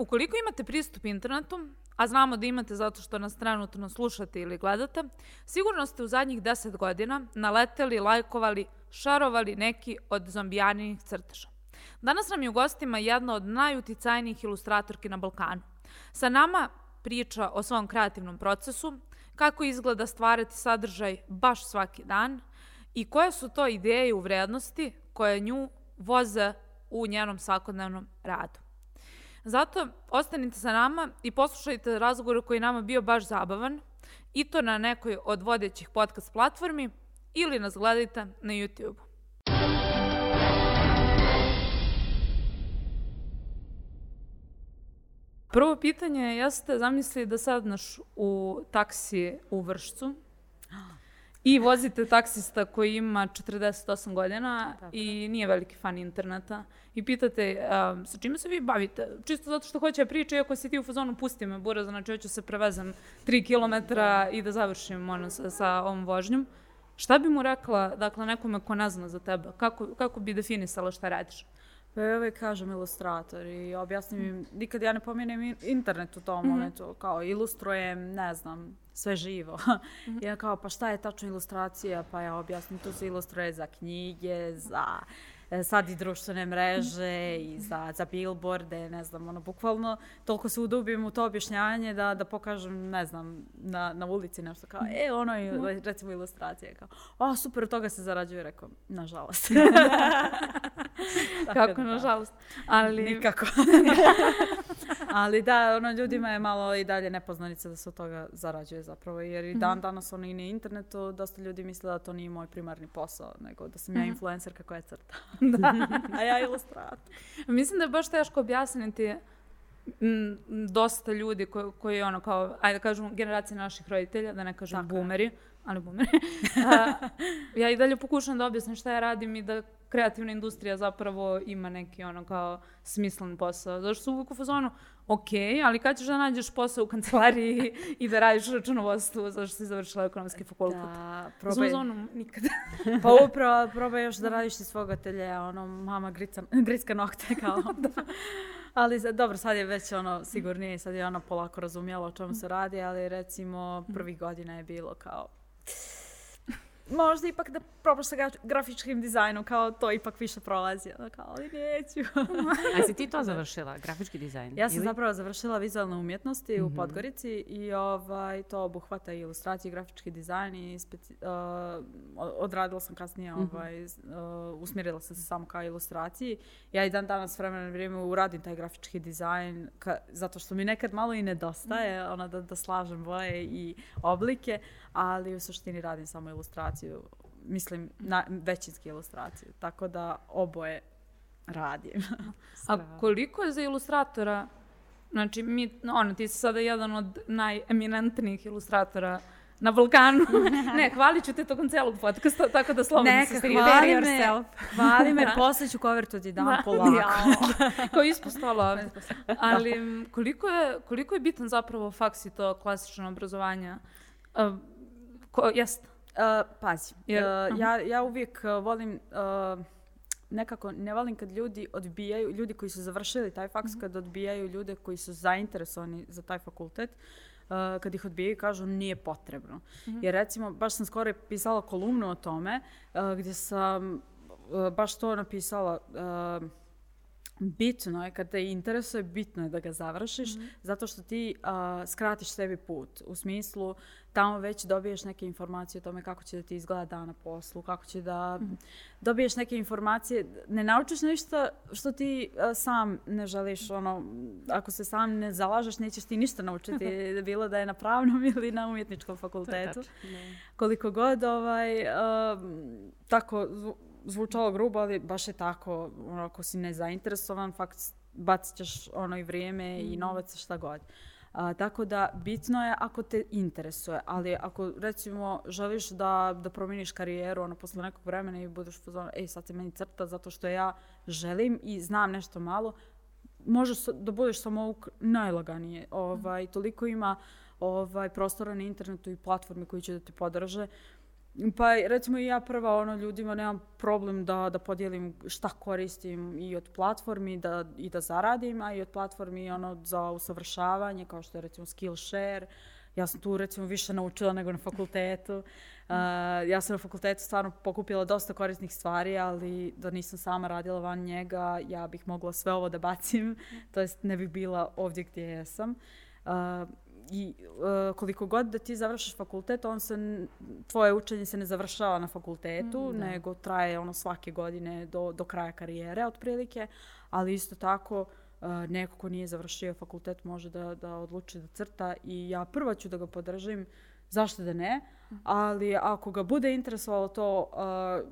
ukoliko imate pristup internetu, a znamo da imate zato što nas trenutno slušate ili gledate, sigurno ste u zadnjih 10 godina naleteli, lajkovali, šarovali neki od zombijanih crteža. Danas nam je u gostima jedna od najuticajnijih ilustratorki na Balkanu. Sa nama priča o svom kreativnom procesu, kako izgleda stvarati sadržaj baš svaki dan i koje su to ideje u vrednosti koje nju voze u njenom svakodnevnom radu. Zato ostanite sa nama i poslušajte razgovor koji je nama bio baš zabavan i to na nekoj od vodećih podcast platformi ili nas gledajte na YouTube. Prvo pitanje jeste, zamisli da sadnaš u taksi u Vršcu i vozite taksista koji ima 48 godina Tako. i nije veliki fan interneta i pitate um, sa čime se vi bavite? Čisto zato što hoće da priča, iako si ti u fazonu pusti me bura, znači hoću se prevezem 3 km da. i da završim ono, sa, sa ovom vožnjom. Šta bi mu rekla, dakle, nekome ko ne zna za tebe? Kako, kako bi definisala šta radiš? Pa ja uvijek kažem ilustrator i objasnim im, nikad ja ne pomenem internet u tom mm -hmm. momentu, kao ilustrujem, ne znam, sve živo. Mm -hmm. ja kao, pa šta je tačno ilustracija? Pa ja objasnim, to se ilustruje za knjige, za sad i društvene mreže i za, za billboarde, ne znam, ono, bukvalno toliko se udubim u to objašnjavanje da, da pokažem, ne znam, na, na ulici nešto kao, e, ono je, recimo, ilustracija, kao, o, super, toga se zarađuje, rekao, nažalost. Kako, da. nažalost? Ali... Nikako. Ali da, ono, ljudima je malo i dalje nepoznanica da se od toga zarađuje zapravo, jer i dan mhm. danas ono i na internetu dosta ljudi misle da to nije moj primarni posao, nego da sam ja mhm. influencerka koja crta. da. A ja ilustrator. Mislim da je baš teško objasniti m, dosta ljudi koji, koji ono kao, ajde da kažemo, generacije naših roditelja, da ne kažem Tako boomeri, je. ali boomeri. A, ja i dalje pokušam da objasnim šta ja radim i da kreativna industrija zapravo ima neki ono kao smislen posao. Zašto su uvijek u fazonu, ok, ali kad ćeš da nađeš posao u kancelariji i da radiš računovodstvo zašto si završila ekonomski fakultet? Da, probaj. Zonu, nikada. pa upravo, probaj još da radiš iz svog ateljeja, ono, mama grica, gricka nokte, kao. da. Ali dobro, sad je već ono sigurnije, sad je ona polako razumjela o čemu se radi, ali recimo prvih godina je bilo kao možda ipak da probaš sa grafičkim dizajnom, kao to ipak više prolazi. Ono kao, ali neću. A si ti to završila, grafički dizajn? Ja sam ili? zapravo završila vizualne umjetnosti mm -hmm. u mhm. Podgorici i ovaj, to obuhvata i ilustracije, grafički dizajn i speci, uh, odradila sam kasnije, -hmm. ovaj, uh, usmjerila sam se samo kao ilustraciji. Ja i dan danas vremena na vrijeme uradim taj grafički dizajn ka, zato što mi nekad malo i nedostaje, mm -hmm. ona da, da slažem boje i oblike, ali u suštini radim samo ilustraciju, mislim na većinski ilustraciju, tako da oboje radim. A koliko je za ilustratora Znači, mi, ono, ti si sada jedan od najeminentnijih ilustratora na Balkanu. ne, hvalit ću te tokom celog podcasta, tako da slobodno Neka, se stiri. hvali me, hvali me, posle ću cover to ti dam da, polako. Ja, kao ispostola. Ali koliko je, koliko je bitan zapravo faks i to klasično obrazovanje? Ko, jest? Uh, pazi, Jer, uh, ja, ja uvijek volim, uh, nekako ne volim kad ljudi odbijaju, ljudi koji su završili taj faks, mm -hmm. kad odbijaju ljude koji su zainteresovani za taj fakultet, uh, kad ih odbijaju kažu nije potrebno. Mm -hmm. Jer recimo, baš sam skoro pisala kolumnu o tome, gdje sam baš to napisala, uh, bitno je, kad te interesuje, bitno je da ga završiš, mm -hmm. zato što ti uh, skratiš sebi put. U smislu, tamo već dobiješ neke informacije o tome kako će da ti izgleda dan na poslu, kako će da mm -hmm. dobiješ neke informacije. Ne naučiš nešto što ti uh, sam ne želiš, ono, ako se sam ne zalažeš, nećeš ti ništa naučiti, bilo da je na pravnom ili na umjetničkom fakultetu. Koliko god, ovaj, uh, tako, zvučalo grubo, ali baš je tako, ono, ako si nezainteresovan, fakt bacit ćeš ono i vrijeme mm. i novac, šta god. A, tako da bitno je ako te interesuje, ali ako recimo želiš da, da promijeniš karijeru ono, posle nekog vremena i budeš pozvan, ej sad se meni crta zato što ja želim i znam nešto malo, možeš da budeš samo najlaganije. Ovaj, toliko ima ovaj, prostora na internetu i platforme koji će da te podrže Pa recimo i ja prva ono ljudima nemam problem da, da podijelim šta koristim i od platformi da, i da zaradim, a i od platformi ono za usavršavanje kao što je recimo Skillshare. Ja sam tu recimo više naučila nego na fakultetu. Uh, ja sam na fakultetu stvarno pokupila dosta korisnih stvari, ali da nisam sama radila van njega, ja bih mogla sve ovo da bacim, to jest ne bih bila ovdje gdje jesam. Uh, i uh, koliko god da ti završiš fakultet, on se, tvoje učenje se ne završava na fakultetu, mm, nego traje ono svake godine do, do kraja karijere otprilike, ali isto tako uh, neko ko nije završio fakultet može da, da odluči da crta i ja prva ću da ga podržim, zašto da ne, ali ako ga bude interesovalo to uh,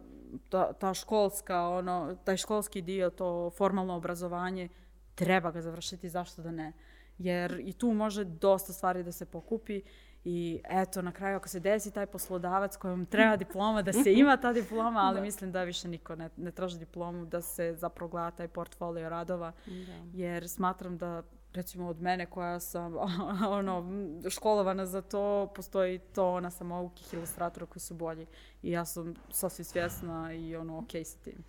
ta, ta školska, ono, taj školski dio, to formalno obrazovanje, treba ga završiti, zašto da ne jer i tu može dosta stvari da se pokupi i eto, na kraju ako se desi taj poslodavac kojem treba diploma, da se ima ta diploma, ali da. mislim da više niko ne, ne traži diplomu, da se zapravo gleda taj portfolio radova, da. jer smatram da recimo od mene koja sam ono, školovana za to, postoji to ona samoukih ilustratora koji su bolji i ja sam sasvim svjesna i ono ok sa tim.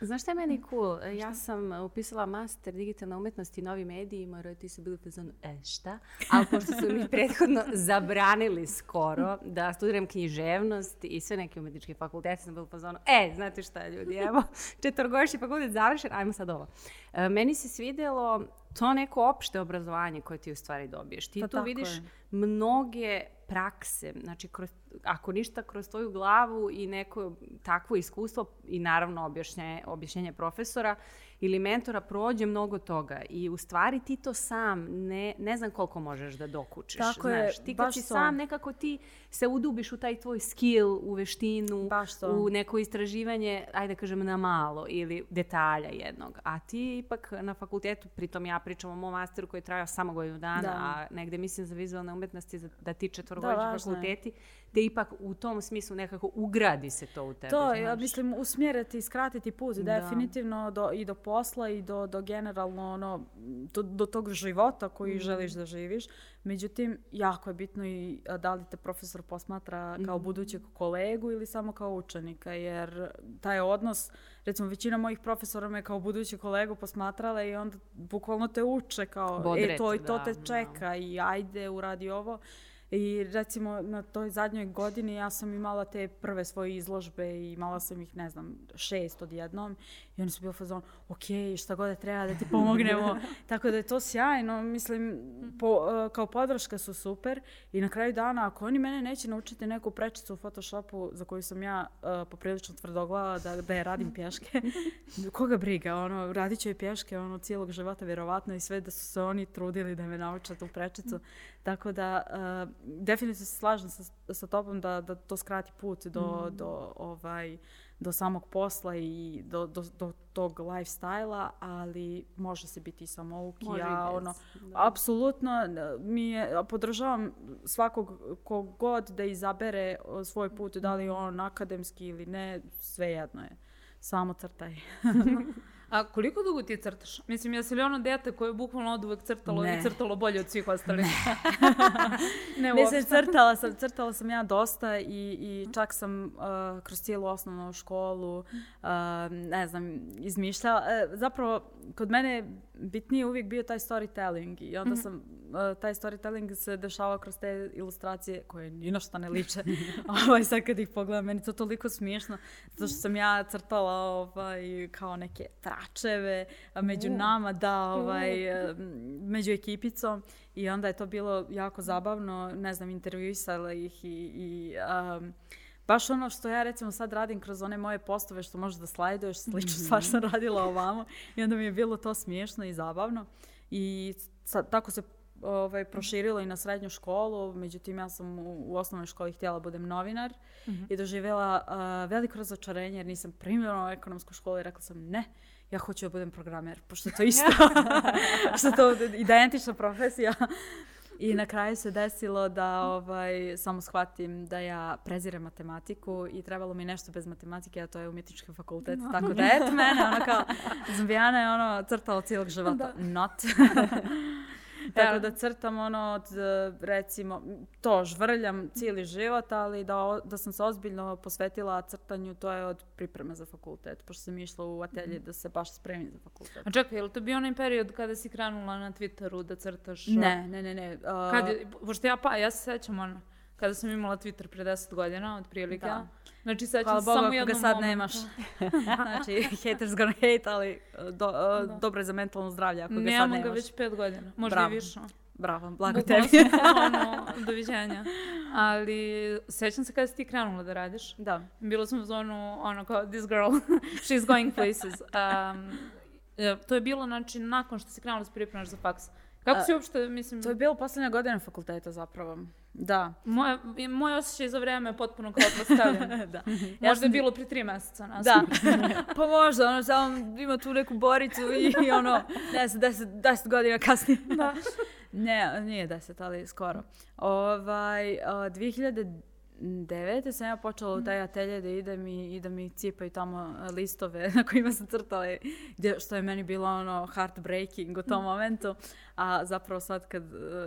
Znaš šta je meni cool? Ja sam upisala master digitalne umetnosti i novi mediji i moji roditelji su bili u fazonu, e šta? Ali pošto su mi prethodno zabranili skoro da studiram književnost i sve neke umetničke fakultete, sam bila u fazonu, e, znate šta ljudi, evo, četvrgodišnji fakultet završen, ajmo sad ovo. E, meni se svidelo to neko opšte obrazovanje koje ti u stvari dobiješ. Ti pa tu vidiš je. Mnoge prakse, znači kroz, ako ništa kroz tvoju glavu i neko takvo iskustvo i naravno objašnjenje, objašnjenje profesora, ili mentora prođe mnogo toga i u stvari ti to sam ne, ne znam koliko možeš da dokučiš. Tako znaš, je, ti kad si sam nekako ti se udubiš u taj tvoj skill, u veštinu, u neko istraživanje, ajde da kažem na malo ili detalja jednog. A ti ipak na fakultetu, pritom ja pričam o mom masteru koji je trajao samo godinu dana, da. a negde mislim za vizualne umetnosti da ti četvorogodišnji da, fakulteti, te ipak u tom smislu nekako ugradi se to u tebe. To, znaš. ja mislim, usmjeriti, skratiti put, da. definitivno do, i do posla i do, do generalno ono, do, do tog života koji mm. želiš da živiš. Međutim, jako je bitno i da li te profesor posmatra kao mm. budućeg kolegu ili samo kao učenika, jer taj odnos, recimo većina mojih profesora me kao budući kolegu posmatrala i onda bukvalno te uče kao, Bodret, e to i to da, te čeka da. i ajde uradi ovo. I recimo na toj zadnjoj godini ja sam imala te prve svoje izložbe i imala sam ih, ne znam, šest odjednom. I oni su bili fazon, ok, šta god da treba da ti pomognemo. Tako da je to sjajno. Mislim, po, uh, kao podrška su super. I na kraju dana, ako oni mene neće naučiti neku prečicu u Photoshopu za koju sam ja uh, poprilično tvrdoglava da, da je radim pješke, koga briga? Ono, radit ću je pješke ono, cijelog života, vjerovatno, i sve da su se oni trudili da me nauče tu prečicu. Tako da, uh, definitivno se slažem sa, sa tobom da, da to skrati put do, mm. do, ovaj, do samog posla i do, do, do tog lifestyle-a, ali može se biti i samouki. Ja, ono, da. apsolutno mi je, podržavam svakog kogod da izabere svoj put, da li on akademski ili ne, svejedno je. Samo crtaj. A koliko dugo ti crtaš? Mislim, jesi li ono dete koje je bukvalno od uvek crtalo ne. i crtalo bolje od svih ostalih? Ne. ne Mislim, crtala sam, crtala sam ja dosta i, i čak sam uh, kroz cijelu osnovnu školu, uh, ne znam, izmišljala. Uh, zapravo, kod mene bitnije uvijek bio taj storytelling i onda mm -hmm. sam uh, taj storytelling se dešavao kroz te ilustracije koje ni na šta ne liče. ovaj, sad kad ih pogledam, meni to toliko smiješno. Zato što sam ja crtala ovaj, kao neke tračeve među nama, da, ovaj, uh. među ekipicom. I onda je to bilo jako zabavno. Ne znam, intervjuisala ih i, i um, baš ono što ja recimo sad radim kroz one moje postove što možeš da slajduješ, slično mm -hmm. svaš sam radila ovamo i onda mi je bilo to smiješno i zabavno i sad, tako se ovaj, proširilo i na srednju školu, međutim ja sam u, u osnovnoj školi htjela budem novinar mm -hmm. i doživjela uh, veliko razočarenje jer nisam primljena u ekonomsku školu i rekla sam ne, ja hoću da budem programer, pošto je to isto, što je to identična profesija. I na kraju se desilo da ovaj, samo shvatim da ja prezirem matematiku i trebalo mi nešto bez matematike, a to je umjetnički fakultet. No. Tako da eto mene, ono kao, Zombijana je ono crtalo cijelog života. Da. Not. Tako da crtam ono od, recimo, to žvrljam cijeli život, ali da, da sam se ozbiljno posvetila crtanju, to je od pripreme za fakultet, pošto sam išla u atelje da se baš spremim za fakultet. A čekaj, je li to bio onaj period kada si krenula na Twitteru da crtaš? Ne, ne, ne, ne. Uh, Kad je, pošto ja pa, ja se sećam ono, kada sam imala Twitter pre 10 godina, otprilike. Da. Znači, sećam se samo jednom ga sad momentu. nemaš. znači, haters gonna hate, ali do, uh, dobro je za mentalno zdravlje ako ga sad nemaš. Nemam ga već 5 godina, možda Bravo. i više. Bravo, blago tebi. ono, doviđenja. Ali sećam se kada si ti krenula da radiš. Da. Bilo sam u zonu, ono kao, this girl, she's going places. Um, to je bilo, znači, nakon što si krenula da se pripremaš za faks. Kako si uopšte, mislim... To je bilo poslednja godina fakulteta zapravo. Da. Moje, moj osjećaj za vreme je potpuno kao postavljen. da. Ja možda je bilo pri tri meseca nas. Da. pa možda, ono, samo ima tu neku boricu i, i ono, ne znam, deset, deset godina kasnije. da. ne, nije deset, ali skoro. Ovaj, uh, 2000 devete sam ja počela u taj atelje da idem i, i da mi cipaju tamo listove na kojima sam crtala, gdje, što je meni bilo ono heartbreaking u tom momentu. A zapravo sad kad,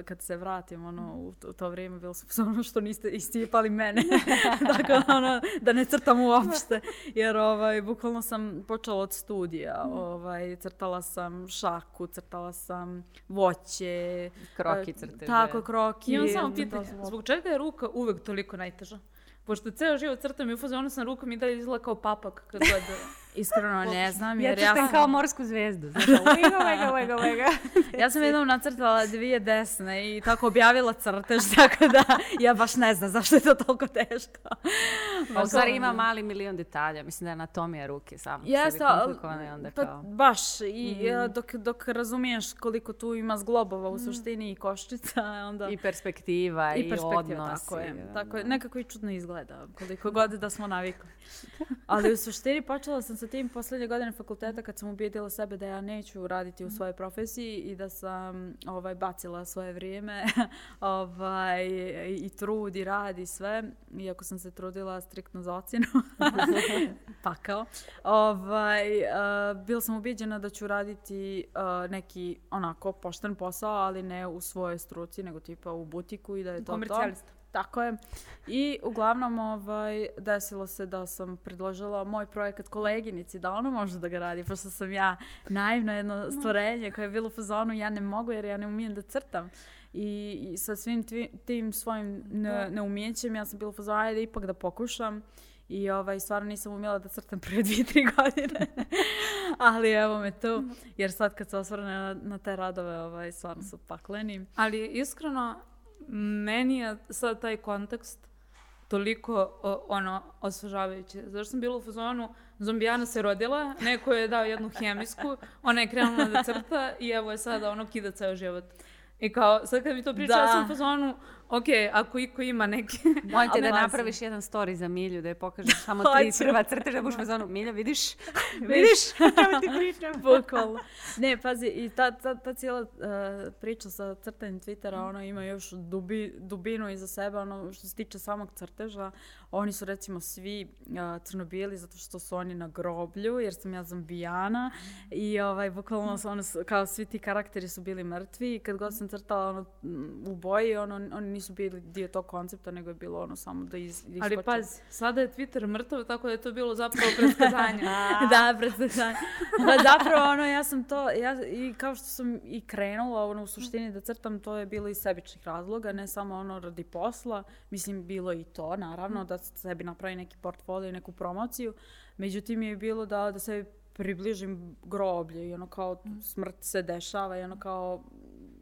kad se vratim ono, u, u to vrijeme, bilo sam ono što niste iscijepali mene. Tako ono, da ne crtam uopšte. Jer ovaj, bukvalno sam počela od studija. Ovaj, crtala sam šaku, crtala sam voće. Kroki crteže. Tako, kroki. Imam samo pitanje, zbog čega je ruka uvek toliko najteža? Pošto ceo život crtam i u fazonu sam rukom i dalje izgleda kao papak kad god... Iskreno ne znam jer ja, ja sam... kao morsku zvezdu. Znači, lega, lega, lega, lega. ja sam jednom nacrtala dvije desne i tako objavila crtež, tako da ja baš ne znam zašto je to toliko teško. Pa u stvari ima mali milion detalja. Mislim da je anatomija ruke samo. Jeste, onda pa, kao... baš. I mm. dok, dok razumiješ koliko tu ima zglobova u mm. suštini i koščica, onda... I perspektiva i, i perspektiva, odnos. Tako je. Tako je. Nekako i čudno izgleda, koliko god da smo navikli. Ali u suštini počela sam sa tim poslednje godine fakulteta kad sam ubijedila sebe da ja neću raditi u mhm. svojoj profesiji i da sam ovaj, bacila svoje vrijeme ovaj, i trud i rad i sve. Iako sam se trudila striktno za ocjenu. Pakao. Ovaj, uh, bila sam ubijeđena da ću raditi uh, neki onako pošten posao, ali ne u svojoj struci, nego tipa u butiku i da je to to. Tako je. I uglavnom ovaj, desilo se da sam predložila moj projekat koleginici da ona može da ga radi, pošto sam ja naivno jedno stvorenje koje je bilo u fazonu ja ne mogu jer ja ne umijem da crtam. I, i sa svim tvi, tim svojim ne, neumjećem ja sam bila u fazonu ajde ipak da pokušam. I ovaj, stvarno nisam umjela da crtam prve dvije, tri godine. Ali evo me tu, jer sad kad se osvrne na, na te radove, ovaj, stvarno su pakleni. Ali iskreno, meni je sad taj kontekst toliko o, ono osvežavajuće. Zašto sam bila u fazonu, zombijana se rodila, neko je dao jednu hemijsku, ona je krenula da crta i evo je sada ono kida ceo život. I kao, sad kad mi to priča, da. ja sam u fazonu, ok, ako iko ima neke... Molim te da napraviš jedan story za Milju, da je pokažeš samo tri prva crteža, da buš u zonu, Milja, vidiš? vidiš? Ja ti pričam. Bukvalno. Ne, pazi, i ta, ta, ta cijela uh, priča sa crtanjem Twittera, ono ima još dubi, dubinu iza sebe, ono što se tiče samog crteža. Oni su recimo svi uh, crnobijeli zato što su oni na groblju, jer sam ja zombijana i ovaj, bukvalno su, ono, kao svi ti karakteri su bili mrtvi i kad god sam crtala ono, u boji, ono, oni nisu bili dio tog koncepta, nego je bilo ono samo da iz, iz Ali pazi, sada je Twitter mrtav, tako da je to bilo zapravo predskazanje. da, predskazanje. Da, zapravo ono, ja sam to, ja, i kao što sam i krenula ono, u suštini da crtam, to je bilo iz sebičnih razloga, ne samo ono radi posla, mislim bilo i to, naravno, da sebi napravi neki portfolio neku promociju, međutim je bilo da, da se približim groblje i ono kao smrt se dešava i ono kao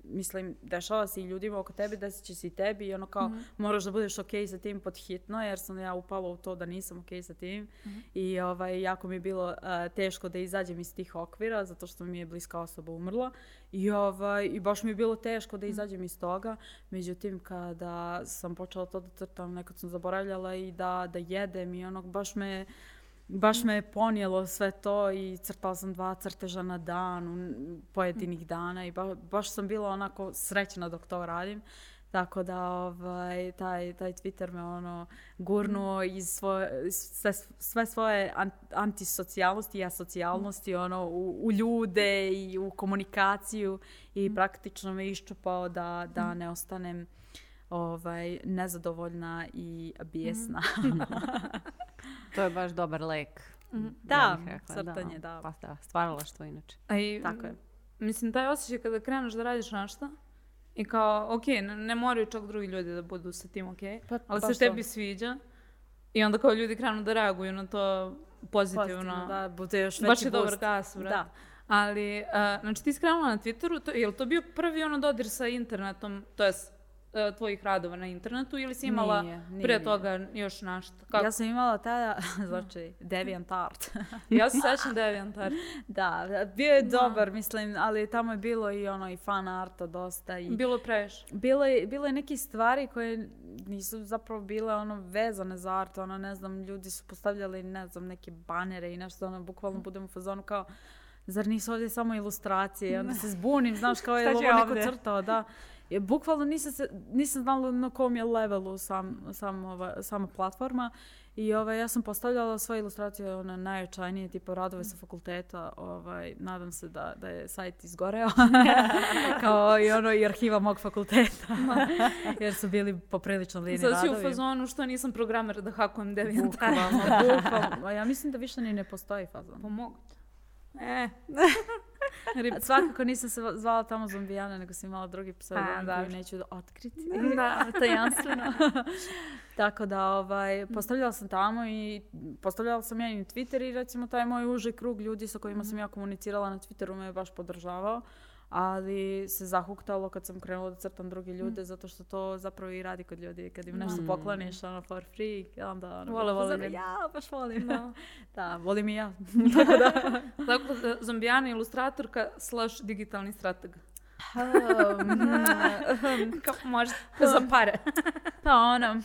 mislim, dešava se i ljudima oko tebe, desit će se i tebi i ono kao, mm -hmm. moraš da budeš okej okay sa tim pod hitno, jer sam ja upala u to da nisam okej okay sa tim mm -hmm. i ovaj, jako mi je bilo uh, teško da izađem iz tih okvira, zato što mi je bliska osoba umrla i, ovaj, i baš mi je bilo teško da mhm. izađem iz toga, međutim, kada sam počela to da crtam, nekad sam zaboravljala i da, da jedem i ono, baš me baš me je ponijelo sve to i crtala sam dva crteža na dan, pojedinih dana i ba, baš sam bila onako srećna dok to radim. Tako da ovaj, taj, taj Twitter me ono gurnuo iz svoje, sve, sve svoje antisocijalnosti i asocijalnosti ono, u, u, ljude i u komunikaciju i praktično me iščupao da, da ne ostanem ovaj, nezadovoljna i bijesna. to je baš dobar lek. Mhm. Da, crtanje, da. Pa da, stvaralaštvo inače. A i, Tako je. Mislim, taj osjećaj kada kreneš da radiš nešto i kao, ok, ne, ne moraju čak drugi ljudi da budu sa tim ok, pa, ali se tebi sviđa i onda kao ljudi krenu da reaguju na to pozitivno. Pozitivno, da, bude još veći Baš je dobar gas, Da. Ali, uh, znači ti si krenula na Twitteru, to, je li to bio prvi ono dodir sa internetom, to jest tvojih radova na internetu ili si imala nije, nije, prije toga još nešto? Kako? Ja sam imala tada, znači, DeviantArt. ja se sećam DeviantArt. da, bio je dobar, mislim, ali tamo je bilo i ono i fan arta dosta. I bilo preš. Bilo je, bilo je neke stvari koje nisu zapravo bile ono vezane za art, ono ne znam, ljudi su postavljali ne znam neke banere i nešto, ono bukvalno budemo u fazonu kao zar nisu ovdje samo ilustracije, onda se zbunim, znaš kao je ovo neko crtao, da. Je, bukvalno nisam, se, nisam znala na kom je levelu sam, sam, ova, sama platforma i ovaj, ja sam postavljala svoje ilustracije one najočajnije, tipa radove sa fakulteta. Ovaj, nadam se da, da je sajt izgoreo. Kao i ono i arhiva mog fakulteta. Jer su bili poprilično lini radovi. Sad si u fazonu što nisam programer da hakujem Deviant. Bukvalno, bukvalno. Ja mislim da više ni ne postoji fazon. Pa E. Svakako nisam se zvala tamo zombijana, nego sam imala drugi pseudonim koji neću da otkriti. da, tajanstveno. Tako da, ovaj, postavljala sam tamo i postavljala sam ja i na Twitter i recimo taj moj uži krug ljudi sa kojima sam ja komunicirala na Twitteru me je baš podržavao ali se zahuktalo kad sam krenula da crtam druge ljude, mm. zato što to zapravo i radi kod ljudi. Kad im nešto mm. pokloniš, ono, for free, onda ono... Vole, vole. Ja, baš volim. Da, da volim i ja. Tako da. Tako da, zombijana ilustratorka slash digitalni strateg. Um, Kako može za pare. pa ono, mm,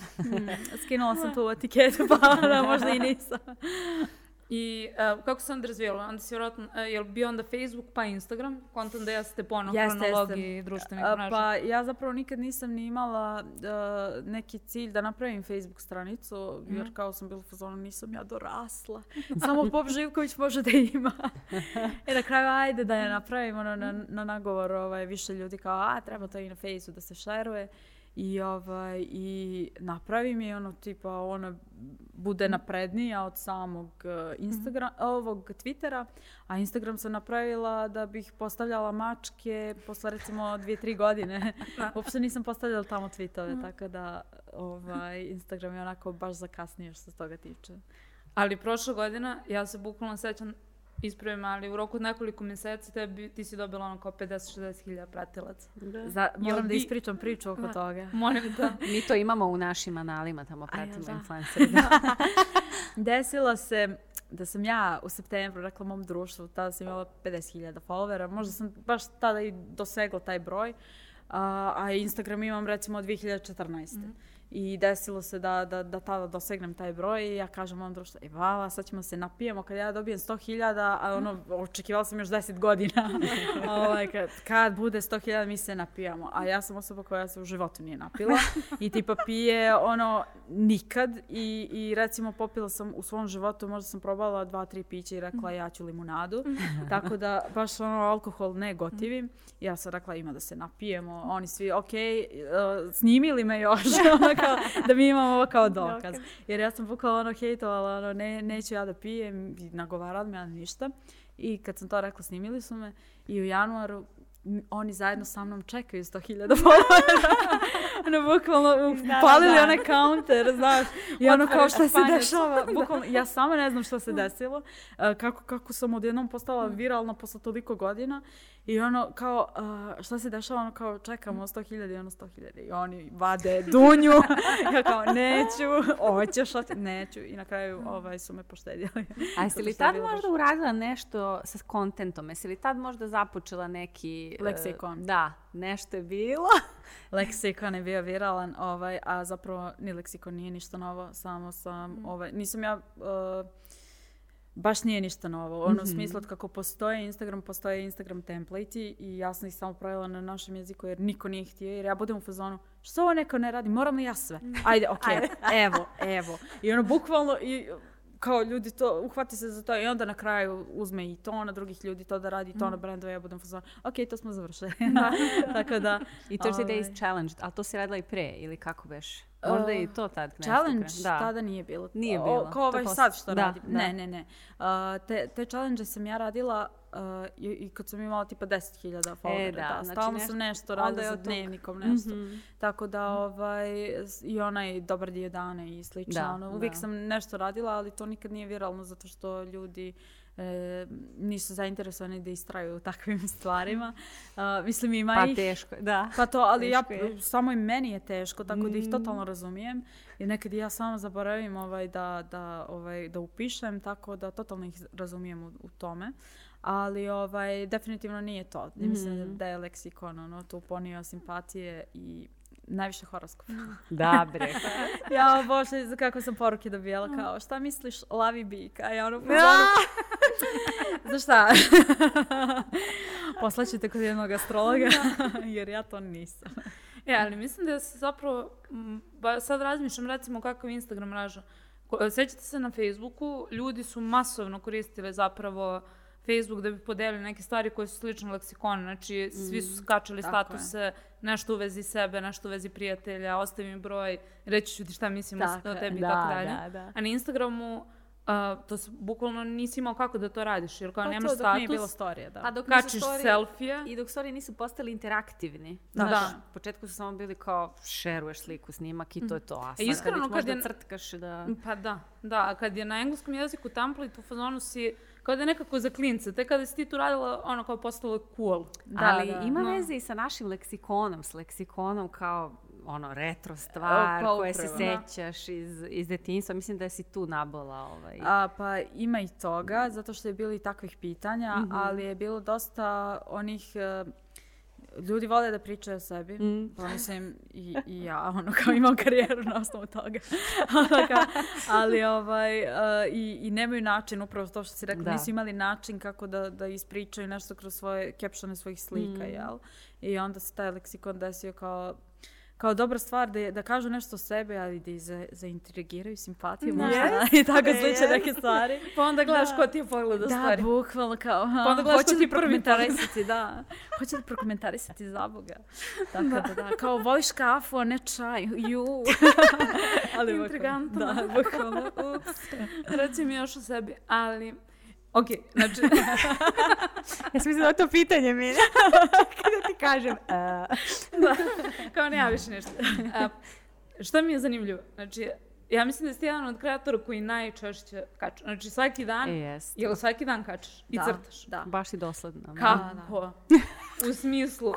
skinula sam tu etiketu, pa ono, možda i nisam. I uh, kako se onda razvijalo? Onda si vjerojatno, uh, je li bio onda Facebook pa Instagram? Kontam da jeste po ono hronologiji društvenih mreža. Pa ja zapravo nikad nisam ni imala uh, neki cilj da napravim Facebook stranicu, mm. jer kao sam bila u fazonu nisam ja dorasla. Samo Pop Živković može da ima. I na kraju ajde da je napravimo ono, na, na nagovor ovaj, više ljudi kao a treba to i na Facebooku da se šeruje. I, ovaj, i napravi mi ono tipa ono bude naprednija od samog uh, Instagram, mm -hmm. ovog Twittera, a Instagram sam napravila da bih postavljala mačke posle recimo dvije, tri godine. Uopšte nisam postavljala tamo tweetove, mm tako da ovaj, Instagram je onako baš zakasnije što se toga tiče. Ali prošla godina, ja se bukvalno sećam ispravim, ali u roku od nekoliko mjeseci tebi, ti si dobila ono kao 50-60 hiljada pratilaca. Da. Za, moram da ispričam priču oko toga. Molim da. Mi to imamo u našim analima, tamo pratimo influenceri. Desilo se da sam ja u septembru rekla mom društvu, tada sam imala 50.000 followera, možda sam baš tada i dosegla taj broj, a, a Instagram imam recimo od 2014. Mm -hmm. I desilo se da, da, da tada dosegnem taj broj i ja kažem onom društvu, e vala, sad ćemo se napijemo kad ja dobijem 100.000, a ono, očekivala sam još 10 godina. ovaj, kad, kad bude 100.000 mi se napijamo. A ja sam osoba koja se u životu nije napila i tipa pije ono nikad i, i recimo popila sam u svom životu, možda sam probala dva, tri pića i rekla ja ću limunadu. Tako da baš ono alkohol ne gotivim. Ja sam rekla ima da se napijemo. Oni svi, ok, uh, snimili me još. kao, da mi imamo ovo kao dokaz. Jer ja sam bukvalo ono hejtovala, ono, ne, neću ja da pijem nagovarala me, ja ništa. I kad sam to rekla, snimili su me i u januaru oni zajedno sa mnom čekaju 100.000 followera. ono, bukvalno, palili onaj counter, znaš. I ono kao što se dešava. Bukvalno, ja sama ne znam što se desilo. Uh, kako, kako sam odjednom postala viralna posle toliko godina. I ono kao, uh, šta se dešava, ono kao čekamo 100.000 i ono 100.000 i oni vade dunju, ja kao neću, hoćeš, neću i na kraju ovaj, su me poštedjeli. A jesi li tad možda uradila nešto sa kontentom, jesi li tad možda započela neki... Leksikon. Uh, da, nešto je bilo. leksikon je bio viralan, ovaj, a zapravo ni leksikon nije ništa novo, samo sam, mm. ovaj, nisam ja... Uh, baš nije ništa novo. Ono u smislu od kako postoje Instagram, postoje Instagram template i ja sam ih samo pravila na našem jeziku jer niko nije htio. Jer ja budem u fazonu, što ovo neko ne radi, moram li ja sve? Ajde, ok, evo, evo. I ono, bukvalno, i, kao ljudi to, uhvati se za to i onda na kraju uzme i to na drugih ljudi to da radi, to na brendove, ja budem fazon, ok, to smo završili. Tako da... I 30 ovaj, Days Challenge, ali to si radila i pre ili kako beš? Možda i to tad nešto Challenge kre- da. tada nije bilo. Nije O, bilo. Kao To ovaj sad što da, radim. da. Ne, ne, ne. Uh, te, te challenge sam ja radila uh, i, i kad sam imala tipa 10.000 followera. da, da, znači stalno nešto- sam nešto radila sa dnevnikom, nešto. Mhm. Tako da ovaj, s- i onaj dobar dio dana i slično. Da, ono, uvijek da. sam nešto radila, ali to nikad nije viralno zato što ljudi e, nisu zainteresovani da istraju u takvim stvarima. Uh, mislim ima Pa ih. teško, da. Pa to, ali ja, je. samo i meni je teško, tako da ih Mm. totalno razumijem. I nekad ja samo zaboravim ovaj, da, da, ovaj, da upišem, tako da totalno ih razumijem u, u tome. Ali ovaj, definitivno nije to. Ja Mislim Mhm. da je leksikon ono, tu ponio simpatije i najviše horoskop. Da, bre. ja, bože, kako sam poruke dobijala, kao, šta misliš, lavi bik? A ja ono, Da. Za šta? Poslaćete kod jednog astrologa, jer ja to nisam. E, ali mislim da se zapravo, ba, sad razmišljam recimo kakav Instagram mreža. Ko- Sjećate se na Facebooku, ljudi su masovno koristili zapravo Facebook da bi podelili neke stvari koje su slične leksikonu. Znači, svi su skačali tako je. statuse, nešto u vezi sebe, nešto u vezi prijatelja, ostavi mi broj, reći ću ti šta mislim Tako o tebi i da, tako dalje. da, da. A na Instagramu, a, to se bukvalno nisi imao kako da to radiš, jer kao Pa nemaš to dok nije status, bilo storije, da. Pa dok kačiš story- selfije. I dok stvari nisu postali interaktivni. Da. Znaš, Da. u početku su samo bili kao šeruješ sliku, snimak i to je to. A sad iskreno, kad, kad možda je- crtkaš da... Pa da, da, a kad je na engleskom jeziku template u fazonu si, kao da je nekako za klince, te kada si ti tu radila, ono kao postalo cool. Da, Ali da. ima No. veze i sa našim leksikonom, s leksikonom kao ono retro stvar pa koje se da. sećaš iz, iz detinjstva. Mislim da si tu nabola ovaj. A, pa ima i toga, zato što je bilo i takvih pitanja, Mhm. ali je bilo dosta onih... e, ljudi vole da pričaju o sebi, Mm. pa mislim i, i ja, ono kao imam karijeru na osnovu toga. Ali ovaj, e, i, i nemaju način, upravo to što si rekla, Da. nisu imali način kako da, da ispričaju nešto kroz svoje captione svojih slika, Mm. jel? I onda se taj leksikon desio kao kao dobra stvar da, je- da kažu nešto o sebi, ali da i za, zaintrigiraju simpatiju Da. možda i tako slične neke stvari. Pa onda gledaš ko ti je pogleda Da, stvari. bukvalno kao, Pa onda gledaš hoće ko ti li prokomentarisati, da, hoće li prokomentarisati za Boga. Tako da, da, kao voliš kafu, a ne čaj, ju. Ali Intrigantno. Da, bukvalno. Ups. Reci mi još o sebi, ali... Ok, znači, Ja sam mislila da to pitanje mi. Kada ti kažem. kao ne ja više ništa. A, šta mi je zanimljivo? Znači, ja mislim da ste jedan od kreatora koji najčešće kaču. Znači, svaki dan, E, jel svaki dan kačeš i Da, crtaš? Da. Baš si dosledna. Kako? U smislu,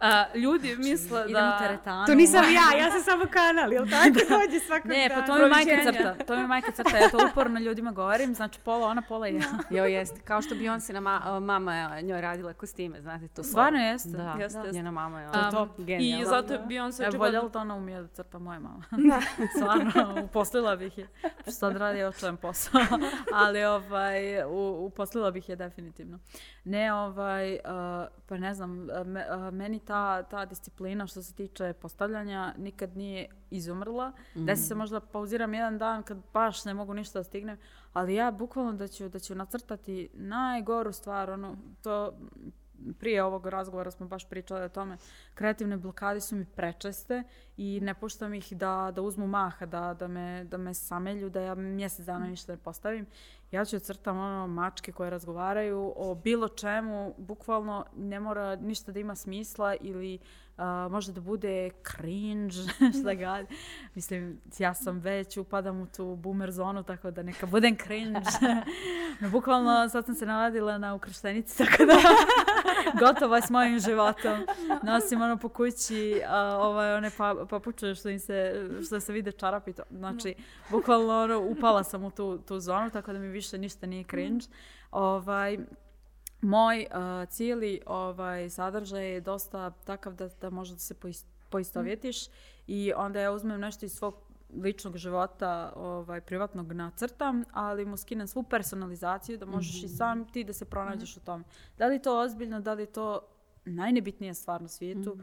a, ljudi misle Idemo da... u teretanu. To nisam ja, ja sam samo kanal, jel tako? Dođe svakog Ne, pa to mi majka crta. To mi majka crta. Ja to uporno ljudima govorim. Znači, pola ona, pola ja. Jo, jeste. Kao što Beyoncé ma mama njoj radila kostime, znate to. Stvarno jeste. Da, Jeste, jeste. njena mama je Um, ono, I genijalna. zato je Beyoncé Ja očigledno... voljela da ona umije da crta moja mama. Stvarno, uposlila bih je. Što sad radi očajan posao. Ali ovaj, u, uposlila bih je definitivno. Ne, ovaj, uh, pa ne znam, me- uh, meni ta, ta disciplina što se tiče postavljanja nikad nije izumrla. Desi se možda pauziram jedan dan kad baš ne mogu ništa da stignem, ali ja bukvalno da ću, da ću nacrtati najgoru stvar, ono, to prije ovog razgovora smo baš pričali o tome, kreativne blokade su mi prečeste i ne puštam ih da, da uzmu maha, da, da, me, da me samelju, da ja mjesec dana ništa ne postavim. Ja ću crtam ono mačke koje razgovaraju o bilo čemu, bukvalno ne mora ništa da ima smisla ili a, može da bude cringe, šta god. Mislim, ja sam već, upadam u tu boomer zonu, tako da neka budem cringe. No, bukvalno sad sam se navadila na ukrštenici, tako da gotovo je s mojim životom. Nosim ono po kući, a, ovaj, one pa, papuče što, im se, što se vide čarapi. To. Znači, bukvalno ono, upala sam u tu, tu zonu, tako da mi više ništa nije cringe. Ovaj, moj uh, cijeli ovaj, sadržaj je dosta takav da, da može da se pois- poistovjetiš i onda ja uzmem nešto iz svog ličnog života ovaj, privatnog nacrtam, ali mu skinem svu personalizaciju da možeš i sam ti da se pronađeš u tom. Da li to ozbiljno, da li to najnebitnija stvar na svijetu,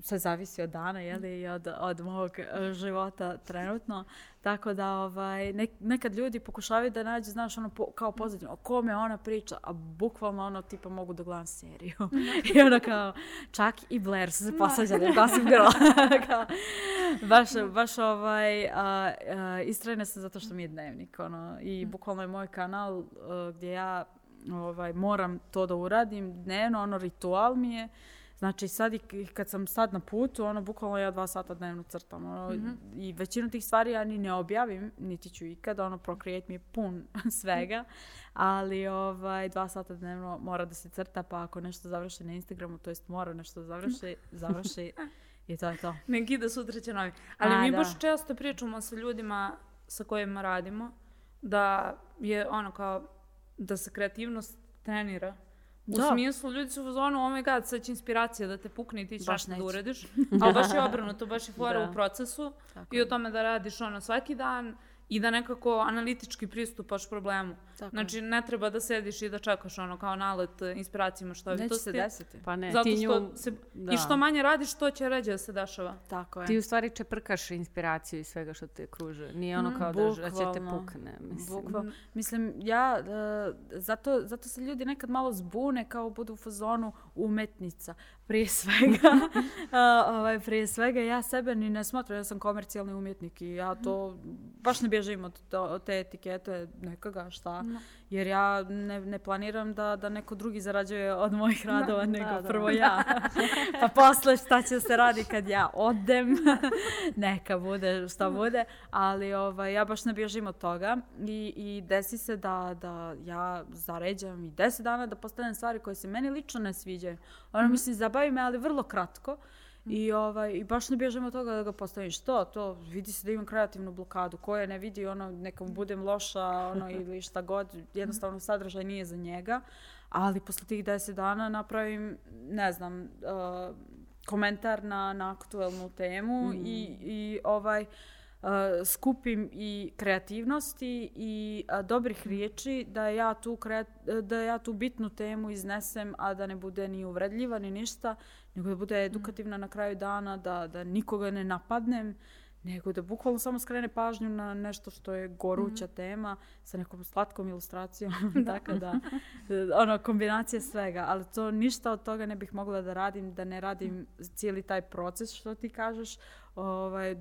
sve zavisi od dana jeli, i od, od mog e, života trenutno. Tako da ovaj, nek, nekad ljudi pokušavaju da nađu, znaš, ono po, kao pozadnju, o kome ona priča, a bukvalno ono tipa mogu da gledam seriju. I ono kao, čak i Blair su se posađali, Gossip Girl. kao, baš, baš ovaj, a, a, istrajna sam zato što mi je dnevnik. Ono, I bukvalno je moj kanal a, gdje ja ovaj, moram to da uradim dnevno, ono ritual mi je. Znači sad i kad sam sad na putu, ono, bukvalno ja dva sata dnevno crtam. Ono, mm -hmm. I većinu tih stvari ja ni ne objavim, niti ću ikada, ono, Procreate mi je pun svega. Ali ovaj, dva sata dnevno mora da se crta, pa ako nešto završi na Instagramu, to jest mora nešto da završi, završi i to je to. Neki ide sutra će novi. Ali A, mi da. baš često pričamo sa ljudima sa kojima radimo, da je ono kao, da se kreativnost trenira U da. smislu, ljudi su u zonu, oh my god, sad će inspiracija da te pukne i ti ćeš nešto da uradiš. Ali baš je obrnuto, baš je fora da. u procesu Tako i o tome da radiš ono svaki dan i da nekako analitički pristupaš problemu. Tako. Znači, ne treba da sediš i da čekaš ono kao nalet e, inspiracijama što Neće se desiti. Pa ne, Zato ti nju... što se, da. I što manje radiš, to će ređe da se dešava. Tako je. Ti u stvari čeprkaš inspiraciju i svega što te kruže. Nije ono mm, kao mm, da, da će te pukne. Mislim. Bukvalno. Mislim, ja, uh, zato, zato se ljudi nekad malo zbune kao budu u fazonu umetnica. Prije svega, uh, ovaj, prije svega ja sebe ni ne smatram, ja sam komercijalni umjetnik i ja to baš ne bježim od, od te etikete nekaga, šta. No. Jer ja ne, ne planiram da, da neko drugi zarađuje od mojih radova, no, nego da, da. prvo ja. pa posle šta će se radi kad ja odem, neka bude šta bude. Ali ovaj, ja baš ne bježim od toga i, i desi se da, da ja zaređam i deset dana da postavljam stvari koje se meni lično ne sviđaju. Ono, mm. mislim, zabavi me, ali vrlo kratko. I, ovaj, I baš ne bježem od toga da ga postavim. Što? To vidi se da imam kreativnu blokadu. Ko je ne vidi, ono, nekom budem loša ono, ili šta god. Jednostavno sadržaj nije za njega. Ali posle tih deset dana napravim, ne znam, uh, komentar na, na aktuelnu temu mm. i, i ovaj, uh, skupim i kreativnosti i uh, dobrih riječi da ja tu kreat, da ja tu bitnu temu iznesem a da ne bude ni uvredljiva ni ništa nego da bude edukativna na kraju dana, da, da nikoga ne napadnem, nego da bukvalno samo skrene pažnju na nešto što je goruća mm tema sa nekom slatkom ilustracijom, tako da, ono, kombinacija svega, ali to ništa od toga ne bih mogla da radim, da ne radim cijeli taj proces što ti kažeš, ovaj,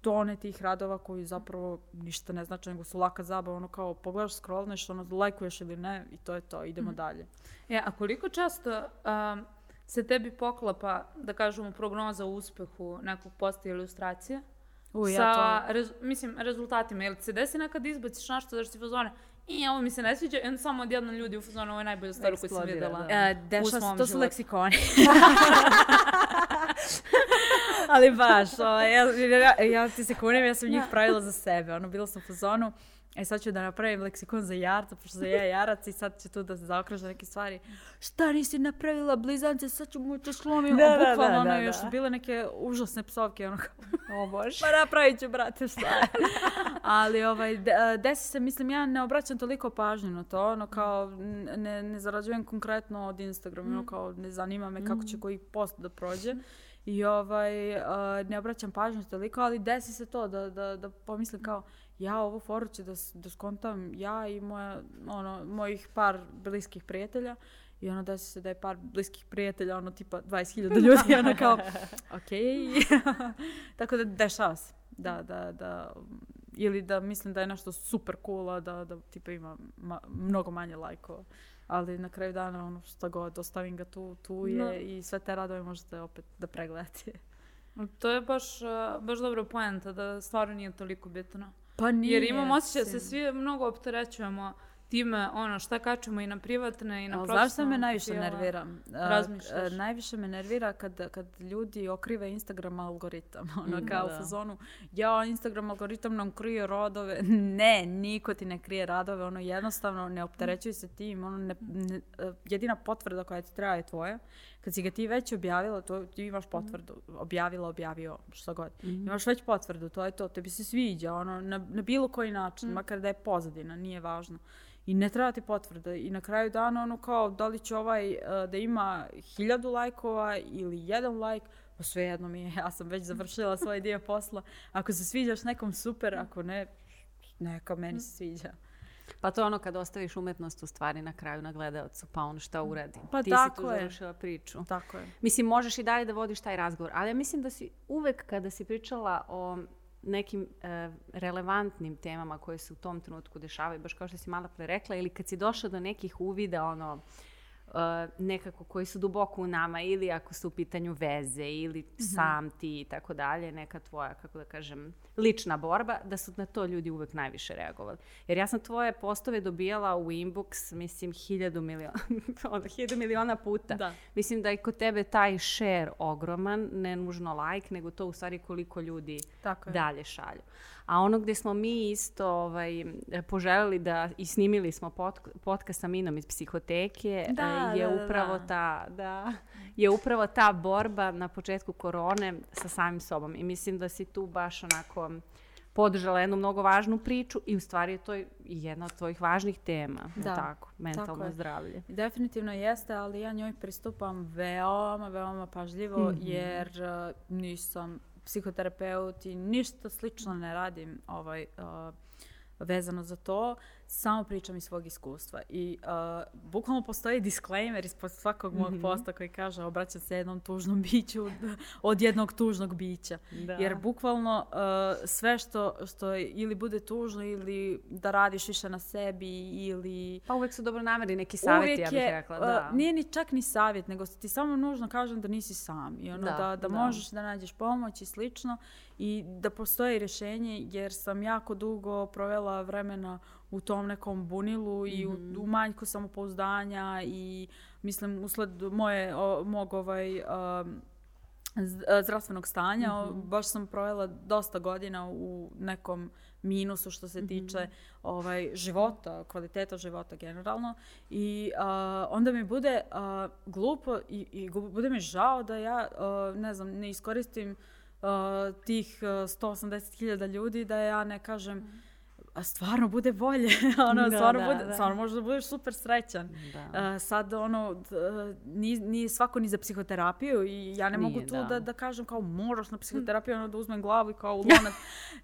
tone tih radova koji zapravo ništa ne znači, nego su laka zabava, ono kao pogledaš, scrollneš, ono, lajkuješ ili ne i to je to, idemo mm. dalje. Ja, a koliko često um, se tebi poklapa, da kažemo, prognoza u uspehu nekog posta ilustracije U, ja sa, to... rez, mislim, rezultatima. Ili se desi nekad izbaciš nešto da si fazone i ovo mi se ne sviđa, i samo odjedno ljudi u fazonu, ovo je najbolja stvar koju sam videla. Da. Uh, deša, to su leksikoni. Ali baš, o, ja, ja, ja ti se kunim, ja sam njih pravila za sebe. Ono, bila sam u fazonu, E sad ću da napravim leksikon za jarca, pošto sam ja jarac i sad će tu da se zaokruže neke stvari. Šta nisi napravila blizance, sad ću mu to slomim. Da, da, bukvalno, da, ono, da, još su bile neke užasne psovke, ono kao, o bož. Pa napravit ću, brate, šta Ali, ovaj, de, desi se, mislim, ja ne obraćam toliko pažnju na to, ono, kao, ne, ne zarađujem konkretno od Instagrama, mm. ono, kao, ne zanima me kako će mm. koji post da prođe. I, ovaj, ne obraćam pažnju toliko, ali desi se to da, da, da pomislim kao, ja ovu foru ću da, da skontam ja i moja, ono, mojih par bliskih prijatelja i ono da se da je par bliskih prijatelja, ono tipa 20.000 ljudi, ono kao, ok. Tako da dešava se. Da, da, da, ili da mislim da je nešto super cool, da, da tipa ima ma, mnogo manje lajkova. Ali na kraju dana, ono što god, ostavim ga tu, tu je no. i sve te radove možete opet da pregledate. To je baš, baš dobro poenta, da stvarno nije toliko bitno. Pa nije. Jer imam osjećaj da se svi mnogo opterećujemo time, ono, šta kačemo i na privatne i na profesionalne. Zašto me najviše nervira? Razmišljaš? najviše me nervira kad, kad ljudi okrive Instagram algoritam. Ono, kao u fazonu, ja, Instagram algoritam nam krije rodove. Ne, niko ti ne krije radove. Ono, jednostavno, ne opterećuj se tim. Ono, ne, jedina potvrda koja ti treba je tvoja. Kad si ga ti već objavila, to, ti imaš potvrdu. Objavila, objavio, što god. Mm -hmm. Imaš već potvrdu, to je to. Tebi se sviđa, ono, na, na bilo koji način, mm. makar da je pozadina, nije važno. I ne treba ti potvrda. I na kraju dana ono kao da li će ovaj uh, da ima hiljadu lajkova ili jedan lajk, pa svejedno mi je, ja sam već završila svoj dio posla. Ako se sviđaš nekom super, ako ne, neka meni se sviđa. Pa to je ono kad ostaviš umetnost u stvari na kraju na gledalcu, pa on šta uradi. Pa Ti tako si tu je. završila priču. Tako je. Mislim, možeš i dalje da vodiš taj razgovor, ali ja mislim da si uvek kada si pričala o nekim e, relevantnim temama koje se u tom trenutku dešavaju, baš kao što si malo pre rekla, ili kad si došla do nekih uvida, ono, nekako koji su duboko u nama ili ako su u pitanju veze ili mm -hmm. sam ti i tako dalje, neka tvoja, kako da kažem, lična borba, da su na to ljudi uvek najviše reagovali. Jer ja sam tvoje postove dobijala u inbox, mislim, hiljadu miliona, hiljadu miliona puta. Da. Mislim da je kod tebe taj share ogroman, ne nužno like, nego to u stvari koliko ljudi tako dalje šalju. A ono gde smo mi isto ovaj, poželjeli da i snimili smo pod, podcast sa Minom iz psihoteke da, je da, upravo da. ta da je upravo ta borba na početku korone sa samim sobom i mislim da si tu baš onako podržala jednu mnogo važnu priču i u stvari je to jedna od tvojih važnih tema, da, tako, mentalno tako zdravlje. Definitivno jeste, ali ja njoj pristupam veoma, veoma pažljivo, mm -hmm. jer uh, nisam psihoterapeut i ništa slično ne radim ovaj, uh, vezano za to samo pričam iz svog iskustva. I uh, bukvalno postoji disclaimer ispod svakog mog mm -hmm. posta koji kaže obraćam se jednom tužnom biću od jednog tužnog bića. Da. Jer bukvalno uh, sve što, što ili bude tužno ili da radiš više na sebi ili... Pa uvek su dobro nameri neki savjeti, ja bih rekla. Da. Uh, nije ni čak ni savjet, nego ti samo nužno kažem da nisi sam. I ono da, da, da, da. možeš da nađeš pomoć i slično i da postoji rješenje jer sam jako dugo provela vremena u tom nekom bunilu i u, mhm. u manjku samopouzdanja i mislim usled moje, o, mog ovaj, um, zdravstvenog stanja. Mm -hmm. Baš sam provela dosta godina u nekom minusu što se tiče mm -hmm. ovaj, života, kvaliteta života generalno. I uh, onda mi bude uh, glupo i, i bude mi žao da ja, uh, ne znam, ne iskoristim uh, tih uh, 180.000 ljudi da ja ne kažem mm -hmm a stvarno bude bolje. ono, da, stvarno, da, bude, da. stvarno možda budeš super srećan. Da. Uh, sad, ono, nije, nije svako ni za psihoterapiju i ja ne nije, mogu tu da. da. Da, kažem kao moraš na psihoterapiju, ono, da uzmem glavu i kao u lonac.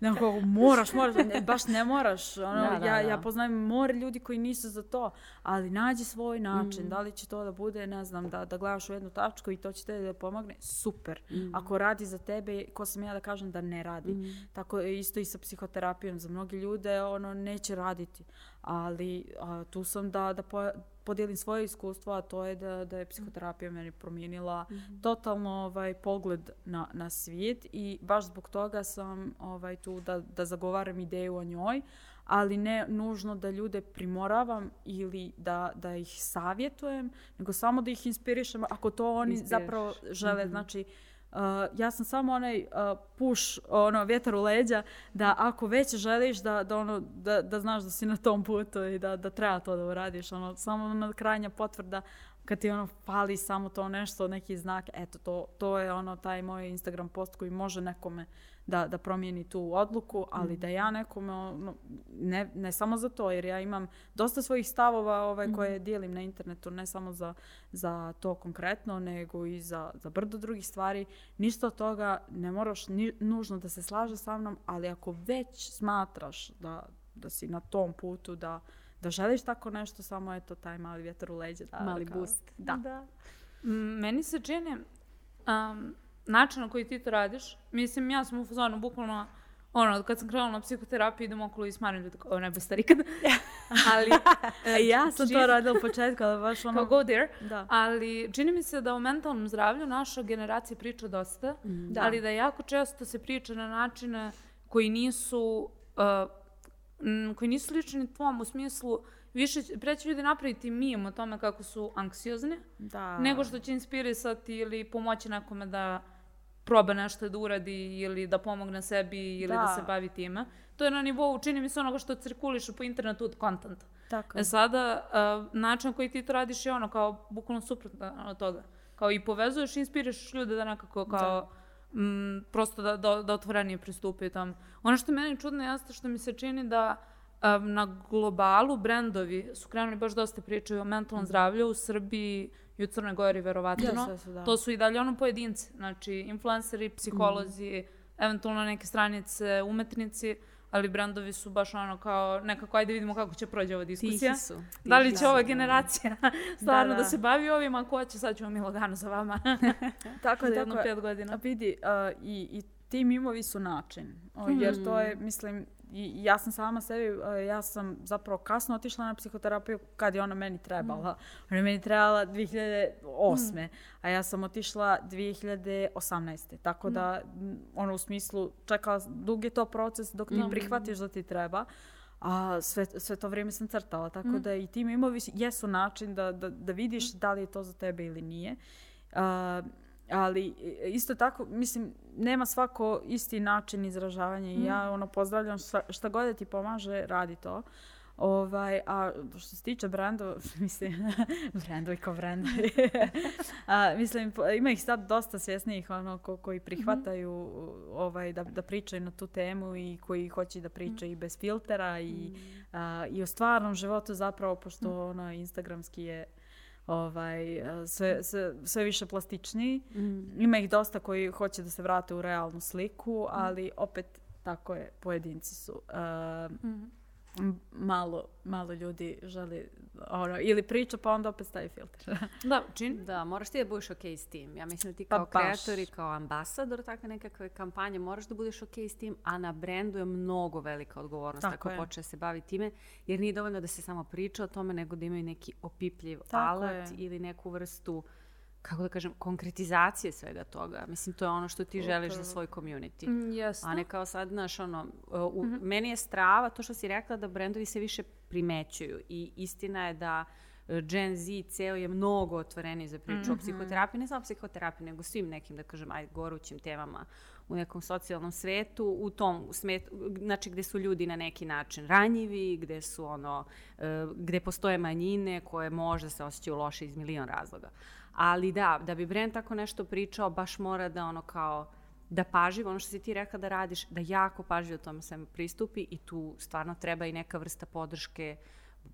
ne, kao, moraš, moraš, ne, baš ne moraš. Ono, da, da, ja, da. ja poznajem more ljudi koji nisu za to, ali nađi svoj način. Mm. Da li će to da bude, ne znam, da, da gledaš u jednu tačku i to će te da pomogne, super. Mm. Ako radi za tebe, ko sam ja da kažem da ne radi. Mm. Tako isto i sa psihoterapijom. Za mnogi ljude ono neće raditi. Ali a, tu sam da, da po, podijelim svoje iskustvo, a to je da, da je psihoterapija meni promijenila mm -hmm. totalno ovaj, pogled na, na svijet i baš zbog toga sam ovaj, tu da, da zagovaram ideju o njoj, ali ne nužno da ljude primoravam ili da, da ih savjetujem, nego samo da ih inspirišem ako to oni Inspiriš. zapravo žele. Mm -hmm. Znači, Uh, ja sam samo onaj uh, push, ono, vjetar u leđa, da ako već želiš da, da, ono, da, da znaš da si na tom putu i da, da treba to da uradiš, ono, samo na krajnja potvrda, kad ti ono fali samo to nešto, neki znak, eto, to, to je ono taj moj Instagram post koji može nekome da, da promijeni tu odluku, ali mm. da ja nekome, ne, ne samo za to, jer ja imam dosta svojih stavova ovaj, koje dijelim na internetu, ne samo za, za to konkretno, nego i za, za brdo drugih stvari. Ništa od toga ne moraš ni, nužno da se slaže sa mnom, ali ako već smatraš da, da si na tom putu, da, da želiš tako nešto, samo je to taj mali vjetar u leđe. Da, mali kao, boost. Da. da. Meni se čini, um, način na koji ti to radiš, mislim, ja sam u fazonu bukvalno, ono, kad sam krenula na psihoterapiju, idem okolo i smarim ljudi kao, ne stari kad. ali... e, ja sam čini... to radila u početku, ali baš ono... Kao go there. Da. Ali čini mi se da o mentalnom zdravlju naša generacija priča dosta, mm. da. ali da jako često se priča na načine koji nisu... Uh, koji nisu lični tvom u smislu više, pre će ljudi napraviti mim o tome kako su anksiozni, Da. nego što će inspirisati ili pomoći nekome da proba nešto da uradi ili da pomogne sebi ili da, Da. se bavi time. To je na nivou, čini mi se, onoga što cirkuliše po internetu od kontenta. Tako. E sada, uh, način na koji ti to radiš je ono kao bukvalno suprotno od toga. Kao i povezuješ i inspirišeš ljude da nekako kao mm, prosto da, da, da otvorenije pristupaju tamo. Ono što je meni čudno jeste što mi se čini da um, na globalu brendovi su krenuli baš dosta pričaju o mentalnom zdravlju u Srbiji i u Crnoj Gori verovatno. Jesu, jesu, da. To su i dalje ono pojedinci, znači influenceri, psiholozi, eventualno neke stranice, umetnici, ali brendovi su baš ono kao nekako ajde vidimo kako će prođe ova diskusija. Tihi su. Da li tihi će ova su. generacija stvarno da, da. se bavi ovim, ako hoće sad ćemo mi lagano za vama Tako, jedno tako pet godina. A vidi, a, i, i ti mimovi su način. O, Jer to je, mislim, i ja sam sama sebi, a, ja sam zapravo kasno otišla na psihoterapiju kad je ona meni trebala. Ona je meni trebala 2008. A ja sam otišla 2018. Tako da, m, ono u smislu, čekala, dug je to proces dok ti prihvatiš da ti treba. A sve, sve to vrijeme sam crtala, tako da i ti mimovi jesu način da, da, da vidiš da li je to za tebe ili nije. A, ali i- isto tako, mislim, nema svako isti način izražavanja i ja ono pozdravljam šta, šta god da ti pomaže, radi to. Ovaj, a što se tiče brendova, mislim, brendovi kao brendovi. a, mislim, ima ih sad dosta svjesnijih ono, ko, koji prihvataju ovaj, da, da pričaju na tu temu i koji hoće da pričaju i bez filtera i, a, i o stvarnom životu zapravo, pošto ono, instagramski je ovaj, a, sve, sve, sve više plastičniji. Ima ih dosta koji hoće da se vrate u realnu sliku, ali opet tako je, pojedinci su. a, m- malo, malo ljudi želi ono, ili priča pa onda opet stavi filter. Da, čini. Da, moraš ti da budeš ok s tim. Ja mislim da ti Pa kao baš. kreator i kao ambasador takve nekakve kampanje moraš da budeš ok s tim, a na brendu je mnogo velika odgovornost Tako ako je. počne se bavi time, jer nije dovoljno da se samo priča o tome, nego da imaju neki opipljiv Tako alat je. ili neku vrstu kako da kažem, konkretizacije svega toga. Mislim, to je ono što ti želiš za svoj community. Mm, Jeste. A ne kao sad, znaš, ono, u, meni je strava to što si rekla da brendovi se više primećuju i istina je da e, Gen Z ceo je mnogo otvoreniji za priču o psihoterapiji, ne samo psihoterapiji, nego svim nekim, da kažem, aj, gorućim temama u nekom socijalnom svetu, u tom smetu, znači gde su ljudi na neki način ranjivi, gde su ono, e, gde postoje manjine koje možda se osjećaju loše iz milion razloga. Ali da, da bi brend tako nešto pričao, baš mora da ono kao, da pažljivo, ono što si ti rekla da radiš, da jako pažljivo tome svemu pristupi i tu stvarno treba i neka vrsta podrške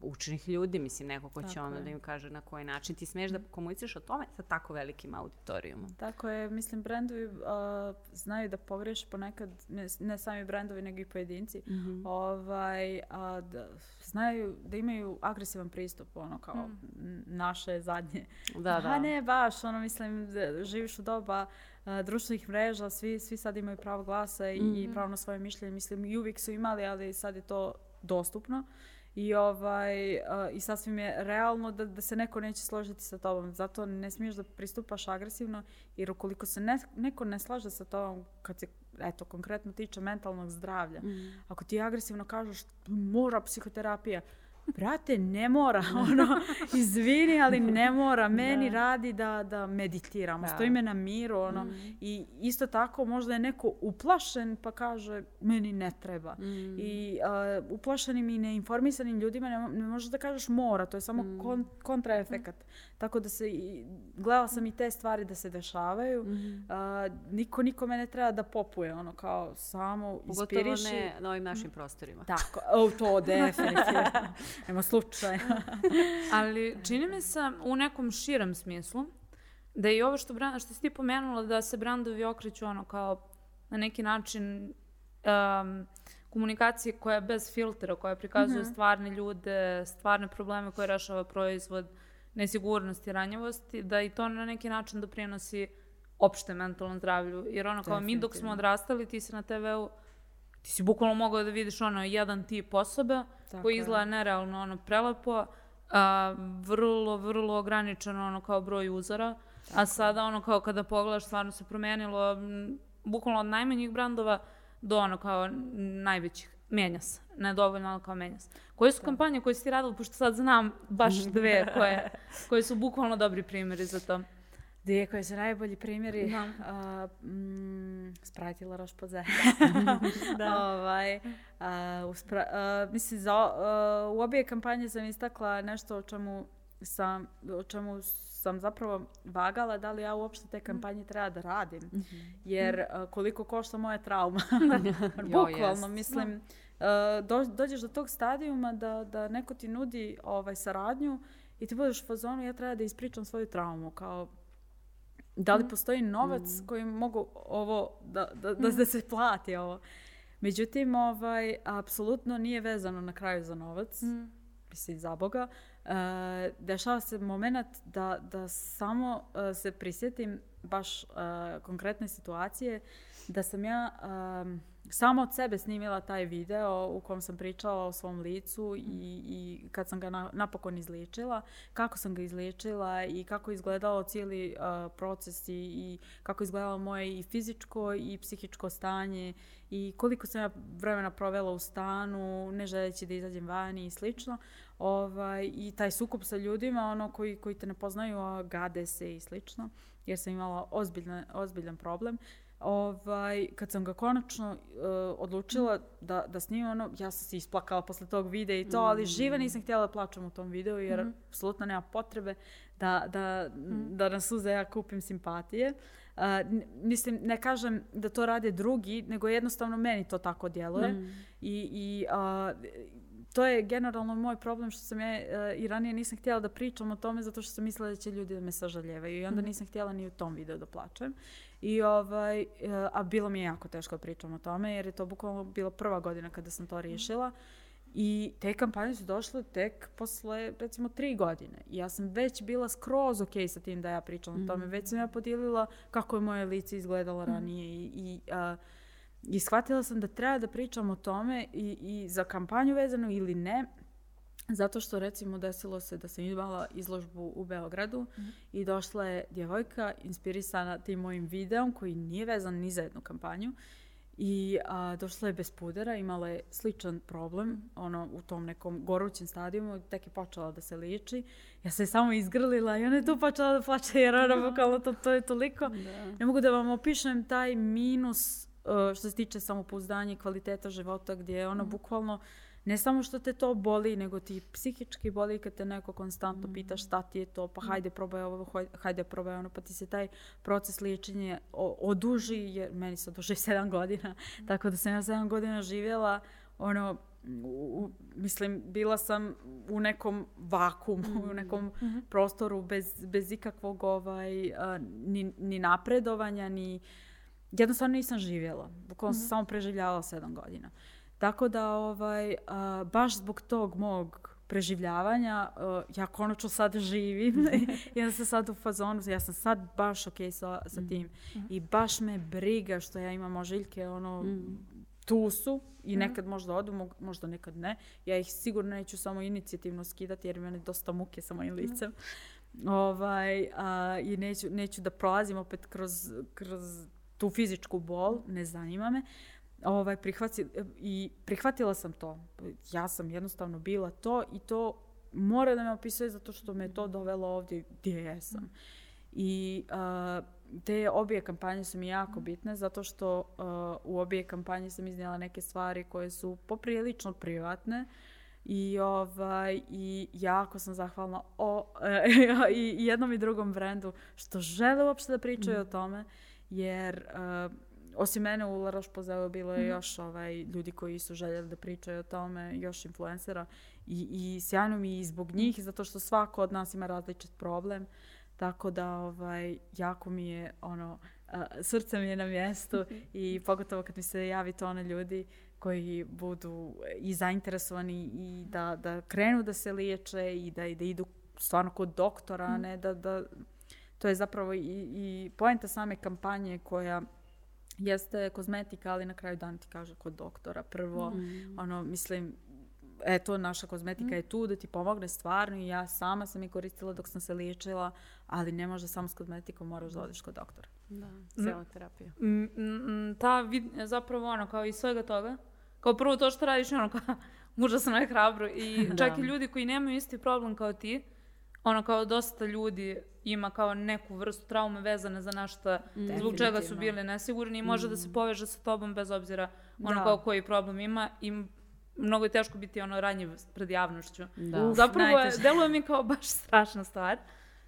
učenih ljudi, mislim, neko ko će Tako ono je. da im kaže na koji način ti smiješ da komuniciraš o tome sa tako velikim auditorijumom. Tako je, mislim, brendovi a, znaju da pogreše ponekad, ne, ne sami brendovi, nego i pojedinci. ovaj, a, da, znaju da imaju agresivan pristup, ono kao n- naše zadnje. Da, da. A ne baš, ono mislim, da živiš u doba a, društvenih mreža, svi, svi sad imaju pravo glasa i, i pravo na svoje mišljenje. Mislim, i uvijek su imali, ali sad je to dostupno. I, ovaj, a, I sasvim je realno da, da se neko neće složiti sa tobom. Zato ne smiješ da pristupaš agresivno, jer ukoliko se ne, neko ne slaže sa tobom, kad se eto, konkretno tiče mentalnog zdravlja, ako ti agresivno kažeš mora psihoterapija, Brate, ne mora, ono, izvini, ali ne mora. Meni radi da, da meditiramo, Da. stoji me na miru, ono. I isto tako možda je neko uplašen pa kaže, meni ne treba. I uh, uplašenim i neinformisanim ljudima ne, ne možeš da kažeš mora, to je samo kon, kontraefekat. Tako da se, i, gledala sam i te stvari da se dešavaju. A, niko nikome ne treba da popuje, ono, kao samo Pogotovo ispiriši. ne na ovim našim prostorima. Tako, o, to definitivno. Nema slučaja. Ali čini mi se u nekom širem smislu da i ovo što, bran- što si ti pomenula da se brandovi okreću ono kao na neki način um, komunikacije koja je bez filtera, koja prikazuje stvarne ljude, stvarne probleme koje rešava proizvod, nesigurnosti, ranjivosti, da i to na neki način doprinosi opšte mentalnom zdravlju. Jer ono kao mi dok smo odrastali, ti si na TV-u ti si bukvalno mogao da vidiš ono jedan tip osobe Tako koji izgleda nerealno ono prelepo, a, vrlo, vrlo ograničeno ono kao broj uzora, a sada ono kao kada pogledaš stvarno se promenilo m, bukvalno od najmanjih brandova do ono kao najvećih Mijenja se. Ne dovoljno, ali kao mijenja se. Koje su kampanje koje si ti radila, pošto sad znam baš dve koje, koje su bukvalno dobri primjeri za to? Dvije koje su najbolji primjeri. Da. Uh, mm, Sprite ili Roš da. ovaj, uh, uspra, uh, mislim, za, uh, u obje kampanje sam istakla nešto o čemu sam, o čemu sam zapravo vagala da li ja uopšte te kampanje treba da radim. Mm -hmm. Jer uh, koliko košta moja trauma. Bukvalno, mislim, uh, do, dođeš do tog stadijuma da, da neko ti nudi ovaj, saradnju i ti budeš u fazonu ja treba da ispričam svoju traumu. Kao, da li postoji novac mm. koji mogu ovo, da, da, da, da se plati ovo. Međutim, ovaj, apsolutno nije vezano na kraju za novac. Mm. Mislim, za Boga. Uh, dešava se moment da, da samo uh, se prisjetim baš uh, konkretne situacije da sam ja um, samo od sebe snimila taj video u kom sam pričala o svom licu i, i kad sam ga na, napokon izliječila, kako sam ga izliječila i kako je izgledalo cijeli uh, proces i, i kako izgledalo moje i fizičko i psihičko stanje i koliko sam ja vremena provela u stanu, ne želeći da izađem vani i slično. Ovaj, I taj sukup sa ljudima, ono koji, koji te ne poznaju, a gade se i slično, jer sam imala ozbiljan, ozbiljan problem. Ovaj, kad sam ga konačno uh, odlučila da, da snimam ono, ja sam se isplakala posle tog videa i to, mm. ali živa nisam htjela da plačem u tom videu jer mm. apsolutno nema potrebe da, da, mm. da na suze ja kupim simpatije. Uh, mislim, ne kažem da to rade drugi, nego jednostavno meni to tako djeluje. Mm. I, i uh, to je generalno moj problem što sam ja uh, i ranije nisam htjela da pričam o tome zato što sam mislila da će ljudi da me sažaljevaju i onda mm. nisam htjela ni u tom videu da plačem. I ovaj, uh, a bilo mi je jako teško da pričam o tome jer je to bukvalno bila prva godina kada sam to mhm. riješila. I te kampanje su došle tek posle, recimo, tri godine. I ja sam već bila skroz ok sa tim da ja pričam mm. o tome. Već sam ja podijelila kako je moje lice izgledalo mm. ranije i, i uh, I shvatila sam da treba da pričam o tome i, i za kampanju vezano ili ne, zato što recimo desilo se da sam imala izložbu u Beogradu mm -hmm. i došla je djevojka inspirisana tim mojim videom koji nije vezan ni za jednu kampanju i a, došla je bez pudera, imala je sličan problem ono u tom nekom gorućem stadijumu, tek je počela da se liči. Ja se samo izgrlila i ona je tu počela da plače jer ona bukvalno to, to je toliko. Da. Ne mogu da vam opišem taj minus uh, što se tiče samopouzdanja i kvaliteta života gdje je ono mm. bukvalno ne samo što te to boli, nego ti psihički boli kad te neko konstantno mm. pita šta ti je to, pa hajde probaj ovo, hajde probaj ono, pa ti se taj proces liječenja oduži, jer meni se oduži sedam godina, mm. tako da sam ja sedam godina živjela, ono, u, mislim, bila sam u nekom vakumu, mm. u nekom mm -hmm. prostoru bez, bez ikakvog ovaj, a, ni, ni napredovanja, ni jednostavno nisam živjela. Bukvalno sam mm -hmm. samo preživljavala sedam godina. Tako da, ovaj, a, baš zbog tog mog preživljavanja, uh, ja konačno sad živim. ja sam sad u fazonu, ja sam sad baš ok sa, sa tim. Mm. I baš me briga što ja imam ožiljke, ono, mm. tu su i nekad možda odu, možda nekad ne. Ja ih sigurno neću samo inicijativno skidati jer mene dosta muke sa mojim licem. Mm. Ovaj, a, I neću, neću da prolazim opet kroz, kroz tu fizičku bol, ne zanima me. Ovaj, prihvati, I prihvatila sam to. Ja sam jednostavno bila to i to mora da me opisuje zato što me to dovelo ovdje gdje jesam. I uh, te obje kampanje su mi jako bitne zato što uh, u obje kampanje sam iznijela neke stvari koje su poprilično privatne i ovaj i jako sam zahvalna o i jednom i drugom brendu što žele uopšte da pričaju mm. o tome jer uh, osim mene u La Roche-Posay bilo je mm. još ovaj, ljudi koji su željeli da pričaju o tome, još influencera i, i sjajno mi i zbog njih, zato što svako od nas ima različit problem, tako da ovaj, jako mi je ono, uh, srce mi je na mjestu i pogotovo kad mi se javi to one ljudi koji budu i zainteresovani i da, da krenu da se liječe i da, i da idu stvarno kod doktora, mm. ne da, da to je zapravo i, i poenta same kampanje koja jeste kozmetika, ali na kraju dan ti kaže kod doktora prvo. Mm. Ono, mislim, eto, naša kozmetika mm. je tu da ti pomogne stvarno i ja sama sam je koristila dok sam se liječila, ali ne može samo s kozmetikom, moraš da odeš kod doktora. Da, mm. terapija. Mm, mm, ta vid, zapravo ono, kao i svega toga, Kao prvo to što radiš, ono kao, užasno je hrabro. I čak i ljudi koji nemaju isti problem kao ti, ono kao dosta ljudi ima kao neku vrstu traume vezane za nešto zbog čega su bili nesigurni i može da se poveže sa tobom bez obzira ono Da. kao koji problem ima i mnogo je teško biti ono ranjiv pred javnošću. Da. Zapravo je, najteže. deluje mi kao baš strašna stvar.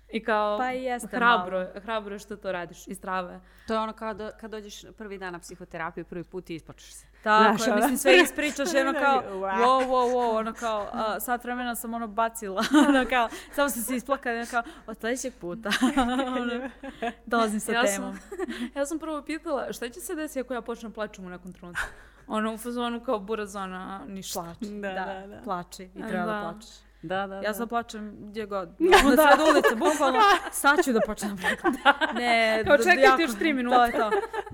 I kao Pa i jeste hrabro, malo. hrabro je što to radiš i strava. To je ono kao do, kad dođeš prvi dan na psihoterapiju, prvi put i ispočeš se. Tako Znaš, je, mislim sve ispričaš ono kao Wow. wow, wow, ono kao a, sat vremena sam ono bacila, ono kao samo sam se isplakala ono kao od sljedećeg puta ono, dolazim sa Ja sam- temom. Ja sam prvo pitala šta će se desiti ako ja počnem plaćem u nekom trenutku. Ono u fazonu kao burazona, ništa. Plači, Da, da, da. plači i A, treba da, da. plačeš. Da, da, Ja sad plačem gdje god. Na sred ulice, bukvalno, sad ću da počnem da. Ne, d- čekajte jako- još tri To minuta. je to.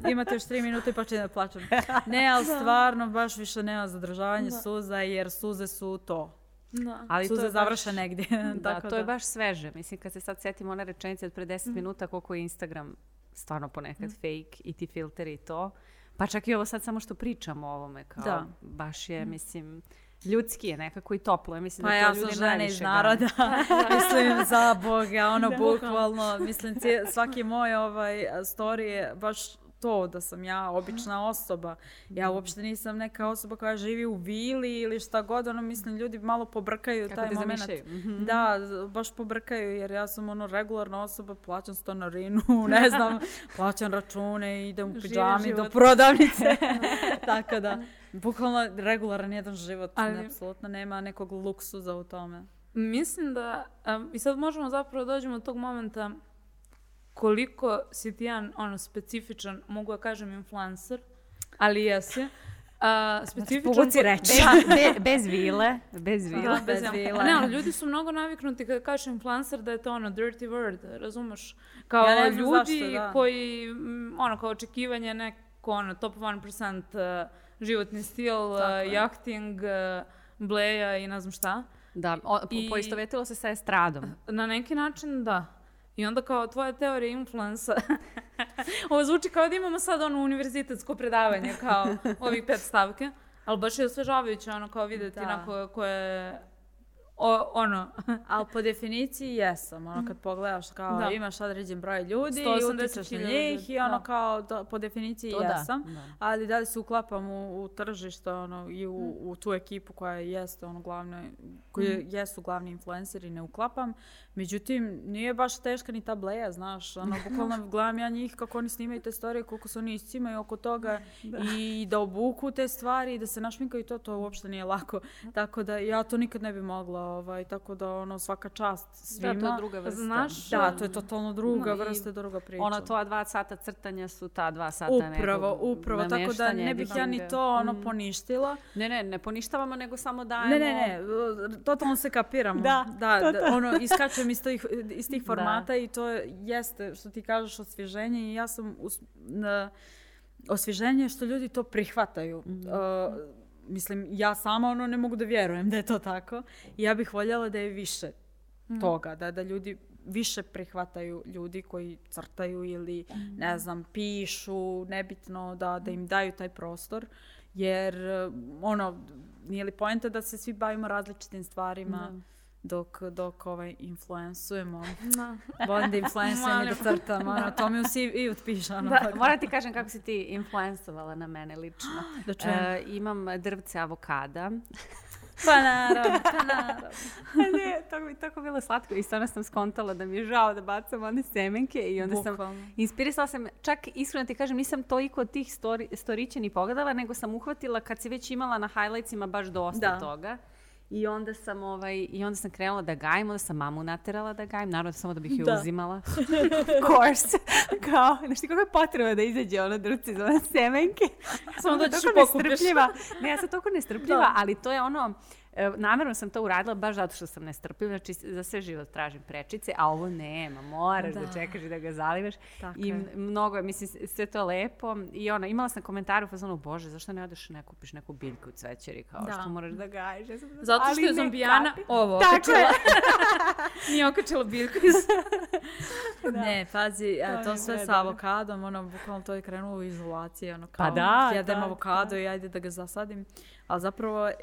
Imate još tri minute i počnem da plačem. Ne, ali stvarno baš više nema zadržavanja suza jer suze su to. Da. Ali to suze je završe baš- negdje. Da, Tako to je baš sveže. Mislim, kad se sad setim one rečenice od pre 10 minuta, koliko je Instagram stvarno ponekad fake i ti filteri i to. Pa čak i ovo sad samo što pričamo o ovome, kao Da. baš je, mislim, ljudski je nekako i toplo. Ja mislim Pa da ja to sam ljudi žena najviše iz naroda, mislim za Boga, ono bukvalno, mislim svaki moj ovaj story je baš to da sam ja obična osoba. Ja uopšte nisam neka osoba koja živi u vili ili šta god, ono mislim ljudi malo pobrkaju Kako taj te moment. zamišljaju. Mhm. Da, baš pobrkaju jer ja sam ono regularna osoba, plaćam stanarinu, ne znam, plaćam račune, idem u pidžami do prodavnice. Tako da, bukvalno regularan jedan život, Ali- apsolutno nema nekog luksuza u tome. Mislim da, em, i sad možemo zapravo dođemo do tog momenta koliko si ti jedan ono, specifičan, mogu da kažem influencer, ali jesi. A, specifičan... povuci po- reč. Be- be- bez vile, bez vile. Da, bez bez vile. Ne, ali ljudi su mnogo naviknuti kada kažeš influencer da je to ono dirty word, razumeš? Kao Ja ljudi zašto, da. koji, ono, kao očekivanje neko, ono, top 1% uh, životni stil, uh, Tako je. jachting, uh, bleja i ne znam šta. Da, o, po, I- poistovetilo se sa estradom. Na neki način da. I onda kao tvoja teorija influensa. Ovo zvuči kao da imamo sad ono univerzitetsko predavanje, kao ovih pet stavke. Ali baš je osvežavajuće ono kao vidjeti Da. na ko, ko je o, ono, Ali po definiciji jesam, ono kad pogledaš kao Da. imaš određen broj ljudi i 180 utičeš na njih i ono da. kao da, po definiciji To da, jesam. da. Ali da li se uklapam u, u tržište ono, i u, u tu ekipu koja jeste ono glavne, koji jesu glavni influenceri, ne uklapam. Međutim, nije baš teška ni ta bleja, znaš, ono, bukvalno gledam ja njih kako oni snimaju te storije, koliko se oni iscimaju oko toga i da obuku te stvari i da se našminkaju to, to uopšte nije lako. Tako da ja to nikad ne bi mogla, ovaj, tako da ono svaka čast svima. Da, to je druga vrsta. Znaš, Da, to je totalno druga No, vrsta, druga priča. Ono, tvoja dva sata crtanja su ta dva sata Upravo, nekog upravo, tako da ne bih ja ni to ono poništila. Ne, ne, ne poništavamo, nego samo dajemo... Ne, ne, ne, totalno se kapiramo. Da, da, to, da, ono, iskačem iz tih, iz tih Da. formata i to jeste, što ti kažeš, osvježenje i ja sam us, na, osvježenje je što ljudi to prihvataju. Mhm. Uh, mislim, ja sama ono ne mogu da vjerujem da je to tako. I ja bih voljela da je više Mhm. toga, da, da ljudi više prihvataju ljudi koji crtaju ili, Mhm. ne znam, pišu, nebitno da, da im daju taj prostor. Jer, uh, ono, nije li poenta da se svi bavimo različitim stvarima dok, dok ovaj, influencujemo. da. Volim da influencujem i da crtam, ono, to mi u CV piše, ono. Da, moram ti kažem kako si ti influencovala na mene lično. Da čujem. E, imam drvce avokada. Pa naravno, pa naravno. ne, to mi je tako bilo slatko i stvarno sam skontala da mi je žao da bacam one semenke i onda sam Bukvalno. inspirisala sam, čak iskreno ti kažem, nisam toliko tih stori, storića ni pogledala, nego sam uhvatila kad si već imala na highlightsima baš dosta Da. toga. I onda sam ovaj i onda sam krenula da gajim, onda sam mamu naterala da gajim, naravno samo da bih ju Da. uzimala. of course. Kao, znaš ti kako je potrebno da izađe ono drvce iz one semenke. Samo da ćeš toliko pokupiš. Ne, ja sam toliko nestrpljiva, ali to je ono, E, namjerno sam to uradila baš zato što sam nestrpljiva, znači za sve život tražim prečice, a ovo nema, moraš da, čekaš i da ga zaliveš. I mnogo je, mislim, sve to lepo. I ono, imala sam komentar u fazonu, bože, zašto ne odeš ne kupiš neku biljku u cvećeri, kao što moraš da gajiš. Ja zato što je zombijana ovo okačila. Nije okačila biljku. Iz... Ne, pazi, to, to sve sa avokadom, ono, bukvalno to je krenulo u izolaciji, ono, pa kao, pa da, jedem avokado i ajde da ga zasadim. Ali zapravo, e,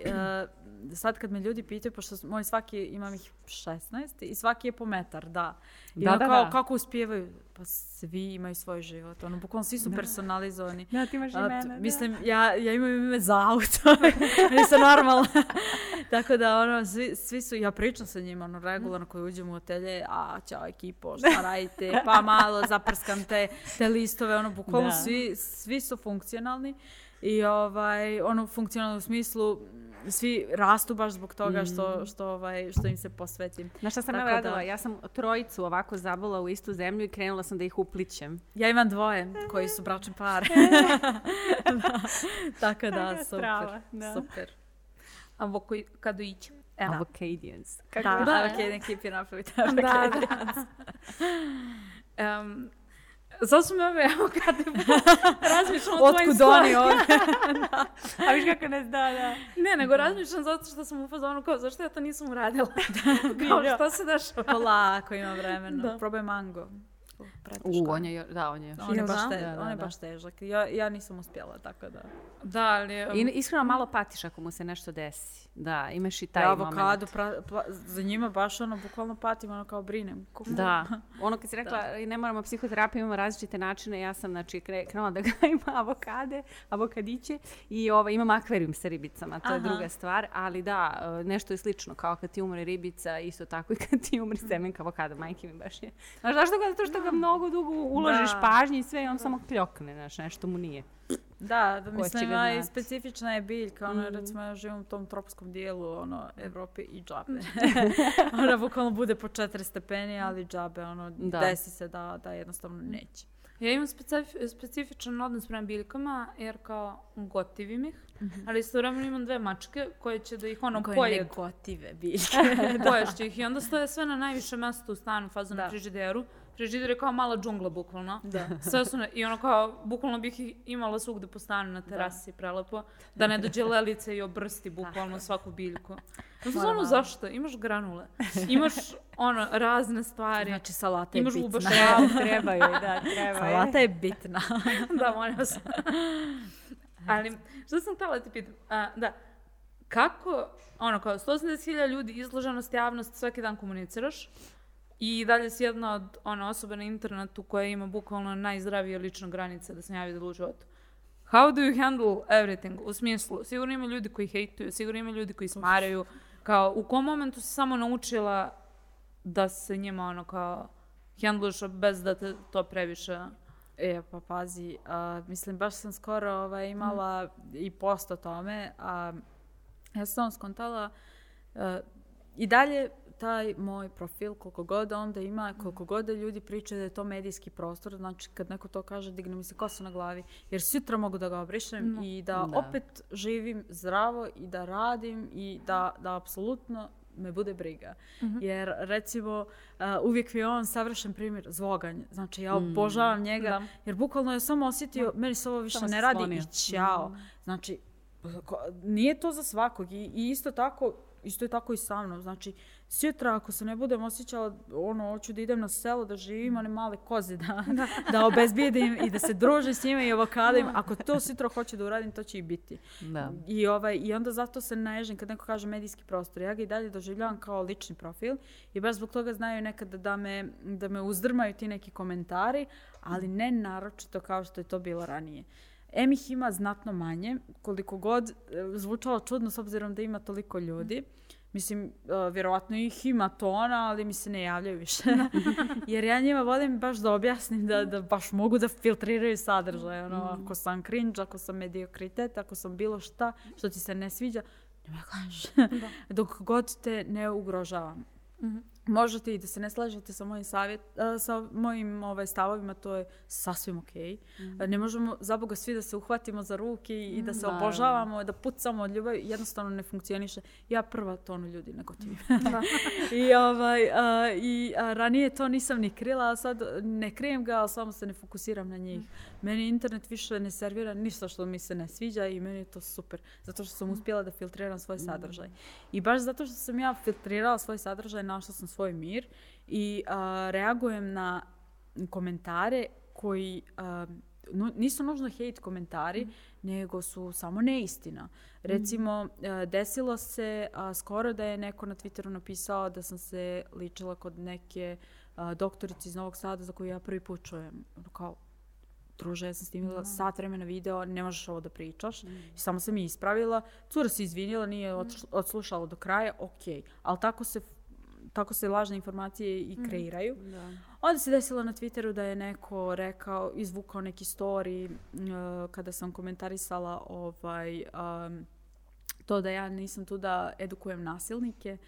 sad kad me ljudi pitaju, pošto moj svaki, imam ih 16 i svaki je po metar, da. I da, da, kao, kako uspijevaju? Pa svi imaju svoj život. Ono, bukvalno svi su personalizovani. Da, ti imaš i mene. Mislim, ja, ja imam ime za auto. Nisam normalna. Tako da, ono, svi, svi, su, ja pričam sa njima, ono, regularno koji uđem u hotelje, a, čao ekipo, šta radite, pa malo zaprskam te, te listove, ono, bukvalno svi, svi su funkcionalni. I ovaj, ono, funkcionalno u smislu, svi rastu baš zbog toga što, mm. što, ovaj, što im se posvetim. Na šta sam ja radila? Ja sam trojicu ovako zabala u istu zemlju i krenula sam da ih uplićem. Ja imam dvoje koji su bračni par. Tako da, super. Strava, da. Super. Avokado iće. Avocadians. Kako da, da, Avocadian keep it up with Avocadians. um, Zato su me ove avokade razmišljam o tvojim Otkud oni ovdje? A viš kako ne zna, da. Ne, nego razmišljam zato što sam u fazonu kao, zašto ja to nisam uradila? kao, šta se dešava? Polako ima vremena. Probaj mango. U, on je, da, on je. On je baš, te, da, on je baš težak. Ja, ja nisam uspjela, tako da. Da, ali... I, iskreno malo patiš ako mu se nešto desi. Da, imaš i taj ja, avokado, pra, pa, za njima baš ono, bukvalno patim, ono kao brinem. Da, ono kad si rekla, da. ne moramo psihoterapiju, imamo različite načine, ja sam, znači, krenula da gajim avokade, avokadiće i ovo, ovaj, imam akvarijum sa ribicama, to Aha. je druga stvar, ali da, e, nešto je slično, kao kad ti umre ribica, isto tako i kad ti umre semenka avokada, majke mi baš je. Znaš, zašto ga, to što ga mnogo dugo uložiš da. pažnje i sve i on samo kljokne, znaš, nešto mu nije. Da, da mislim, i specifična je biljka, ono, mm. recimo ja živim u tom tropskom dijelu, ono, Evrope i džabe. ona bukvalno bude po četiri stepeni, ali džabe, ono, da. desi se da, da jednostavno neće. Ja imam specif specifičan odnos prema biljkama, jer kao gotivim ih, mm -hmm. ali istovremeno imam dve mačke koje će da ih ono koje pojed. Koje gotive biljke. Poješće ih i onda stoje sve na najviše mjesto u stanu, fazu na frižideru frižider je kao mala džungla, bukvalno. Da. Sve su ne, I ono kao, bukvalno bih ih imala svugde po stanu na terasi, da. prelepo. Da ne dođe lelice i obrsti bukvalno svaku biljku. Su ono, zašto? Imaš granule. Imaš, ono, razne stvari. Znači, salata je Imaš bitna. Imaš trebaju, da, treba Salata je bitna. da, molim vas. Ali, što sam htjela ti pitam? A, da, kako, ono, kao 180.000 ljudi, izloženost, javnost, svaki dan komuniciraš, I dalje si jedna od one osobe na internetu koja ima bukvalno najzdravije lične granice da se javi da u životu. How do you handle everything? U smislu, sigurno ima ljudi koji hejtuju, sigurno ima ljudi koji smaraju. Kao, u kom momentu si samo naučila da se njima ono kao handluješ bez da te to previše... E, pa pazi, uh, mislim, baš sam skoro ovaj, imala mm. i post o tome, a ja sam skontala uh, i dalje taj moj profil, koliko god onda ima, koliko god da ljudi pričaju da je to medijski prostor, znači kad neko to kaže, digne mi se kosa na glavi, jer sutra mogu da ga obrišem no. i da, da opet živim zdravo i da radim i da, da apsolutno me bude briga. Mm -hmm. Jer, recimo, uh, uvijek mi je on savršen primjer zvoganj. Znači, ja mm. obožavam njega, da. jer bukvalno je samo osjetio, no. meni se ovo više samo ne radi slonio. i ćao. Mm. Znači, nije to za svakog i, i isto tako, isto je tako i sa mnom. Znači, sjetra ako se ne budem osjećala, ono, hoću da idem na selo, da živim, one male koze, da, da obezbijedim i da se družim s njima i avokadima. Ako to sjetra hoću da uradim, to će i biti. Da. I, ovaj, I onda zato se naježim kad neko kaže medijski prostor. Ja ga i dalje doživljavam kao lični profil i baš zbog toga znaju nekada da me, da me uzdrmaju ti neki komentari, ali ne naročito kao što je to bilo ranije. Em ih ima znatno manje, koliko god e, zvučalo čudno s obzirom da ima toliko ljudi. Mislim, uh, vjerovatno ih ima tona, ali mi se ne javljaju više. Jer ja njima volim baš da objasnim da, da baš mogu da filtriraju sadržaj. Ono, mm. Ako sam cringe, ako sam mediokritet, ako sam bilo šta što ti se ne sviđa, ne me kažeš. Dok god te ne ugrožavam. Mm -hmm. Možete i da se ne slažete sa mojim, savjet, sa mojim ovaj, stavovima, to je sasvim ok. Mm. Ne možemo, za Boga, svi da se uhvatimo za ruke i da se mm, obožavamo, da pucamo od ljubavi, jednostavno ne funkcioniše. Ja prva tonu ljudi ne gotivim. I, ovaj, a, i a, ranije to nisam ni krila, a sad ne krijem ga, ali samo se ne fokusiram na njih. Mm. Meni internet više ne servira ništa što mi se ne sviđa i meni je to super. Zato što sam uspjela da filtriram svoj sadržaj. I baš zato što sam ja filtrirala svoj sadržaj, našla sam svoj mir i a, reagujem na komentare koji a, no, nisu nužno hate komentari, mm. nego su samo neistina. Recimo, mm. desilo se a, skoro da je neko na Twitteru napisao da sam se ličila kod neke a, doktorice iz Novog Sada za koju ja prvi put čujem. Kao, druže, ja sam snimila mm. sat vremena video, ne možeš ovo da pričaš. Mm. I samo sam je ispravila. Cura se izvinila, nije mm. odslušala do kraja, ok. Ali tako se tako se lažne informacije i mhm. kreiraju. Mm, da. Onda se desilo na Twitteru da je neko rekao, izvukao neki story uh, kada sam komentarisala ovaj, um, to da ja nisam tu da edukujem nasilnike uh,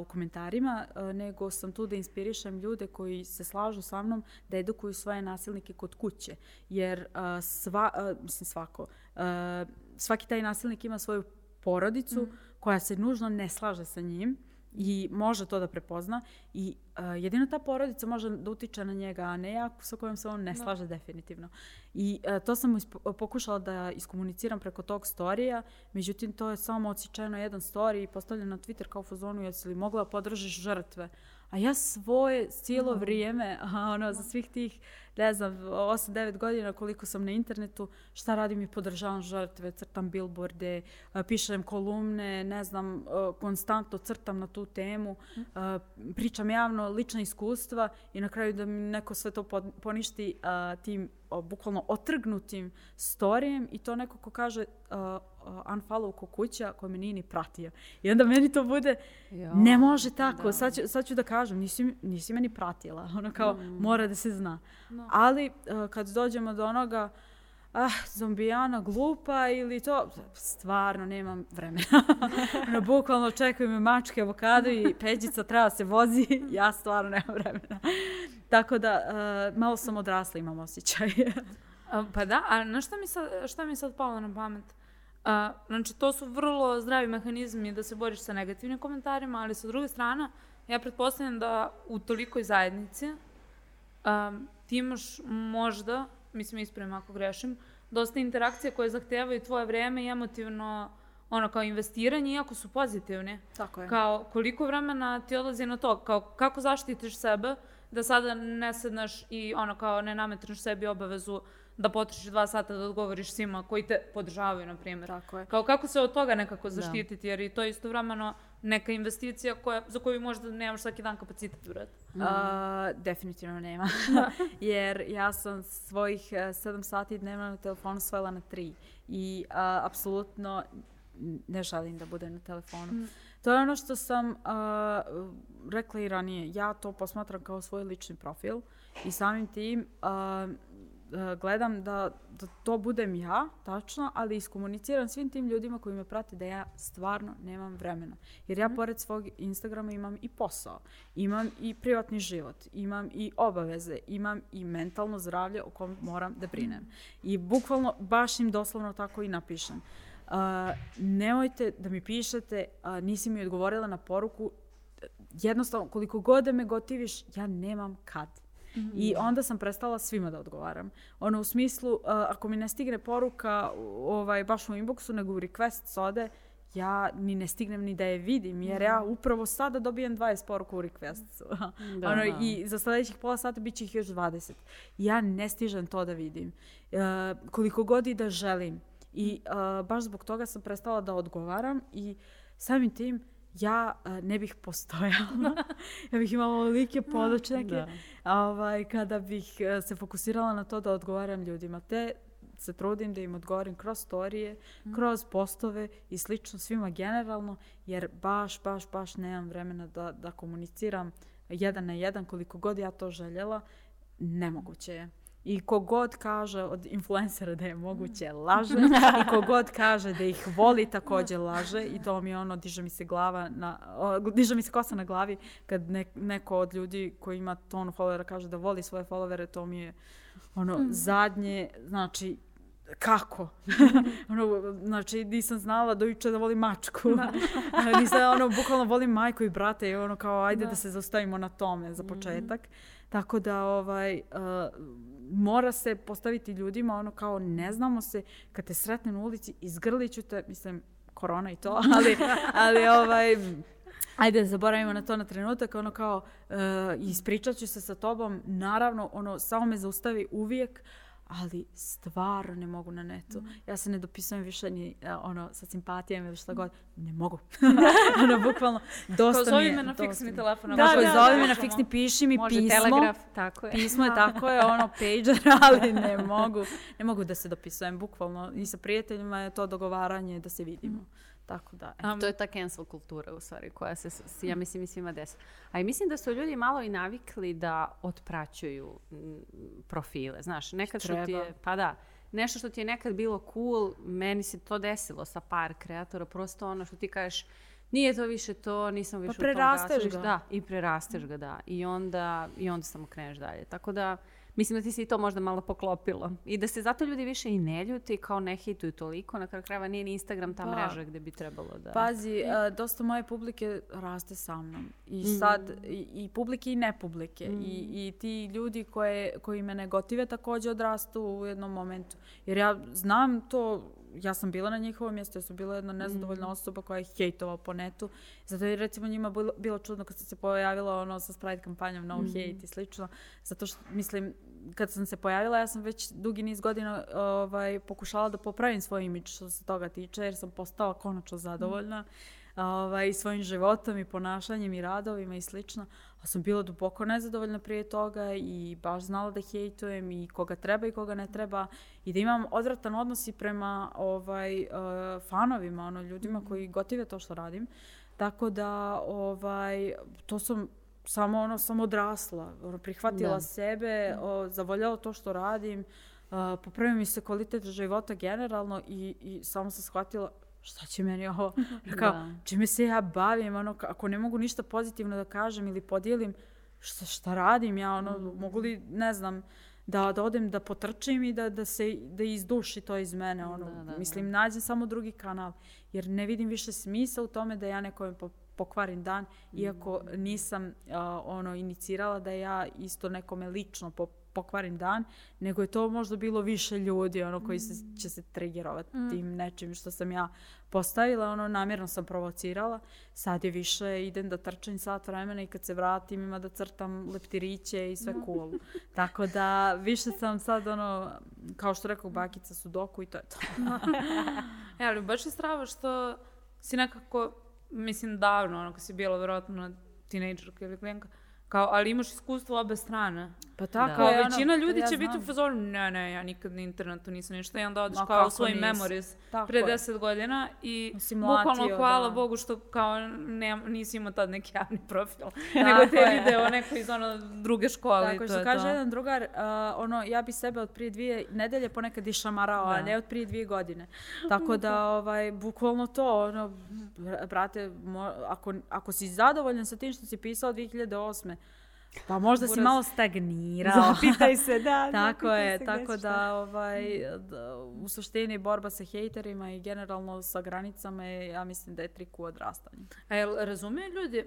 u komentarima, nego sam tu da inspirišem ljude koji se slažu sa mnom da edukuju svoje nasilnike kod kuće. Jer sva, mislim svako, svaki taj nasilnik ima svoju porodicu mm. koja se nužno ne slaže sa njim i može to da prepozna i uh, jedino ta porodica može da utiče na njega, a ne ja sa kojom se on ne slaže no. definitivno. I uh, to sam pokušala da iskomuniciram preko tog storija, međutim to je samo ocičeno jedan story i postavljen na Twitter kao fazonu, jesi li mogla da podržiš žrtve? A ja svoje cijelo vrijeme, a ono, za svih tih, ne znam, 8-9 godina koliko sam na internetu, šta radim i podržavam žrtve, crtam billboarde, pišem kolumne, ne znam, konstantno crtam na tu temu, mm. pričam javno lična iskustva i na kraju da mi neko sve to poništi tim bukvalno otrgnutim storijem i to neko ko kaže uh, unfollow ko kuća koja me nije ni pratio. I onda meni to bude, jo, ne može tako, da. Sad, ću, sad ću da kažem, nisi, nisi meni pratila, ono kao mm. mora da se zna. No. Ali uh, kad dođemo do onoga, ah, zombijana glupa ili to, stvarno nemam vremena. no, bukvalno čekaju me mačke, avokado i peđica treba se vozi, ja stvarno nemam vremena. Tako da, uh, malo sam odrasla, imam osjećaj. pa da, a na šta mi sad, šta mi sad palo na pamet? A, znači, to su vrlo zdravi mehanizmi da se boriš sa negativnim komentarima, ali sa druge strane, ja pretpostavljam da u tolikoj zajednici um, ti imaš možda, mislim ispravim ako grešim, dosta interakcije koje zahtevaju tvoje vreme i emotivno ono kao investiranje, iako su pozitivne. Tako je. Kao koliko vremena ti odlazi na to, kao kako zaštitiš sebe da sada ne sednaš i ono kao ne nametneš sebi obavezu da potrošiš dva sata da odgovoriš svima koji te podržavaju, na primjer. Tako je. Kao kako se od toga nekako da. zaštititi, da. jer i to je istovremeno neka investicija koja, za koju možda nemaš svaki dan kapacitet, vrat. Mm. Uh, definitivno nema. jer ja sam svojih uh, sedam sati dnevno na telefonu svojila na tri. I uh, apsolutno ne želim da budem na telefonu. Mm. To je ono što sam uh, rekla i ranije. Ja to posmatram kao svoj lični profil i samim tim uh, E, gledam da, da to budem ja, tačno, ali iskomuniciram svim tim ljudima koji me prate da ja stvarno nemam vremena. Jer ja mm. pored svog Instagrama imam i posao, imam i privatni život, imam i obaveze, imam i mentalno zdravlje o kom moram da brinem. I bukvalno baš im doslovno tako i napišem. Uh, nemojte da mi pišete, uh, nisi mi odgovorila na poruku, jednostavno koliko god da me gotiviš, ja nemam kad. Mm. I onda sam prestala svima da odgovaram. Ono u smislu, uh, ako mi ne stigne poruka ovaj, baš u inboxu, nego u request sode, ja ni ne stignem ni da je vidim, jer ja mhm. upravo sada dobijem 20 poruka u requestu. Da, ono, da. I za sledećih pola sata bit će ih još 20. Ja ne stižem to da vidim. Uh, koliko god i da želim. I uh, baš zbog toga sam prestala da odgovaram i samim tim ja uh, ne bih postojala. ja bih imala olike podočnjake da. ovaj, kada bih uh, se fokusirala na to da odgovaram ljudima. Te se trudim da im odgovorim kroz storije, mm. kroz postove i slično svima generalno, jer baš, baš, baš nemam vremena da, da komuniciram jedan na jedan koliko god ja to željela, nemoguće je. I kogod kaže od influencera da je moguće laže i kogod kaže da ih voli također laže i to mi ono, diže mi se glava na, o, diže mi se kosa na glavi kad ne, neko od ljudi koji ima ton followera kaže da voli svoje followere, to mi je ono zadnje, znači kako? ono, znači, nisam znala do juče da volim mačku. nisam, ono, bukvalno volim majku i brate i ono kao, ajde da, da se zaustavimo na tome za početak. Mm. Tako da, ovaj, uh, mora se postaviti ljudima ono kao ne znamo se, kad te sretnem u ulici, izgrliću te, mislim, korona i to, ali, ali ovaj, ajde zaboravimo na to na trenutak, ono kao uh, ispričat ću se sa tobom, naravno, ono, samo me zaustavi uvijek, ali stvarno ne mogu na netu. Mm. Ja se ne dopisujem više ni ono, sa simpatijama ili šta god. Ne mogu. ono, bukvalno, dosta Kao mi je. me na fiksni telefon. Da, da, da, zove me na fiksni, piši mi Može pismo. telegraf, tako je. Pismo je tako je, ono, pager, ali ne mogu. Ne mogu da se dopisujem, bukvalno. I sa prijateljima je to dogovaranje da se vidimo. Mm. Tako da, um, to je ta cancel kultura u stvari koja se, ja mislim, i svima desi. A i mislim da su ljudi malo i navikli da otpraćuju profile. Znaš, nekad što ti je, pa da, nešto što ti je nekad bilo cool, meni se to desilo sa par kreatora, prosto ono što ti kažeš, nije to više to, nisam više pa prerasteš ga. Da, i prerasteš ga, da. I onda, i onda samo kreneš dalje. Tako da, Mislim da ti se i to možda malo poklopilo. I da se zato ljudi više i ne ljuti, kao ne hituju toliko. Na kraju krajeva nije ni Instagram ta pa, mreža gdje bi trebalo da... Pazi, uh, dosta moje publike raste sa mnom. I mm. sad, i, i publike i nepublike. Mm. I, I ti ljudi koje, koji me negotive također odrastu u jednom momentu. Jer ja znam to ja sam bila na njihovom mjestu, ja sam bila jedna nezadovoljna mm. osoba koja je hejtovala po netu. Zato je recimo njima bilo, bilo čudno kad sam se pojavila ono sa Sprite kampanjom No mm. Hate i slično. Zato što, mislim, kad sam se pojavila, ja sam već dugi niz godina ovaj, pokušala da popravim svoj imidž što se toga tiče, jer sam postala konačno zadovoljna. Mm ovaj, svojim životom i ponašanjem i radovima i slično. A sam bila duboko nezadovoljna prije toga i baš znala da hejtujem i koga treba i koga ne treba i da imam odvratan odnos i prema ovaj, uh, fanovima, ono, ljudima mm. koji gotive to što radim. Tako da ovaj, to sam samo ono sam odrasla, ono, prihvatila da. sebe, o, zavoljala to što radim, uh, popravio mi se kvalitet života generalno i, i samo sam shvatila šta će meni ovo, kao, da. čime se ja bavim, ono, ako ne mogu ništa pozitivno da kažem ili podijelim, šta, šta radim ja, ono, mm. mogu li, ne znam, da, da odem da potrčim i da, da se da izduši to iz mene, ono, da, da, mislim, da. nađem samo drugi kanal, jer ne vidim više smisa u tome da ja nekome po, pokvarim dan, mm. iako nisam uh, ono inicirala da ja isto nekome lično po, pokvarim dan, nego je to možda bilo više ljudi ono koji se, će se triggerovati mm. tim nečim što sam ja postavila, ono namjerno sam provocirala. Sad je više idem da trčim sat vremena i kad se vratim ima da crtam leptiriće i sve cool. Tako da više sam sad ono, kao što rekao bakica sudoku i to je to. e, ali baš je strava što si nekako, mislim davno, ono kad si bila vjerojatno tinejdžerka ili klijenka, Kao, ali imaš iskustvo obe strane. Pa tako da. je, Većina ljudi ja će biti u fazonu, ne, ne, ja nikad na internetu nisam ništa. I onda odeš Ma, kao u svoj memories tako pre deset godina i bukvalno hvala da. Bogu što kao ne, nisi imao tad neki javni profil. nego te je. video neko iz ono druge škole. Tako što kaže to. jedan drugar, uh, ono, ja bi sebe od prije dvije nedelje ponekad išamarao, a ne od prije dvije godine. Tako da, ovaj, bukvalno to, ono, brate, mo, ako, ako si zadovoljan sa tim što si pisao 2008 Pa možda si malo stagnirao. Zapitaj se, da. tako je, tako da, ovaj, da, u suštini borba sa hejterima i generalno sa granicama je, ja mislim da je trik u odrastanju. A jel razumije ljudi,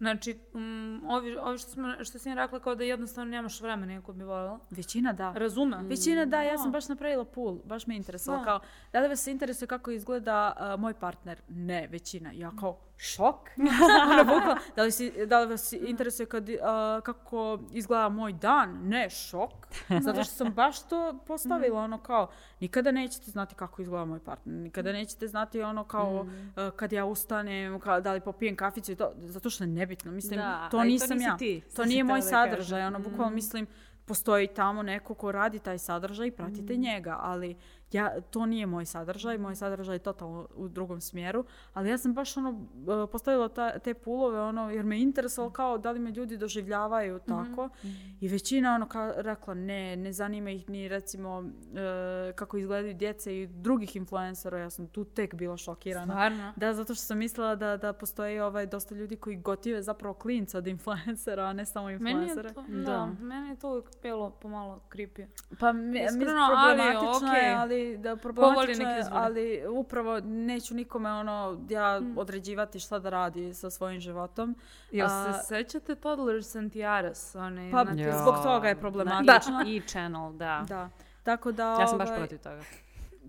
Znači, um, ovi, ovi što, smo, što si rekla kao da jednostavno nemaš vremena ako bi voljela. Većina da. Razume. Mm. Većina da, ja sam baš napravila pool, baš me interesovalo. Kao, da li vas interesuje kako izgleda uh, moj partner? Ne, većina. Ja kao, šok. ono, da, li si, da li vas interesuje kad, uh, kako izgleda moj dan? Ne, šok. Zato što sam baš to postavila, ono kao, nikada nećete znati kako izgleda moj partner. Nikada nećete znati ono kao, uh, kad ja ustanem, kao, da li popijem kaficu i to, zato što je nebitno. Mislim, da, to nisam to ja. Ti, to nije moj sadržaj. Ono, bukvalno mm. mislim, postoji tamo neko ko radi taj sadržaj i pratite mm. njega, ali ja, to nije moj sadržaj, moj sadržaj je totalno u drugom smjeru, ali ja sam baš ono e, postavila ta, te pulove ono jer me interesovalo kao da li me ljudi doživljavaju mhm. tako i većina ono kao rekla ne, ne zanima ih ni recimo e, kako izgledaju djece i drugih influencera, ja sam tu tek bila šokirana. Stvarno? Da, zato što sam mislila da, da postoji ovaj, dosta ljudi koji gotive zapravo klinca od influencera, a ne samo influencera. Meni je to, da. meni je to uvijek bilo pomalo creepy. Pa mi, problematično ali, je, ali da problematično je, ali upravo neću nikome ono, ja hmm. određivati šta da radi sa svojim životom. Jel se sećate Toddlers and Tiaras? One, pa zbog toga je problematično. Da. I channel, da. da. Tako da, ja sam baš ovaj, protiv toga.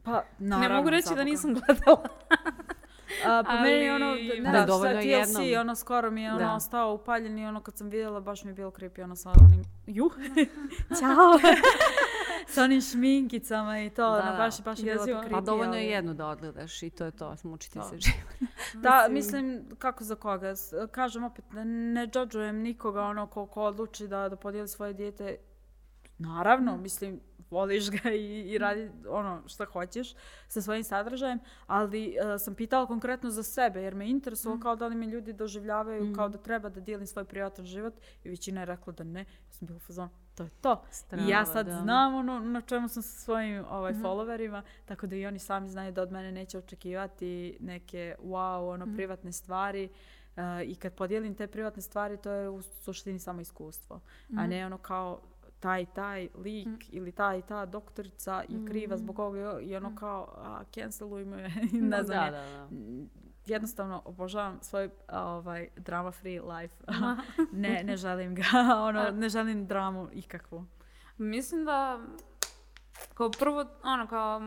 Pa, naravno, ne mogu reći da nisam gledala. A, po meni ono, ne da, dovoljno TLC, jednom. ono, skoro mi je ono, ostao upaljen i ono, kad sam vidjela, baš mi je bilo creepy, ono, sa onim, juh, ćao, sa onim šminkicama i to, da, ono, baš, baš je bilo to. Pa dovoljno je jedno da odgledaš i to je to, smučiti se život. da, mislim, kako za koga, kažem opet, ne džadžujem nikoga, ono, ko, ko odluči da, da podijeli svoje dijete, naravno, mislim, voliš ga i, i radi ono što hoćeš sa svojim sadržajem, ali uh, sam pitala konkretno za sebe jer me interesovalo mm. kao da li me ljudi doživljavaju mm. kao da treba da dijelim svoj prijatan život i većina je rekla da ne. Ja sam bila fazon, to je to. Strava, I ja sad da. znam ono na čemu sam sa svojim ovaj, mm. followerima, tako da i oni sami znaju da od mene neće očekivati neke wow, ono, mm. privatne stvari. Uh, I kad podijelim te privatne stvari, to je u suštini samo iskustvo. Mm. A ne ono kao taj taj lik mm. ili ta i ta doktorica je kriva mm. zbog ovoga i ono mm. kao a, cancelujmo je, ne znam da, da, da. Jednostavno obožavam svoj ovaj, drama free life. ne, ne želim ga, ono, ne želim dramu ikakvu. Mislim da kao prvo, ono, kao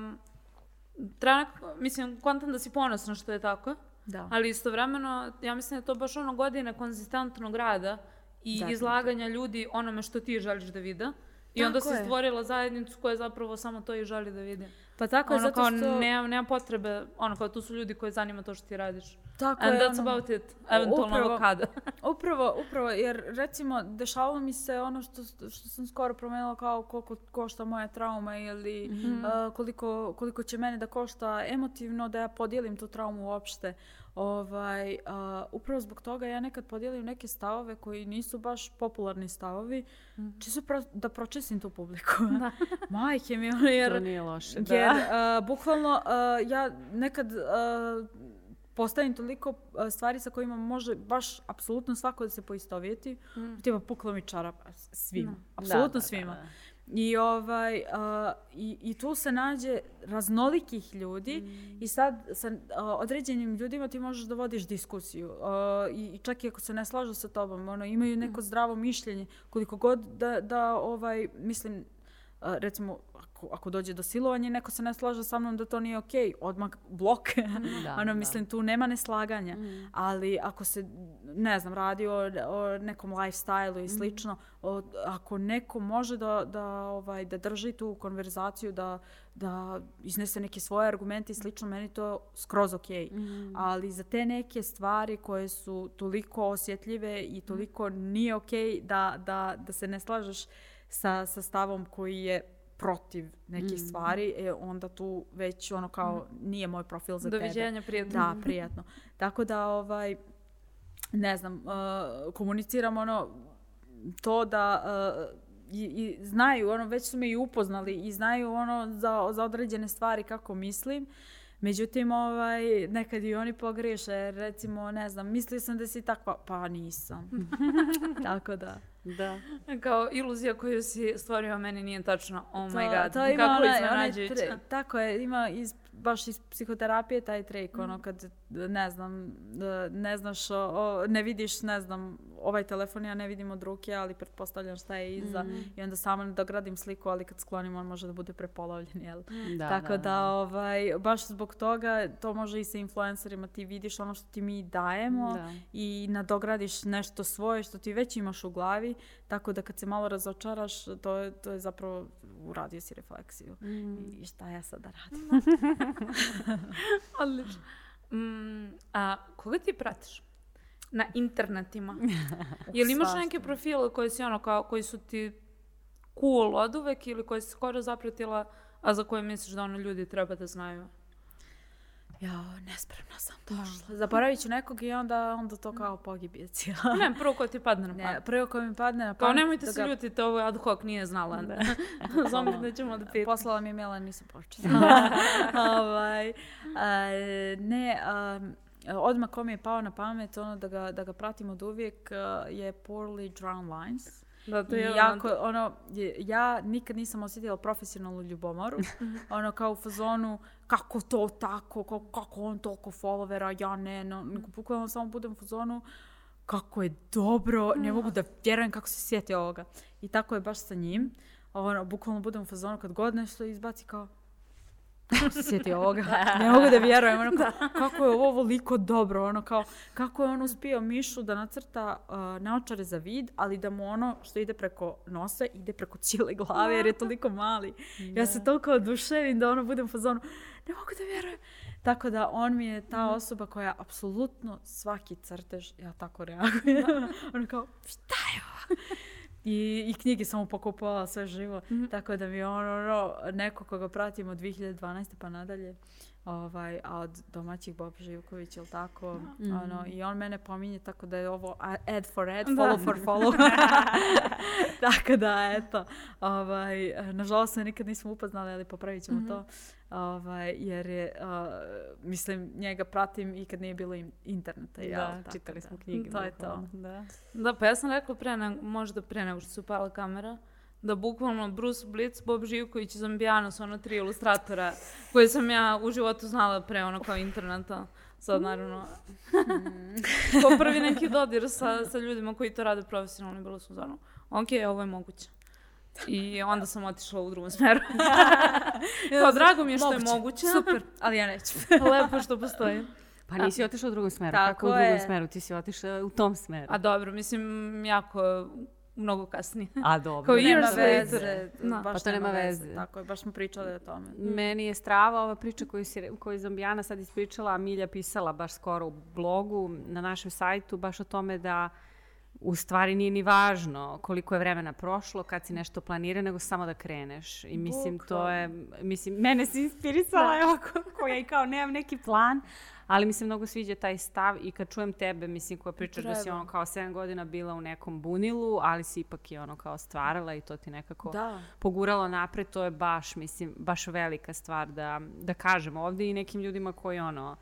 treba, mislim, kontam da si ponosna što je tako. Da. Ali istovremeno, ja mislim da je to baš ono godine konzistentnog rada i Zatim. izlaganja ljudi onome što ti želiš da vide. I tako onda se stvorila zajednicu koja zapravo samo to i želi da vidi. Pa tako ono, je, zato što... Kao, nema, nema potrebe, ono, kao tu su ljudi koji zanima to što ti radiš. Tako And je, that's ono, about it. Eventualno upravo, kada. upravo, upravo, jer recimo, dešavalo mi se ono što, što sam skoro promenila kao koliko košta moja trauma ili mm -hmm. uh, koliko, koliko će mene da košta emotivno da ja podijelim tu traumu uopšte. Ovaj, uh, upravo zbog toga ja nekad podijelim neke stavove koji nisu baš popularni stavovi, mm. čisto pro, da pročestim tu publiku. Da. Majke mi, jer... To nije loše, da. Jer, uh, bukvalno, uh, ja nekad uh, postavim toliko stvari sa kojima može baš apsolutno svako da se poistovjeti. Mm. Tipa, puklo mi čarap svima. No. Apsolutno da, da, svima. Da, da. I, ovaj, uh, i, i tu se nađe raznolikih ljudi mm. i sad sa uh, određenim ljudima ti možeš da vodiš diskusiju uh, i čak i ako se ne slažu sa tobom, ono, imaju neko mm. zdravo mišljenje, koliko god da, da ovaj, mislim, recimo ako, ako dođe do silovanja neko se ne slaže sa mnom da to nije okej, okay, odmah blok. Da, ono, da. mislim, tu nema neslaganja. Mm. Ali ako se, ne znam, radi o, o nekom lifestyle-u i mm. slično, mm. o, ako neko može da, da, ovaj, da drži tu konverzaciju, da, da iznese neke svoje argumente i slično, meni to skroz okej. Okay. Mm. Ali za te neke stvari koje su toliko osjetljive i toliko mm. nije okej okay da, da, da se ne slažeš sa, sa stavom koji je protiv nekih mm. stvari, e, onda tu već ono kao mm. nije moj profil za Doviđenja, tebe. Doviđenja, prijatno. Da, prijatno. Tako da, ovaj, ne znam, uh, komuniciramo ono, to da uh, i, i znaju, ono, već su me i upoznali i znaju ono za, za određene stvari kako mislim. Međutim, ovaj, nekad i oni pogriješe, recimo, ne znam, mislio sam da si takva, pa nisam. Tako da. Da. Kao iluzija koju si stvorio meni nije tačna. Oh to, my god, to ima kako iznenađujuće. Tako je, ima iz, baš iz psihoterapije taj trik, mm. ono kad, ne znam, ne znaš, o, ne vidiš, ne znam, ovaj telefon ja ne vidim od ruke, ali pretpostavljam šta je iza mm. i onda samo dogradim sliku, ali kad sklonim on može da bude prepolovljen, jel? Da, Tako da, da, da, ovaj, baš zbog toga to može i sa influencerima, ti vidiš ono što ti mi dajemo da. i nadogradiš nešto svoje što ti već imaš u glavi, tako da kad se malo razočaraš, to je, to je zapravo uradio si refleksiju. Mm. I šta ja sada radim? Odlično. Mm, a koga ti pratiš? na internetima. Jel imaš neke profile koji, si ono, kao, koji su ti cool od uvek ili koji si skoro zapratila a za koje misliš da ono ljudi treba da znaju? Ja, nespremna sam došla. Zaboravit ću nekog i onda, onda to kao pogibije cijela. Ne, prvo ko ti padne na pamet. prvo ko mi padne na Kao pamet... nemojte da se ga- ljutiti, ovo je ad hoc, nije znala. Da. Zombi da ćemo da pitam. Poslala mi je mail, a nisam počela. ovaj, a, ne, um, odmah ko mi je pao na pamet, ono da ga, da ga pratim od uvijek, a, je Poorly Drawn Lines. Da, to je jako, ono, ja nikad nisam osjetila profesionalnu ljubomoru. ono kao u fazonu, kako to tako, kako, kako on toliko followera, ja ne, no, nego bukvalno samo budem u fazonu, kako je dobro, ne mogu da vjerujem kako se sjeti ovoga. I tako je baš sa njim. Ono, bukvalno budem u fazonu kad god nešto izbaci kao, sjeti ovoga? Ne mogu da vjerujem. Ono, kao, kako je ovo ovoliko dobro. Ono, kao, kako je on uspio Mišu da nacrta uh, naočare za vid, ali da mu ono što ide preko nosa ide preko cijele glave jer je toliko mali. Ja se toliko oduševim da ono budem fazonu, ne mogu da vjerujem. Tako da on mi je ta osoba koja apsolutno svaki crtež, ja tako reagujem. ono kao, šta je ovo? I, I knjige sam mu pokupovala sve živo. Tako da mi je on ono, neko koga pratim od 2012. pa nadalje. Ovaj, a od domaćih Bob Živković, ili tako? Ono, I on mene pominje tako da je ovo ad for ad, follow for follow. tako da, eto. Ovaj, nažalost se nikad nismo upoznali, ali popravit ćemo to. Ovaj, jer je, uh, mislim, njega pratim i kad nije bilo interneta. Da, Tako čitali da, smo knjige. To je to. Da. Da, pa ja sam rekla pre ne, možda pre nego što se upala kamera, da bukvalno Bruce Blitz, Bob Živković i Zambijano su ono tri ilustratora koje sam ja u životu znala pre ono kao interneta. Sad naravno, ko prvi neki dodir sa, sa ljudima koji to rade profesionalno, bilo su zano, ok, ovo je moguće. I onda sam otišla u drugom smeru. Kao, drago mi je što je moguće. Super, ali ja neću. Lepo što postoji. Pa nisi otišla u drugom smeru. Tako Kako u drugom je. smeru? Ti si otišla u tom smeru. A dobro, mislim, jako, mnogo kasnije. A dobro. Kao Nema years later. veze. Da. Baš Pa to nema veze. Tako je, baš smo pričali o tome. Meni je strava ova priča koju, si, koju je Zombijana sad ispričala, a Milja pisala baš skoro u blogu na našem sajtu, baš o tome da u stvari nije ni važno koliko je vremena prošlo kad si nešto planira, nego samo da kreneš. I mislim, to je, mislim, mene si inspirisala, evo, ko- koja i kao nemam neki plan, ali mi se mnogo sviđa taj stav i kad čujem tebe, mislim, koja pričaš da si Treba. ono kao 7 godina bila u nekom bunilu, ali si ipak i ono kao stvarala i to ti nekako Da. poguralo napred, to je baš, mislim, baš velika stvar da, da kažem ovdje i nekim ljudima koji ono,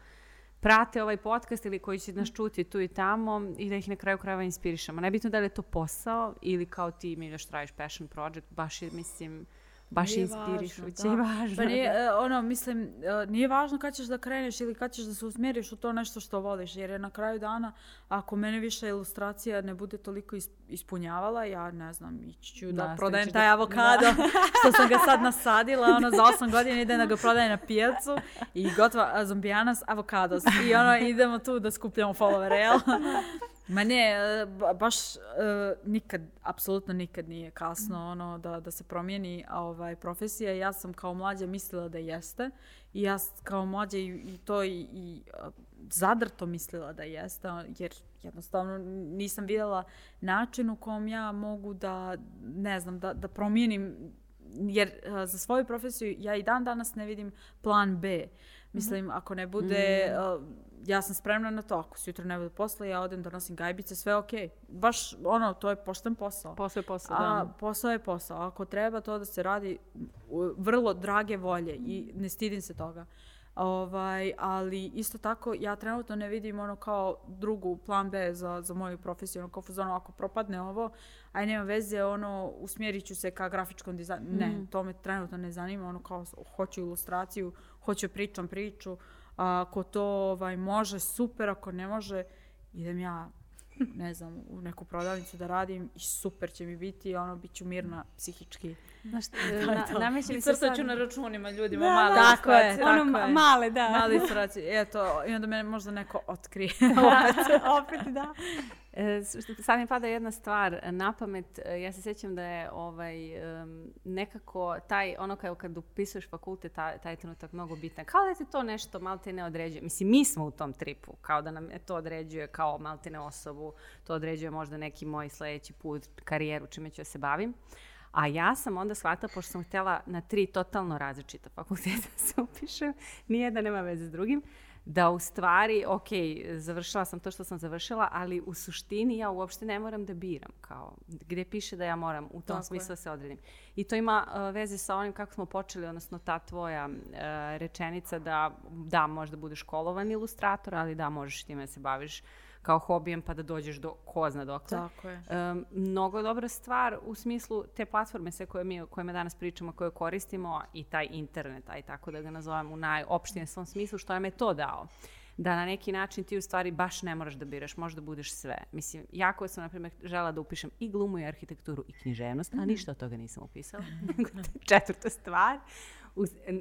prate ovaj podcast ili koji će nas čuti tu i tamo i da ih na kraju krajeva inspirišemo. Nebitno da li je to posao ili kao ti mi još tražiš passion project, baš je, mislim, baš je Nije inspirišuće da. i važno. Pa nije, da. e, ono, mislim, e, nije važno kad ćeš da kreneš ili kad ćeš da se usmjeriš u to nešto što voliš, jer je na kraju dana, ako mene više ilustracija ne bude toliko is- ispunjavala, ja ne znam, ići ću da Nastavit prodajem taj da- avokado, što sam ga sad nasadila, ono, za osam godina idem da ga prodajem na pijacu i gotova zombijanas avokados. I ono, idemo tu da skupljamo followere, jel? Ma ne, e, ba- baš e, nikad, apsolutno nikad nije kasno ono da, da se promijeni ovaj, profesija. Ja sam kao mlađa mislila da jeste i ja kao mlađa i, i to i, i zadrto mislila da jeste, jer jednostavno nisam vidjela način u kom ja mogu da, ne znam, da, da promijenim jer a, za svoju profesiju ja i dan danas ne vidim plan B. Mislim, ako ne bude, a, ja sam spremna na to, ako sutra ne bude posla, ja odem donosim gajbice, sve ok. Baš, ono, to je pošten posao. Posao je posao, A da. posao je posao. Ako treba to da se radi vrlo drage volje i ne stidim se toga. Ovaj, ali isto tako ja trenutno ne vidim ono kao drugu plan B za, za moju profesiju. Ono kao fazonu, ako propadne ovo, aj nema veze, ono, usmjerit ću se ka grafičkom dizajnu. Ne, to me trenutno ne zanima. Ono kao hoću ilustraciju, hoću pričam priču. A, ako to ovaj, može, super. Ako ne može, idem ja ne znam, u neku prodavnicu da radim i super će mi biti, ono, bit ću mirna psihički. Znaš, na, nameće I mi se sad... na računima ljudima, male tako je, tako Ono, je. male, da. Mali ilustracije, eto, i onda me možda neko otkrije. Opet, da. E, sad mi pada jedna stvar na pamet. E, Ja se sjećam da je ovaj, nekako taj, ono kao kad upisuješ fakultet, taj, taj trenutak mnogo bitan. Kao da ti to nešto malte ne određuje. Mislim, mi smo u tom tripu, kao da nam to određuje kao malte ne osobu, to određuje možda neki moj sljedeći put, karijeru, čime ću da se bavim. A ja sam onda shvatila, pošto sam htjela na tri totalno različita fakulteta se upišem, nijedan nema veze s drugim, da u stvari, ok, završila sam to što sam završila, ali u suštini ja uopšte ne moram da biram, kao gdje piše da ja moram u tom smislu se odredim. I to ima uh, veze sa onim kako smo počeli, odnosno ta tvoja uh, rečenica da da, možda budeš školovan ilustrator, ali da, možeš time da se baviš kao hobijem pa da dođeš do ko zna dokle. Tako je. Um, mnogo dobra stvar u smislu te platforme sve koje mi kojima danas pričamo, koje koristimo i taj internet, aj tako da ga nazovem u najopštijem svom smislu, što nam je to dao da na neki način ti u stvari baš ne moraš da biraš, možda budeš sve. Mislim, jako sam, na primjer, žela da upišem i glumu i arhitekturu i književnost, a mhm. ništa od toga nisam upisala. Četvrta stvar,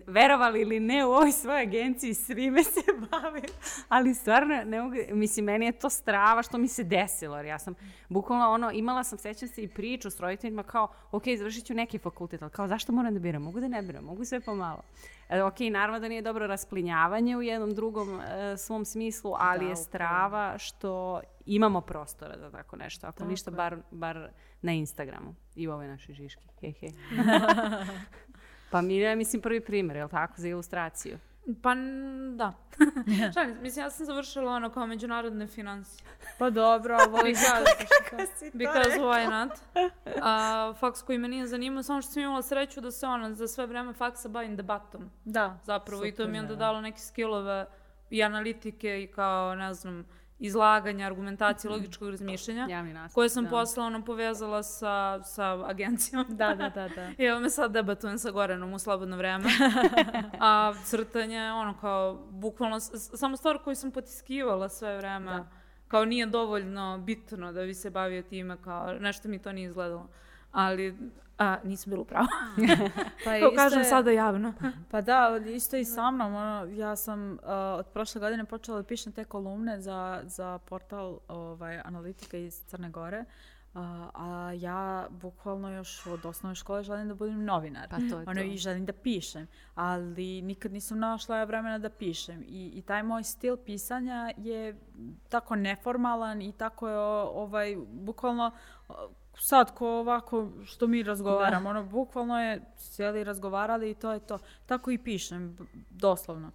verovali ili ne u ovoj svojoj agenciji svime se bavim, ali stvarno ne mogu, mislim, meni je to strava što mi se desilo, jer ja sam bukvalno ono, imala sam, sećam se i priču s roditeljima kao, ok, završit ću neki fakultet, ali kao, zašto moram da biram? Mogu da ne biram, mogu sve pomalo. E, ok, naravno da nije dobro rasplinjavanje u jednom drugom e, svom smislu, ali je strava što imamo prostora za tako nešto, ako ništa, bar, bar na Instagramu i u ovoj našoj žiški. He, he. Pa mi je, mislim, prvi primjer, je li tako, za ilustraciju? Pa, da. Šalim, mislim, ja sam završila ono kao međunarodne financije. Pa dobro, ali because, because why not? A, faks koji me nije zanimao, samo što sam imala sreću da se ono za sve vreme faksa bavim debatom. Da. Zapravo, i to mi je onda dalo neke skillove i analitike i kao, ne znam, izlaganja, argumentacije, mhm. logičkog razmišljanja, koje sam posle ono povezala sa, sa agencijom. Da, da, da, da. I evo me sad debatujem sa Gorenom u slobodno vreme. A crtanje, ono kao, bukvalno, samo stvar koju sam potiskivala sve vreme. Da. Kao nije dovoljno bitno da bi se bavio time, kao nešto mi to nije izgledalo. Ali a, nisam bila prava. pa to kažem je, sada javno. pa da, isto i sa mnom. Ono, ja sam uh, od prošle godine počela da pišem te kolumne za, za portal ovaj, analitika iz Crne Gore. Uh, a ja bukvalno još od osnovne škole želim da budem novinar. Pa to je ono, I želim da pišem. Ali nikad nisam našla vremena da pišem. I, I taj moj stil pisanja je tako neformalan i tako je ovaj, bukvalno sad ko ovako što mi razgovaramo, ono bukvalno je sjeli razgovarali i to je to. Tako i pišem, doslovno.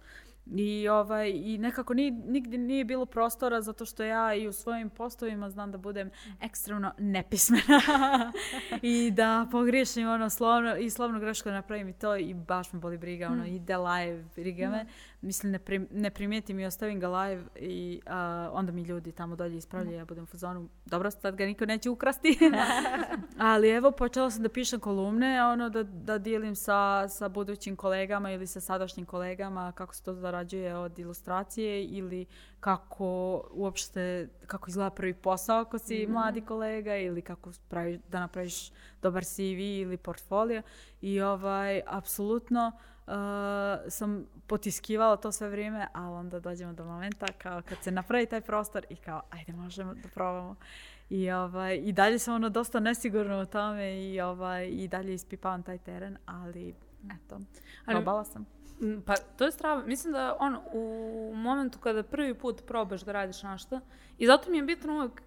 I, ovaj, I nekako ni, nigdje nije bilo prostora zato što ja i u svojim postovima znam da budem ekstremno nepismena i da pogriješim ono slovno i slovno grešku napravim i to i baš me boli briga, ono, mm. ide live, briga me. Mislim, ne, prim, ne primijetim i ostavim ga live i uh, onda mi ljudi tamo dolje ispravljaju, mm. ja budem u fazonu, dobro, sad ga niko neće ukrasti. Ali evo, počela sam da pišem kolumne, ono, da, da dijelim sa, sa budućim kolegama ili sa sadašnjim kolegama kako se to zarađuje od ilustracije ili kako uopšte, kako izgleda prvi posao ako si mm. mladi kolega ili kako pravi, da napraviš dobar CV ili portfolio. I ovaj, apsolutno, uh, sam potiskivala to sve vrijeme, ali onda dođemo do momenta kao kad se napravi taj prostor i kao ajde možemo da probamo. I, ovaj, I dalje sam ono dosta nesigurno u tome i, ovaj, i dalje ispipavam taj teren, ali eto, probala sam. Pa to je strava. Mislim da on u momentu kada prvi put probaš da radiš nešto i zato mi je bitno uvijek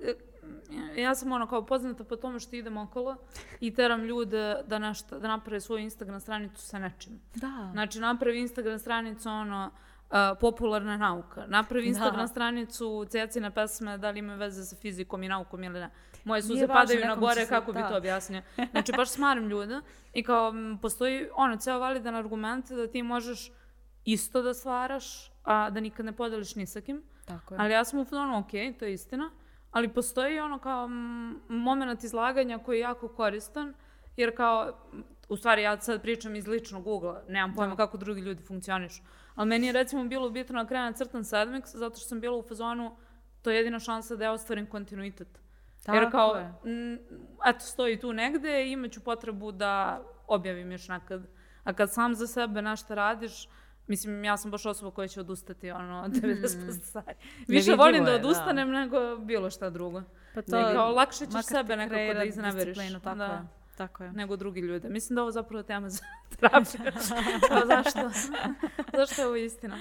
ja sam ono kao poznata po tome što idem okolo i teram ljude da, nešto, da naprave svoju Instagram stranicu sa nečim. Da. Znači napravi Instagram stranicu ono uh, popularna nauka. Napravi Instagram da. stranicu cecine pesme da li ima veze sa fizikom i naukom ili ne. Moje suze padaju na gore, kako bi to objasnio. Znači baš smaram ljude i kao postoji ono ceo validan argument da ti možeš isto da stvaraš, a da nikad ne podeliš ni sa kim. Tako je. Ali ja sam u fonu, ok, to je istina. Ali postoji ono kao moment izlaganja koji je jako koristan, jer kao, u stvari ja sad pričam iz ličnog ugla, nemam pojma kako drugi ljudi funkcionišu. Ali meni je recimo bilo bitno na kraju crtan sedmix, zato što sam bila u fazonu, to je jedina šansa da ja ostvarim kontinuitet. Tako jer kao, je. M, eto, stoji tu negde imaću potrebu da objavim još nekad. A kad sam za sebe nešto radiš, Mislim, ja sam baš osoba koja će odustati ono, 90% mm. stvari. Više volim da odustanem da. nego bilo šta drugo. Pa to, nego, lakše ćeš sebe nekako da izneveriš. Tako da. je. Tako je. Nego drugi ljude. Mislim da ovo zapravo tema za terapiju. pa zašto? zašto je ovo istina?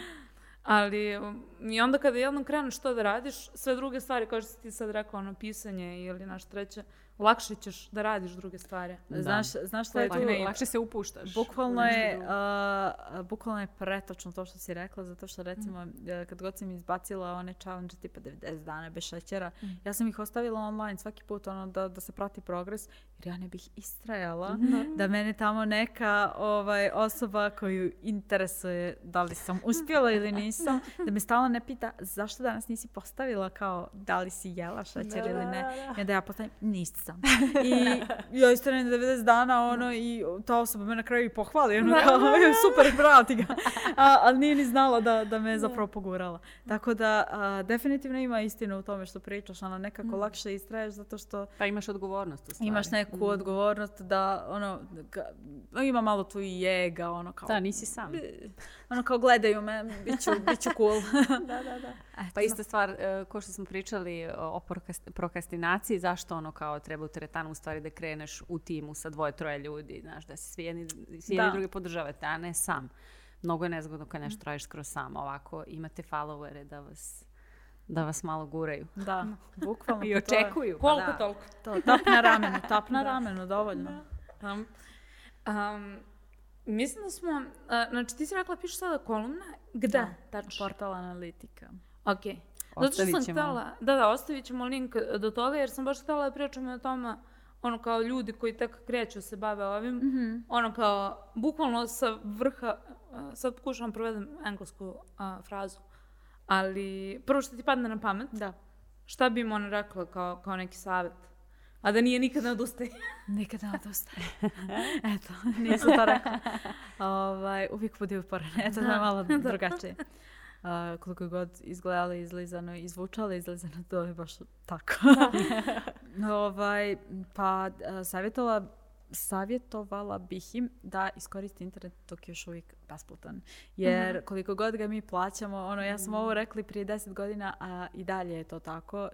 Ali um, i onda kada jednom kreneš to da radiš, sve druge stvari, kao što si ti sad rekao, ono, pisanje ili naš treće, lakše ćeš da radiš druge stvari. Da. Znaš, znaš što je tu? Lakše se upuštaš. Bukvalno je, uh, bukvalno je pretočno to što si rekla, zato što recimo mm. kad god sam izbacila one challenge tipa 90 dana bez šećera, mm. ja sam ih ostavila online svaki put ono da, da se prati progres, jer ja ne bih istrajala mm. da mene tamo neka ovaj, osoba koju interesuje da li sam uspjela ili nisam, da me stalno ne pita zašto danas nisi postavila kao da li si jela šećer ili ne. I onda ja postavim, nisam. I ja istrajem 90 dana ono i ta osoba me na kraju i pohvali. Ono kao, super, bravo ti ga. A, ali nije ni znala da, da me zapravo pogurala. Tako da a, definitivno ima istinu u tome što pričaš. Ono, nekako mm. lakše istraješ zato što... Pa imaš odgovornost u stvari. Imaš neku mm. odgovornost da ono, ga, ima malo tu i jega. Ono, kao, da, nisi sam. Ono kao gledaju me, bit ću, bit ću cool. da, da, da. Pa ista stvar, uh, ko što smo pričali o prokrastinaciji, zašto ono kao treba u teretanu u stvari da kreneš u timu sa dvoje, troje ljudi, znaš, da se svi jedni, svi jedni drugi podržavate, a ne sam. Mnogo je nezgodno kad nešto radiš skroz sam. Ovako imate followere da vas da vas malo guraju. Da, bukvalno. I očekuju. Pa Koliko da. toliko? To, tap na ramenu, tap na ramenu, dovoljno. Da. Um, um, mislim da smo, uh, znači ti si rekla pišu sada kolumna, gde? Da, tačno. Portal analitika. Ok. Zato što sam htjela, da, da, ostavit ćemo link do toga, jer sam baš htjela da pričam o tome, ono kao ljudi koji tek kreću se bave ovim, mm -hmm. ono kao, bukvalno sa vrha, sad pokušavam provedem englesku a, frazu, ali prvo što ti padne na pamet, da. šta bi im ona rekla kao, kao neki savjet? A da nije nikad ne odustaje. nikad ne odustaje. Eto, nisam to rekla. ovaj, uvijek budi uporan. Eto, da. je malo drugačije uh, koliko god izgledalo izlizano i zvučalo izlizano, to je baš tako. ovaj, pa uh, savjetovala savjetovala bih im da iskoriste internet dok je još uvijek besplatan. Jer mm-hmm. koliko god ga mi plaćamo, ono, ja sam ovo rekli prije deset godina, a i dalje je to tako.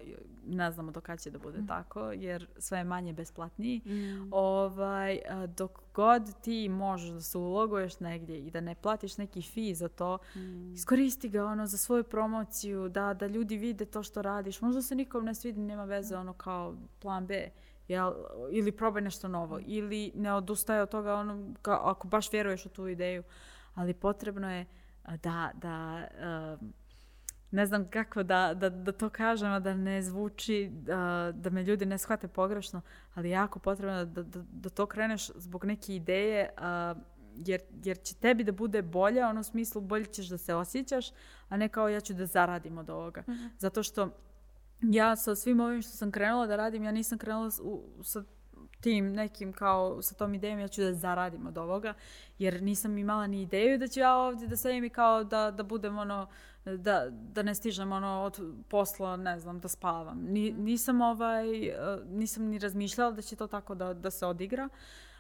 Ne znamo do kada će da bude mm-hmm. tako, jer sve je manje besplatniji. Mm-hmm. Ovaj, dok god ti možeš da se uloguješ negdje i da ne platiš neki fee za to, mm. iskoristi ga ono za svoju promociju, da, da ljudi vide to što radiš. Možda se nikom ne svidi, nema veze, ono kao plan B jel, ili probaj nešto novo, ili ne odustaje od toga ono, ka, ako baš vjeruješ u tu ideju. Ali potrebno je da, da uh, ne znam kako da, da, da to kažem, a da ne zvuči, da, da me ljudi ne shvate pogrešno, ali jako potrebno da, da, da to kreneš zbog neke ideje, uh, jer, jer će tebi da bude bolje, ono u smislu bolje ćeš da se osjećaš, a ne kao ja ću da zaradim od ovoga. Mm -hmm. Zato što ja sa svim ovim što sam krenula da radim, ja nisam krenula u, sa tim nekim kao sa tom idejom ja ću da zaradim od ovoga jer nisam imala ni ideju da ću ja ovdje da sedim i kao da, da budem ono da, da ne stižem ono od posla ne znam da spavam. Ni, nisam ovaj nisam ni razmišljala da će to tako da, da se odigra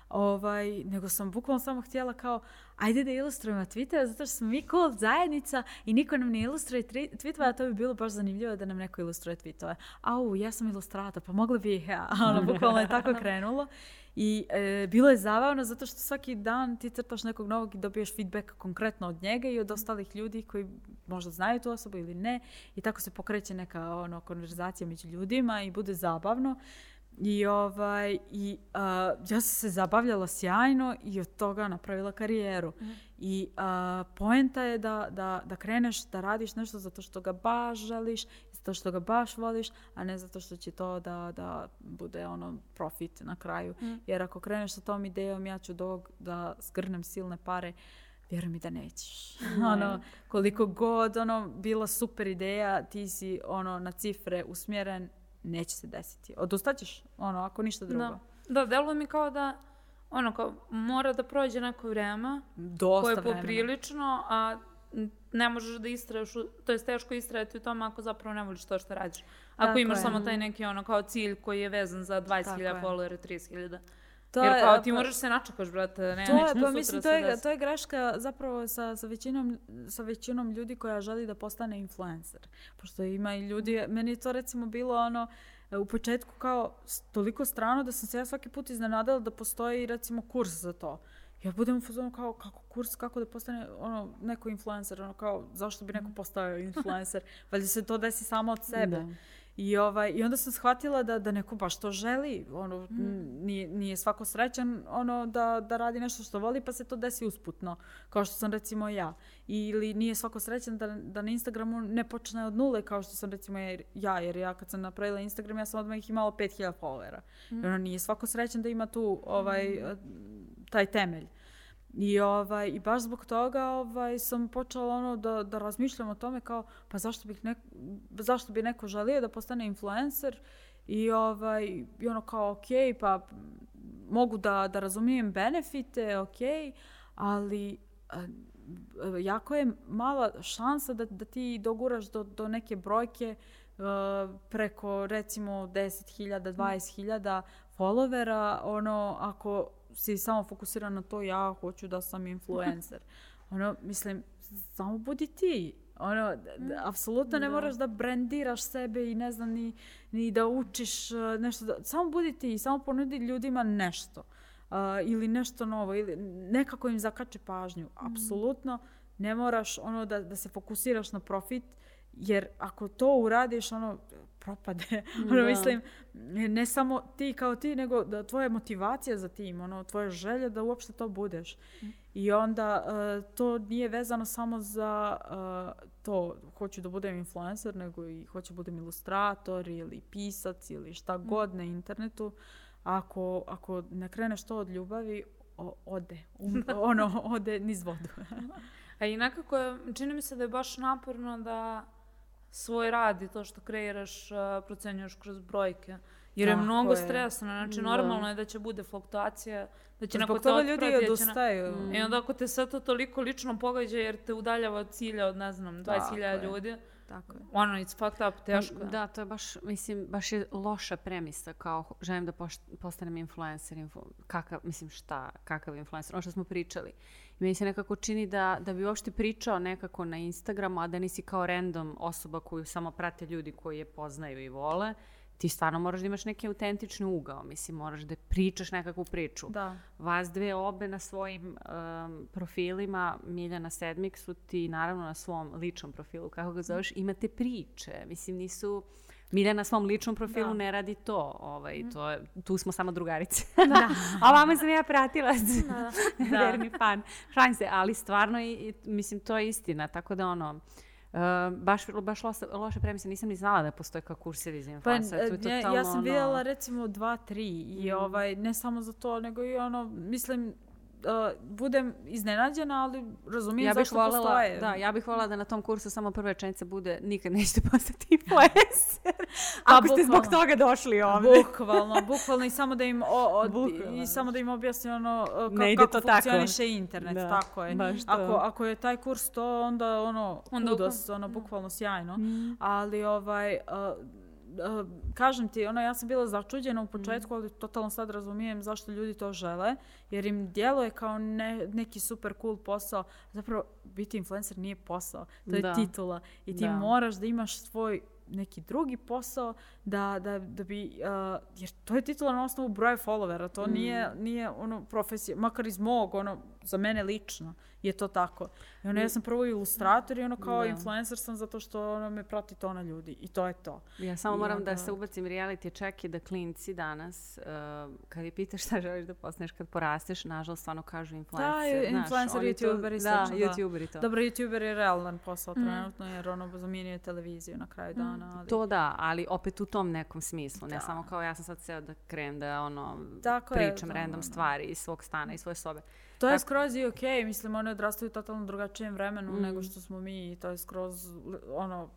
Ovaj, nego sam bukvalno samo htjela kao, ajde da ilustrujemo Twitter, zato što smo mi cool zajednica i niko nam ne ilustruje tweetove, a to bi bilo baš zanimljivo da nam neko ilustruje tweetove. Au, ja sam ilustrator, pa mogli bi ih ja. Ono, bukvalno je tako krenulo. I e, bilo je zabavno zato što svaki dan ti crtaš nekog novog i dobiješ feedback konkretno od njega i od ostalih ljudi koji možda znaju tu osobu ili ne. I tako se pokreće neka ono, konverzacija među ljudima i bude zabavno. I, ovaj, i uh, ja sam se zabavljala sjajno i od toga napravila karijeru. Mm. I uh, poenta je da, da, da kreneš da radiš nešto zato što ga baš želiš, zato što ga baš voliš, a ne zato što će to da, da bude ono profit na kraju. Mm. Jer ako kreneš sa tom idejom, ja ću do da zgrnem silne pare, vjeruj mi da nećeš. Mm. ono, koliko god ono, bila super ideja, ti si ono, na cifre usmjeren, neće se desiti. Odustaćeš, ono, ako ništa drugo. Da, da deluje mi kao da ono, kao, mora da prođe neko vreme. Dosta koje je poprilično, a ne možeš da istraješ, to je teško istrajati u tome ako zapravo ne voliš to što radiš. Ako Tako imaš je. samo taj neki ono kao cilj koji je vezan za 20.000 followera, 30.000. To Jer kao ti pa, moraš se načekaš, brate, ne, to je, pa mislim, to je, to je greška zapravo sa, sa, većinom, sa većinom ljudi koja želi da postane influencer. Pošto ima i ljudi, meni je to recimo bilo ono, u početku kao toliko strano da sam se ja svaki put iznenadala da postoji recimo kurs za to. Ja budem u fazonu kao kako kurs, kako da postane ono, neko influencer, ono kao zašto bi neko postao influencer, valjda se to desi samo od sebe. Da. I, ovaj, I onda sam shvatila da, da neko baš to želi. Ono, mm. nije, nije svako srećan ono, da, da radi nešto što voli pa se to desi usputno. Kao što sam recimo ja. Ili nije svako srećan da, da na Instagramu ne počne od nule kao što sam recimo ja. Jer ja kad sam napravila Instagram ja sam odmah imala 5000 followera. Mm. I ono, nije svako srećan da ima tu ovaj, mm. taj temelj. I, ovaj, I baš zbog toga ovaj, sam počela ono da, da razmišljam o tome kao pa zašto, bih neko, zašto bi neko želio da postane influencer? I, ovaj, i ono kao ok, pa mogu da, da razumijem benefite, ok, ali jako je mala šansa da, da ti doguraš do, do neke brojke uh, preko recimo 10.000, 20.000 followera, ono, ako si samo fokusiran na to ja hoću da sam influencer. ono, mislim, samo budi ti. Ono, mm. apsolutno ne da. moraš da brandiraš sebe i ne znam ni, ni da učiš uh, nešto. Da, samo budi ti, samo ponudi ljudima nešto. Uh, ili nešto novo, ili nekako im zakače pažnju. Mm. Apsolutno ne moraš ono da, da se fokusiraš na profit, jer ako to uradiš, ono, propade. ono, mislim, ne samo ti kao ti, nego da tvoja motivacija za tim, ono, tvoja želja da uopšte to budeš. Mm. I onda uh, to nije vezano samo za uh, to hoću da budem influencer, nego i hoću da budem ilustrator ili pisac ili šta mm. god na internetu. Ako, ako ne kreneš to od ljubavi, o, ode. Um, ono, ode niz vodu. A i nekako čini mi se da je baš naporno da svoj rad i to što kreiraš procenjuješ kroz brojke. Jer Tako je mnogo je. stresno, znači da. normalno je da će bude fluktuacija, da će neko te otprati. ljudi odustaju. Na... I onda ako te sve to toliko lično pogađa jer te udaljava od cilja od, ne znam, 20.000 ljudi, tako je. Ono, it's fucked up, teško. Da, to je baš, mislim, baš je loša premisa kao želim da postanem influencer, influ, kakav, mislim šta, kakav influencer, ono što smo pričali. I meni se nekako čini da, da bi uopšte pričao nekako na Instagramu, a da nisi kao random osoba koju samo prate ljudi koji je poznaju i vole, ti stvarno moraš da imaš neki autentični ugao, mislim, moraš da pričaš nekakvu priču. Da. Vas dve obe na svojim um, profilima, Miljana Sedmik su ti naravno na svom ličnom profilu, kako ga zoveš, imate priče. Mislim, nisu... Milja na svom ličnom profilu da. ne radi to. Ovaj, mm. to je, tu smo samo drugarice. Da. A vama sam ja pratilac. Da. da. Verni fan. Šalim se, ali stvarno, i, mislim, to je istina. Tako da ono, Uh, baš, baš loša, loša premisa, nisam ni znala da postoje kao kursevi za influencer. Pa, ja, totalno, ja sam vidjela ono... recimo dva, tri i mm. ovaj, ne samo za to, nego i ono, mislim, uh, budem iznenađena, ali razumijem ja zašto voljela, postoje. Da, ja bih voljela da na tom kursu samo prva rečenica bude nikad nećete postati influencer. Pa, Ako ste zbog toga došli ovdje. Bukvalno, bukvalno i samo da im o, od, i samo da im objasni ono ka, ne kako funkcioniše tako. internet, da, tako je. Ako, ako je taj kurs to onda ono onda kudos, ono bukvalno sjajno. Mm. Ali ovaj uh, uh, kažem ti, ono, ja sam bila začuđena u početku, mm. ali totalno sad razumijem zašto ljudi to žele, jer im djeluje kao ne, neki super cool posao. Zapravo, biti influencer nije posao, to je da. titula. I ti da. moraš da imaš svoj neki drugi posao da, da, da bi, uh, jer to je titula na osnovu broja followera, to mm. nije, nije ono profesija, makar iz mog, ono, za mene lično je to tako. I ono, ja sam prvo ilustrator i ono kao da. influencer sam zato što ono, me prati tona ljudi i to je to. Ja samo I moram onda... da se ubacim reality check i da klinci danas, uh, kad je pitaš šta želiš da postaneš kad porasteš, nažalost stvarno kažu influencer. Da, influencer, youtuber i da, da. YouTuber i to. Dobro, youtuber je realan posao mm. trenutno jer ono zamijenio televiziju na kraju mm. dana. Ali... To da, ali opet u tom nekom smislu, ne da. samo kao ja sam sad seo da krenem da ono, Tako pričam je, random da. stvari iz svog stana, iz svoje sobe. To je skroz i okej, okay. mislim, one odrastaju u totalno drugačijem vremenu mm. nego što smo mi i to je skroz, ono,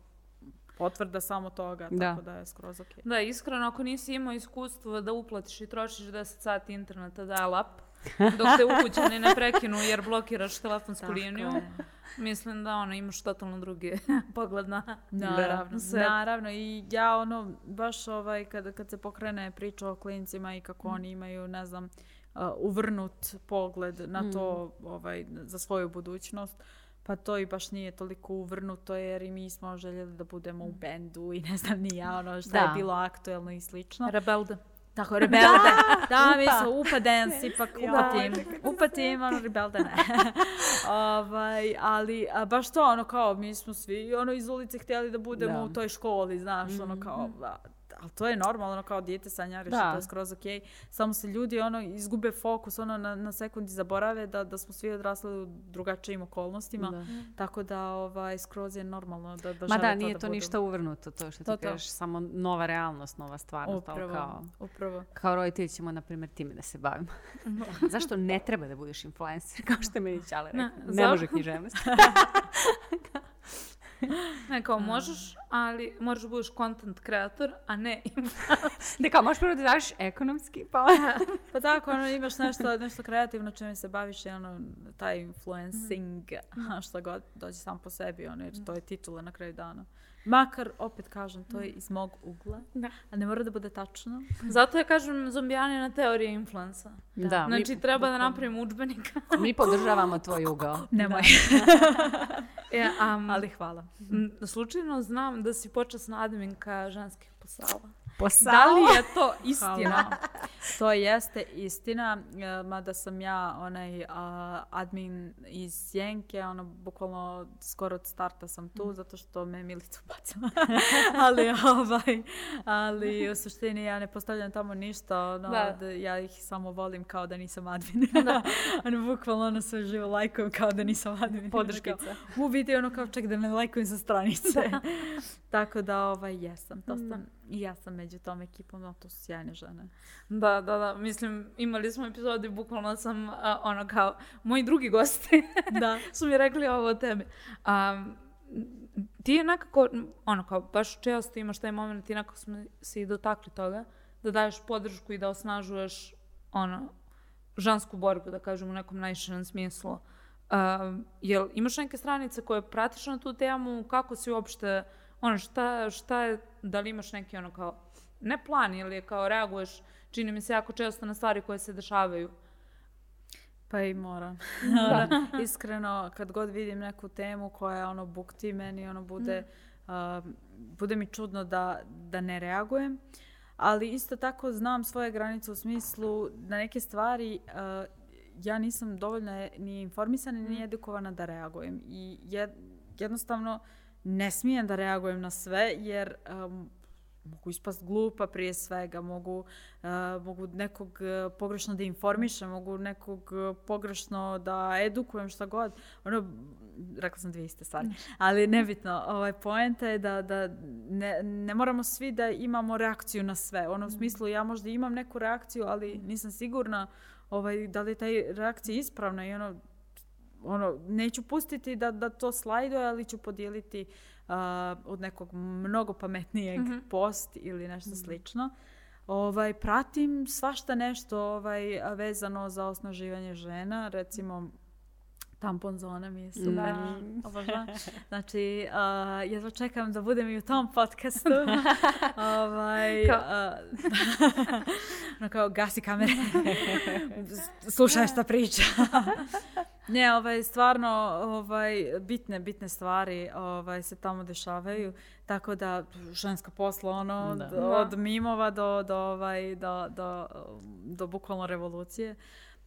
potvrda samo toga, da. tako da je skroz okej. Okay. Da, iskreno, ako nisi imao iskustvo da uplatiš i trošiš 10 sati interneta dial-up, dok te ukućani ne prekinu jer blokiraš telefonsku liniju, mislim da ono, imaš totalno drugi pogled na naravno, sve. Naravno, i ja ono, baš ovaj, kad, kad se pokrene priča o klincima i kako mm. oni imaju, ne znam, uh, uvrnut pogled na to mm. ovaj, za svoju budućnost. Pa to i baš nije toliko uvrnuto jer i mi smo željeli da budemo u mm. bendu i ne znam ni ja ono što da. je bilo aktuelno i slično. Rebelde. Tako, rebelde. Da, mi smo upa dance, ipak upa tim. Upa tim, ono, rebelde ne. ovaj, ali a, baš to, ono, kao, mi smo svi, ono, iz ulice htjeli da budemo da. u toj školi, znaš, mm-hmm. ono, kao, da, ali to je normalno, ono kao dijete sanjariš, da. to je skroz ok. Samo se ljudi ono izgube fokus, ono na, na sekundi zaborave da, da smo svi odrasli u drugačijim okolnostima. Da. Tako da ovaj, skroz je normalno da, da Ma da, nije to, to ništa uvrnuto, to što to, ti kažeš, samo nova realnost, nova stvarnost. Upravo, kao, upravo. Kao roditelji ćemo, na primjer, time da se bavimo. Zašto ne treba da budeš influencer, kao što je meni Ćale rekao. Ne, ne može književnost. ne, kao možeš, ali moraš da budeš content kreator, a ne Da kao možeš prvo da daš ekonomski, pa... pa tako, ono, imaš nešto, nešto kreativno čime se baviš, ono, taj influencing, mm. što god dođe sam po sebi, ono, jer to je titula na kraju dana. Makar, opet kažem, to je iz mog ugla, da. a ne mora da bude tačno. Zato ja kažem zombijani na teorije influensa. Da. da znači, mi, treba da napravimo učbenika. mi podržavamo tvoj ugao. Nemoj. ja, um, Ali hvala. Slučajno znam da si počasna adminka ženskih posala posao. Da li je to istina? to jeste istina, e, mada sam ja onaj admin iz Sjenke, ono, bukvalno skoro od starta sam tu, mm. zato što me Milica ubacila. ali, ovaj, ali u suštini ja ne postavljam tamo ništa, ono, da. da ja ih samo volim kao da nisam admin. da. ono, bukvalno ono sve živo lajkujem kao da nisam admin. Podrškica. U vidi ono kao ček da ne lajkujem sa stranice. Tako da, ovaj, jesam. To sam, mm. I ja sam među tom ekipom, no to su sjajne žene. Da, da, da. Mislim, imali smo epizodi, bukvalno sam, uh, ono, kao, moji drugi gosti da. su mi rekli ovo o tebi. Um, ti je nekako, ono, kao, baš često imaš taj moment, ti nekako smo se i dotakli toga, da daješ podršku i da osnažuješ, ono, žensku borbu, da kažem, u nekom najširem smislu. Uh, jel imaš neke stranice koje pratiš na tu temu? Kako si uopšte ono, šta, šta je, da li imaš neki ono kao, ne plan ili kao reaguješ, čini mi se jako često na stvari koje se dešavaju. Pa i moram. Iskreno, kad god vidim neku temu koja ono bukti meni, ono bude, mm. uh, bude mi čudno da, da ne reagujem. Ali isto tako znam svoje granice u smislu da neke stvari uh, ja nisam dovoljno ni informisana ni edukovana da reagujem. I jed, jednostavno ne smijem da reagujem na sve jer um, mogu ispast glupa prije svega, mogu, uh, mogu nekog uh, pogrešno da informišem, mogu nekog uh, pogrešno da edukujem šta god. Ono, rekla sam dvije iste stvari, ali nebitno. Ovaj, poenta je da, da ne, ne moramo svi da imamo reakciju na sve. Ono u smislu ja možda imam neku reakciju, ali nisam sigurna ovaj, da li je taj reakcija ispravna i ono, ono, neću pustiti da, da to slajduje, ali ću podijeliti uh, od nekog mnogo pametnijeg mm -hmm. post ili nešto mm -hmm. slično. Ovaj, pratim svašta nešto ovaj, vezano za osnaživanje žena, recimo tampon zona mi je super. Mm. Znači, uh, jedva čekam da budem i u tom podcastu. ovaj, kao, uh, kao gasi kamere. Slušaj šta priča. Ne, ovaj, stvarno ovaj, bitne, bitne stvari ovaj, se tamo dešavaju. Tako da, ženska posla, ono, da. od mimova do, do, ovaj, do, do, do bukvalno revolucije.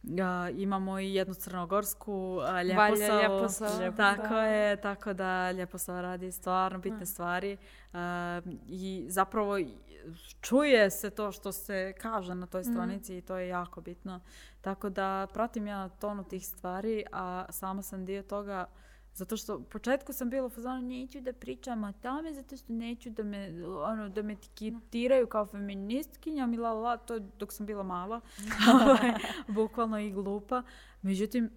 Uh, imamo i jednu crnogorsku uh, ljeposao. ljeposao. Tako da. je, tako da ljeposao radi stvarno bitne hmm. stvari. Uh, I zapravo čuje se to što se kaže na toj mhm. stranici mm. i to je jako bitno. Tako da pratim ja tonu tih stvari, a sama sam dio toga zato što u početku sam bila u fazonu neću da pričam o tome zato što neću da me, ono, da me etiketiraju kao feministkinja i la, la, to dok sam bila mala, ovaj, bukvalno i glupa. Međutim,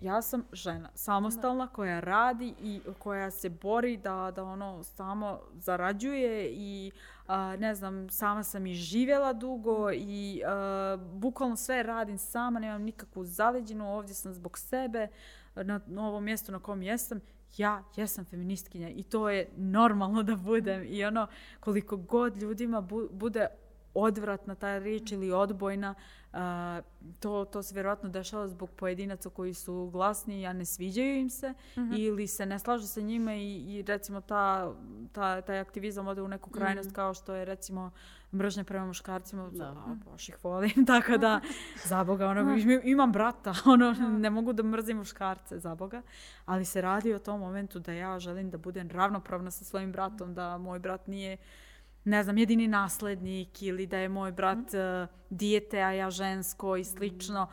ja sam žena samostalna koja radi i koja se bori da, da ono samo zarađuje i a, ne znam, sama sam i živjela dugo i a, bukvalno sve radim sama, nemam nikakvu zaleđinu, ovdje sam zbog sebe na ovom mjestu na kom jesam. Ja jesam feministkinja i to je normalno da budem i ono koliko god ljudima bu, bude odvratna ta riječ ili odbojna. to, to se vjerojatno dešava zbog pojedinaca koji su glasni, a ne sviđaju im se mhm. ili se ne slažu sa njime i, i recimo ta, ta, taj aktivizam ode u neku krajnost mhm. kao što je recimo mržnje prema muškarcima, da. baš ih volim, tako da, za Boga, ono, imam brata, ono, ne mogu da mrzim muškarce, za Boga, ali se radi o tom momentu da ja želim da budem ravnopravna sa svojim bratom, da moj brat nije ne znam, jedini naslednik ili da je moj brat mm. dijete, a ja žensko i slično.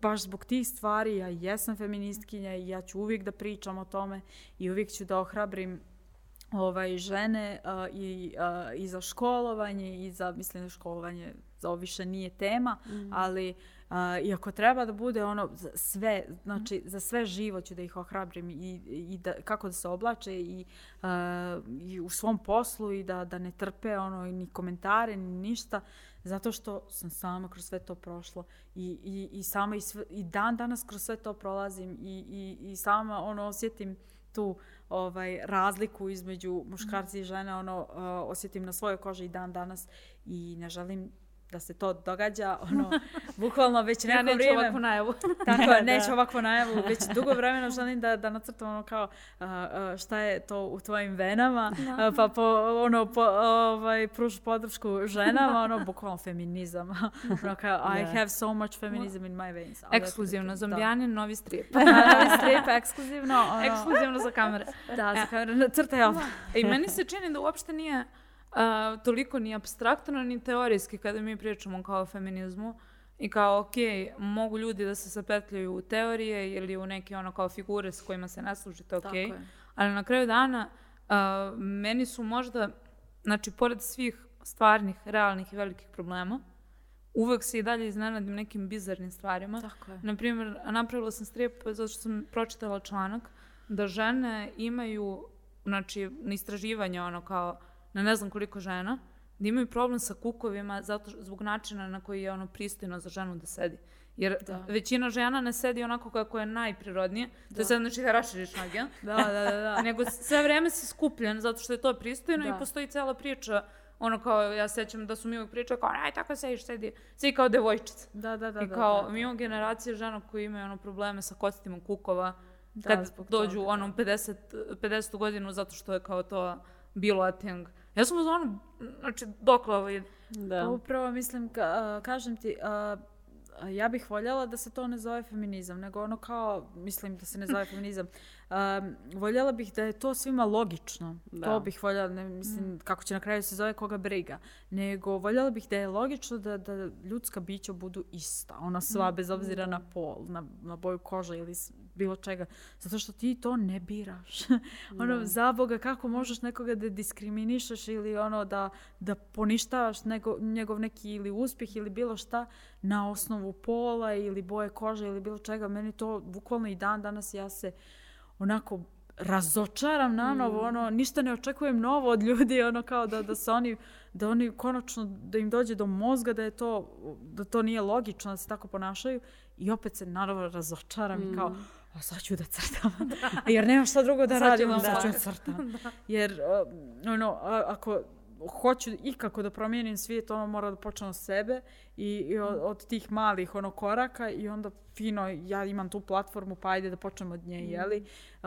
baš zbog tih stvari ja jesam feministkinja i ja ću uvijek da pričam o tome i uvijek ću da ohrabrim ovaj, žene i, i za školovanje i za, mislim da školovanje za ovo više nije tema, mm. ali i ako treba da bude ono sve, znači za sve živo ću da ih ohrabrim i, i da, kako da se oblače i, i u svom poslu i da, da ne trpe ono ni komentare ni ništa zato što sam sama kroz sve to prošlo i, i, i sama i, i dan danas kroz sve to prolazim i, i, i sama ono osjetim tu ovaj, razliku između muškarci i žene, ono, uh, osjetim na svojoj koži i dan danas i ne želim da se to događa, ono, bukvalno već neko ja vrijeme... ovakvu najavu. Tako, neću ovakvu najavu. Već dugo vremena želim da, da nacrtam ono kao šta je to u tvojim venama, pa po, ono, po, ovaj, pružu podršku ženama, ono, bukvalno feminizam. ono kao, I have so much feminism in my veins. Ekskluzivno, zombijanin, novi strip. novi strip, ekskluzivno. Ono, ekskluzivno za kamere. Da, za kamere, crtaj ovdje. I meni se čini da uopšte nije toliko ni abstraktno ni teorijski kada mi pričamo kao o feminizmu i kao ok, mogu ljudi da se zapetljaju u teorije ili u neke ono kao figure s kojima se ne služite ok, ali na kraju dana meni su možda, znači pored svih stvarnih, realnih i velikih problema, uvek se i dalje iznenadim nekim bizarnim stvarima. Tako je. Naprimjer, napravila sam strip zato što sam pročitala članak da žene imaju, znači, istraživanja ono kao na ne znam koliko žena, da imaju problem sa kukovima zato zbog načina na koji je ono pristojno za ženu da sedi. Jer većina žena ne sedi onako kako je najprirodnije. To je sad znači da raširiš noge. da, da, da, da. Nego sve vreme si skupljen zato što je to pristojno i postoji cijela priča ono kao, ja sećam da su mi uvijek pričali kao, aj tako sediš, sedi, sedi kao devojčica. Da, da, da. I kao, da, mi imamo generacije žena koji imaju ono probleme sa kostimom kukova, kad dođu u onom 50, 50. godinu zato što je kao to bilo a thing. Ja sam ono, znači, dokle ovo ide? Da. Upravo mislim, kažem ti, ja bih voljela da se to ne zove feminizam, nego ono kao, mislim da se ne zove feminizam. Voljela bih da je to svima logično. To bih voljela, ne mislim mm. kako će na kraju se zove koga briga. Nego voljela bih da je logično da, da ljudska bića budu ista. Ona sva, mm. bez obzira na pol, na, na boju kože ili bilo čega. Zato što ti to ne biraš. ono, za Boga, kako možeš nekoga da diskriminišeš ili ono da, da poništavaš njegov neki ili uspjeh ili bilo šta na osnovu pola ili boje kože ili bilo čega. Meni to bukvalno i dan danas ja se onako razočaram na novo, mm. ono, ništa ne očekujem novo od ljudi, ono kao da, da se oni, da oni konačno, da im dođe do mozga da je to, da to nije logično da se tako ponašaju i opet se naravno razočaram i kao, mm a sad ću da crtam. Jer nemam šta drugo da radim, sad ću da crtam. Jer, ono, ako hoću ikako da promijenim svijet, ono mora da počne od sebe i, od, tih malih ono koraka i onda fino, ja imam tu platformu, pa ajde da počnem od nje, jeli. Uh,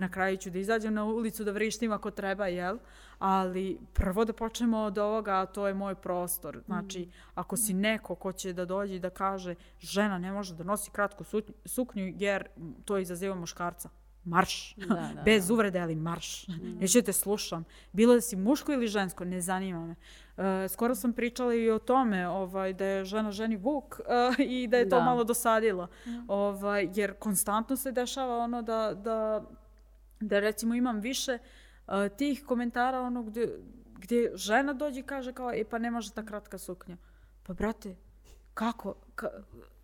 na kraju ću da izađem na ulicu da vrištim ako treba, jel? Ali prvo da počnemo od ovoga, a to je moj prostor. Znači, ako si neko ko će da dođe i da kaže žena ne može da nosi kratku suknju jer to izaziva muškarca marš. Bez uvrede, ali marš. Mm. Neću te slušam. Bilo da si muško ili žensko, ne zanima me. E, skoro sam pričala i o tome ovaj, da je žena ženi vuk e, i da je to malo dosadilo. Ovaj, jer konstantno se dešava ono da, da, da recimo imam više e, tih komentara ono gdje, gdje žena dođe i kaže kao e pa ne može ta kratka suknja. Pa brate, kako? Ka,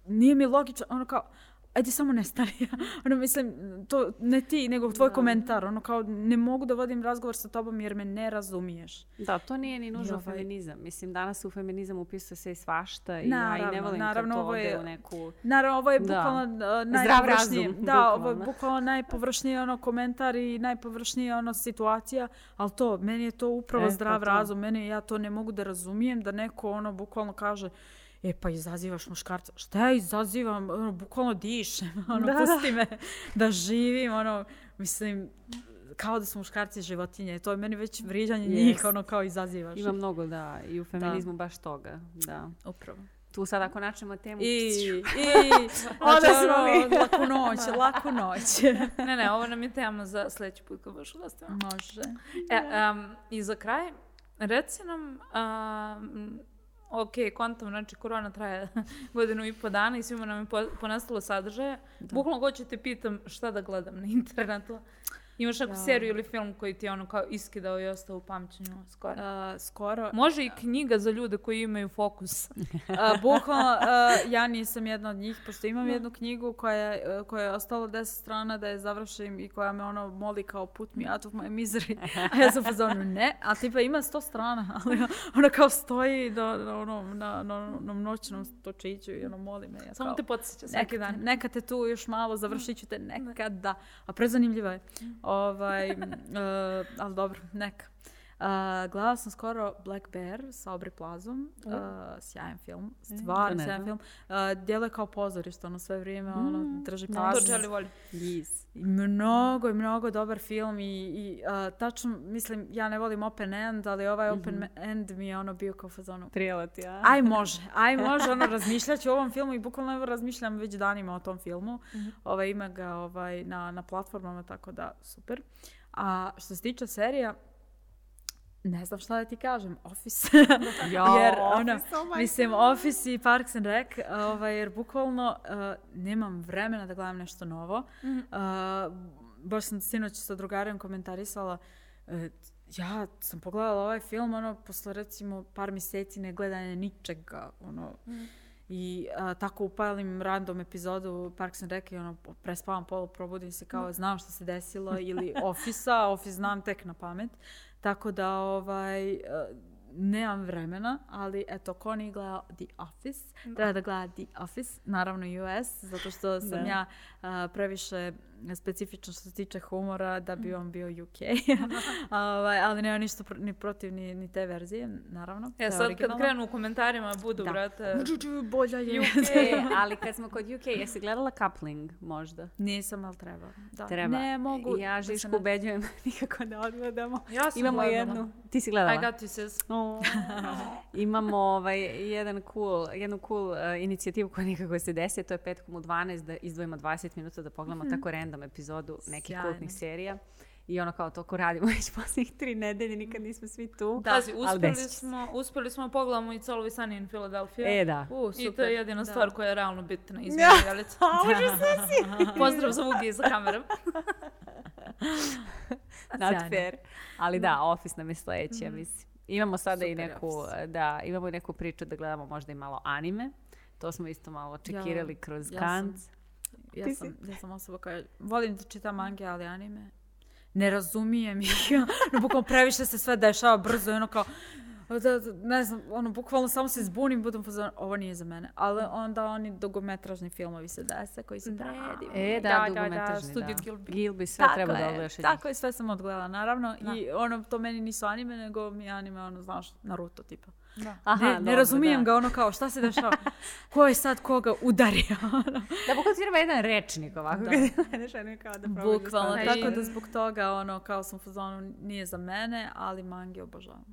nije mi logično, ono kao, ajde samo nestani. ono, mislim, to ne ti, nego tvoj komentar. Ono, kao, ne mogu da vodim razgovor sa tobom jer me ne razumiješ. Da, to nije ni nužno ovaj... feminizam. Mislim, danas u feminizam upisuje se i svašta i naravno, ja i ne volim naravno, kad to je, u neku... Naravno, ovo je bukvalno da. najpovršnije. razum, da, ovo je bukvalno. bukvalno najpovršnije ono komentar i najpovršnije ono situacija, ali to, meni je to upravo E, pa zdrav to. razum. Meni, ja to ne mogu da razumijem, da neko ono bukvalno kaže E pa izazivaš muškarca. Šta ja izazivam? Ono, bukvalno dišem. Ono, Da, da. pusti me da živim. Ono, mislim, kao da su muškarci životinje. To je meni već vriđanje njih, Jest. ono kao izazivaš. Ima mnogo, da, i u feminizmu baš toga, da. Upravo. Tu sad ako načnemo temu... I, i, Onda smo mi. laku noć, laku noć. Ne, ne, ovo nam je tema za sljedeći put kad baš gostimo. Može. E, um, I za kraj, reci nam, um, ok, kontam, znači korona traje godinu i po dana i svima nam je po, ponestalo sadržaje. Bukvalno hoću te pitam šta da gledam na internetu. Imaš neku seriju ili film koji ti je ono kao iskidao i ostao u pamćenju skoro? Uh, skoro. Može i knjiga za ljude koji imaju fokus. A, bukvalno, a, ja nisam jedna od njih, pošto imam jednu knjigu koja, a, koja je ostala 10 strana da je završim i koja me ono moli kao put me out of my misery. A ja sam fazonu, ne, a tipa ima 100 strana, ali ona kao stoji do, do, ono, na, na, na noćnom točiću i ono moli me. Ja Samo kao, te podsjeća svaki dan. neka te tu još malo, završit ću te nekada. A prezanimljiva je. Ovaj, uh, ali dobro, neka. Uh, gledala sam skoro Black Bear sa Aubrey Plazom. Uh, sjajan film. to Stvarno sjajan znam. film. Uh, djeluje kao pozorište, ono sve vrijeme, ono, drži To pas. Čeli voli. Yes. Mnogo i mnogo dobar film i, i uh, tačno, mislim, ja ne volim open end, ali ovaj open end mi je ono bio kao fazonu. Trijela ti, a? Aj može, aj može, ono razmišljat ću o ovom filmu i bukvalno evo razmišljam već danima o tom filmu. ovaj, ima ga ovaj, na, na platformama, tako da super. A što se tiče serija, ne znam šta da ti kažem, Office. Jo, jer, ono, Office, oh mislim, Office i Parks and Rec, ovaj, jer bukvalno uh, nemam vremena da gledam nešto novo. Mhm. Uh, baš sam sinoć sa drugarijom komentarisala, uh, ja sam pogledala ovaj film, ono, posle recimo par mjeseci ne gledanja ničega, ono, Mhm. i a, tako upalim random epizodu Parks and Rec i ono, prespavam polu, probudim se kao znam što se desilo ili Office-a, Office znam tek na pamet. Tako da, ovaj, a, nemam vremena, ali eto, ko nije gledao The Office, treba da gleda The Office, naravno US, zato što sam Da. ja a, previše specifično što se tiče humora da bi on bio UK. ovaj, ali nema ništa pro- ni protiv ni, ni te verzije, naravno. E, sad kad originalno. krenu u komentarima budu, Da. brate, Bolja je. E, ali kad smo kod UK, jesi gledala coupling možda? Nisam, ali treba. Da. Treba. Ne mogu. Ja da Žišku ne- ubeđujem nikako da odgledamo. Ja sam Imamo gledala. jednu. Ti si gledala? I got you, sis. O, Imamo ovaj, jedan cool, jednu cool uh, inicijativu koja nikako se desi, to je petkom u 12 da izdvojimo 20 minuta da pogledamo tako random epizodu nekih Sjajno. kultnih serija. I ono kao toliko radimo već posljednjih tri nedelje, nikad nismo svi tu. Da, Pazi, uspjeli se. smo, uspjeli smo pogledamo i Always Sunny in Philadelphia. E, da. U, I to je jedina Da. stvar koja je realno bitna iz Ja. Si! Pozdrav za Ugi za kamerom. Not fair. Ali da, Office nam je sljedeći, ja mislim. Imamo sada i Super neku, Office. da, imamo i neku priču da gledamo možda i malo anime. To smo isto malo čekirali kroz ja kant. Ja Ti sam, ja sam osoba koja volim da čitam mange, ali anime. Ne razumijem ih. no, bukvalno previše se sve dešava brzo i ono kao da, da, ne znam, ono, bukvalno samo se zbunim, budem fazon, ovo nije za mene. Ali onda oni dugometražni filmovi se dese, koji su predivni. E, da, Da, da, dugometražni, da, Studio da. Gilby. Sve treba da je, odgledaš od Tako je, sve sam odgledala, naravno. Da. I ono, to meni nisu anime, nego mi anime, ono, znaš, Naruto tipa. Da. Aha, ne, ne razumijem da. ga, ono kao, šta se dešava? Ko je sad koga udario? ono. Da, bukvalno ti treba jedan rečnik ovako. Da. kao da da Bukvalno, shvatiš. tako da zbog toga, ono, kao sam fazonu, nije za mene, ali mange obožavam.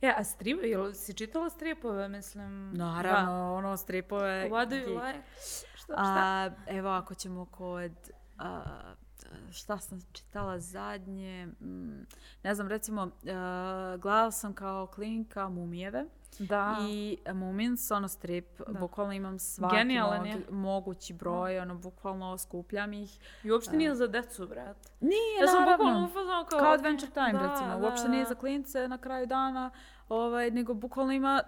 Ja, a strip, jel si čitala stripove, mislim? Naravno, ono, Da. stripove. What do you like? Šta, šta? A, evo, ako ćemo kod... a, šta sam čitala zadnje? Mm, ne znam, recimo, uh, gledala sam kao klinka Mumijeve. Da. I Mumins, ono strip, bukvalno imam svaki Genijalan mogu- je. mogući broj, ono, bukvalno skupljam ih. I uopšte nije za decu, brat. Nije, Ja sam naravno. bukvalno kao... Kao Adventure Time, da, recimo. da, Uopšte nije da. za klince na kraju dana, ovaj, nego bukvalno ima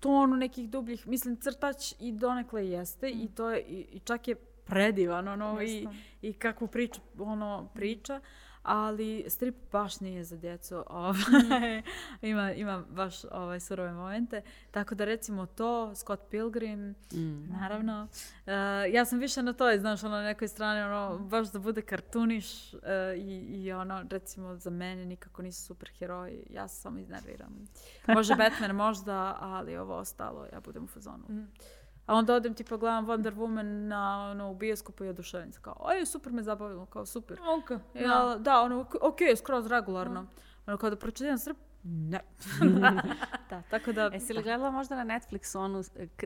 tonu nekih dubljih, mislim, crtač i donekle jeste i to je, i, i čak je predivan, ono, i, i kakvu priču, ono, priča ali strip baš nije za djecu. Ovaj, ima, ima baš ovaj, surove momente. Tako da recimo to, Scott Pilgrim, mm. naravno. Uh, ja sam više na toj, znaš, ono, na nekoj strani, ono, baš da bude kartuniš uh, i, i ono, recimo za mene nikako nisu super heroji. Ja se samo iznerviram. Može Batman možda, ali ovo ostalo, ja budem u fazonu. Mm. A onda odem tipa gledam Wonder Woman na, ono, u bioskopu i oduševim se. Kao, oj, super me zabavilo, kao super. Ok. Ja, da, ono, ok, skroz regularno. Ono, kao da pročitam srp, ne. da, tako da... Jesi li gledala možda na Netflixu onu,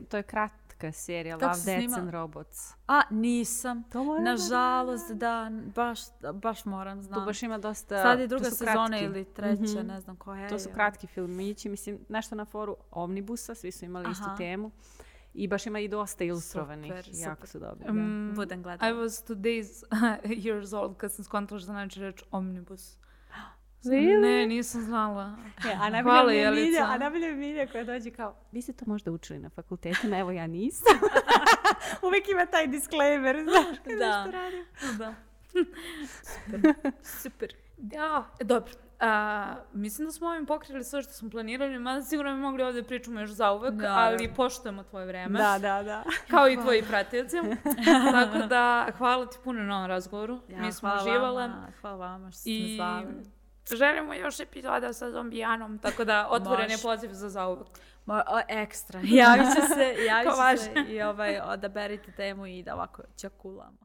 to je kratka serija, Love, Death and Robots? A, nisam. To Nažalost, da, baš, baš moram, znam. Tu baš ima dosta... Sad je druga sezona ili treća, mm -hmm. ne znam koja je. To su kratki filmići, mislim, nešto na foru Omnibusa, svi su imali Aha. istu temu. I baš ima i dosta ilustrovanih. Super, jako su dobri. Um, Budem gledala. I was two days years old kad sam skontala što znači reč omnibus. Really? Ne, nisam znala. Ja, a najbolje mi je Milja, a najbolje mi Milja koja dođe kao, vi ste to možda učili na fakultetima, evo ja nisam. Uvijek ima taj disclaimer, znaš, da. što radim. Da. Super. Super. Ja, dobro. A, mislim da smo ovim pokrili sve što smo planirali, mada sigurno bi mogli ovdje pričamo još za uvek, da, ali poštujemo tvoje vreme. Da, da, da. Kao i tvoji pratioci. Tako da, hvala ti puno na ovom razgovoru. Ja, Mi smo uživale. Hvala vama što ste I... zvali. Želimo još epizoda sa zombijanom, tako da otvoren je poziv za zauvek. Ma, o, ekstra. Javit će se, javit će se i ovaj, odaberite temu i da ovako čakulamo.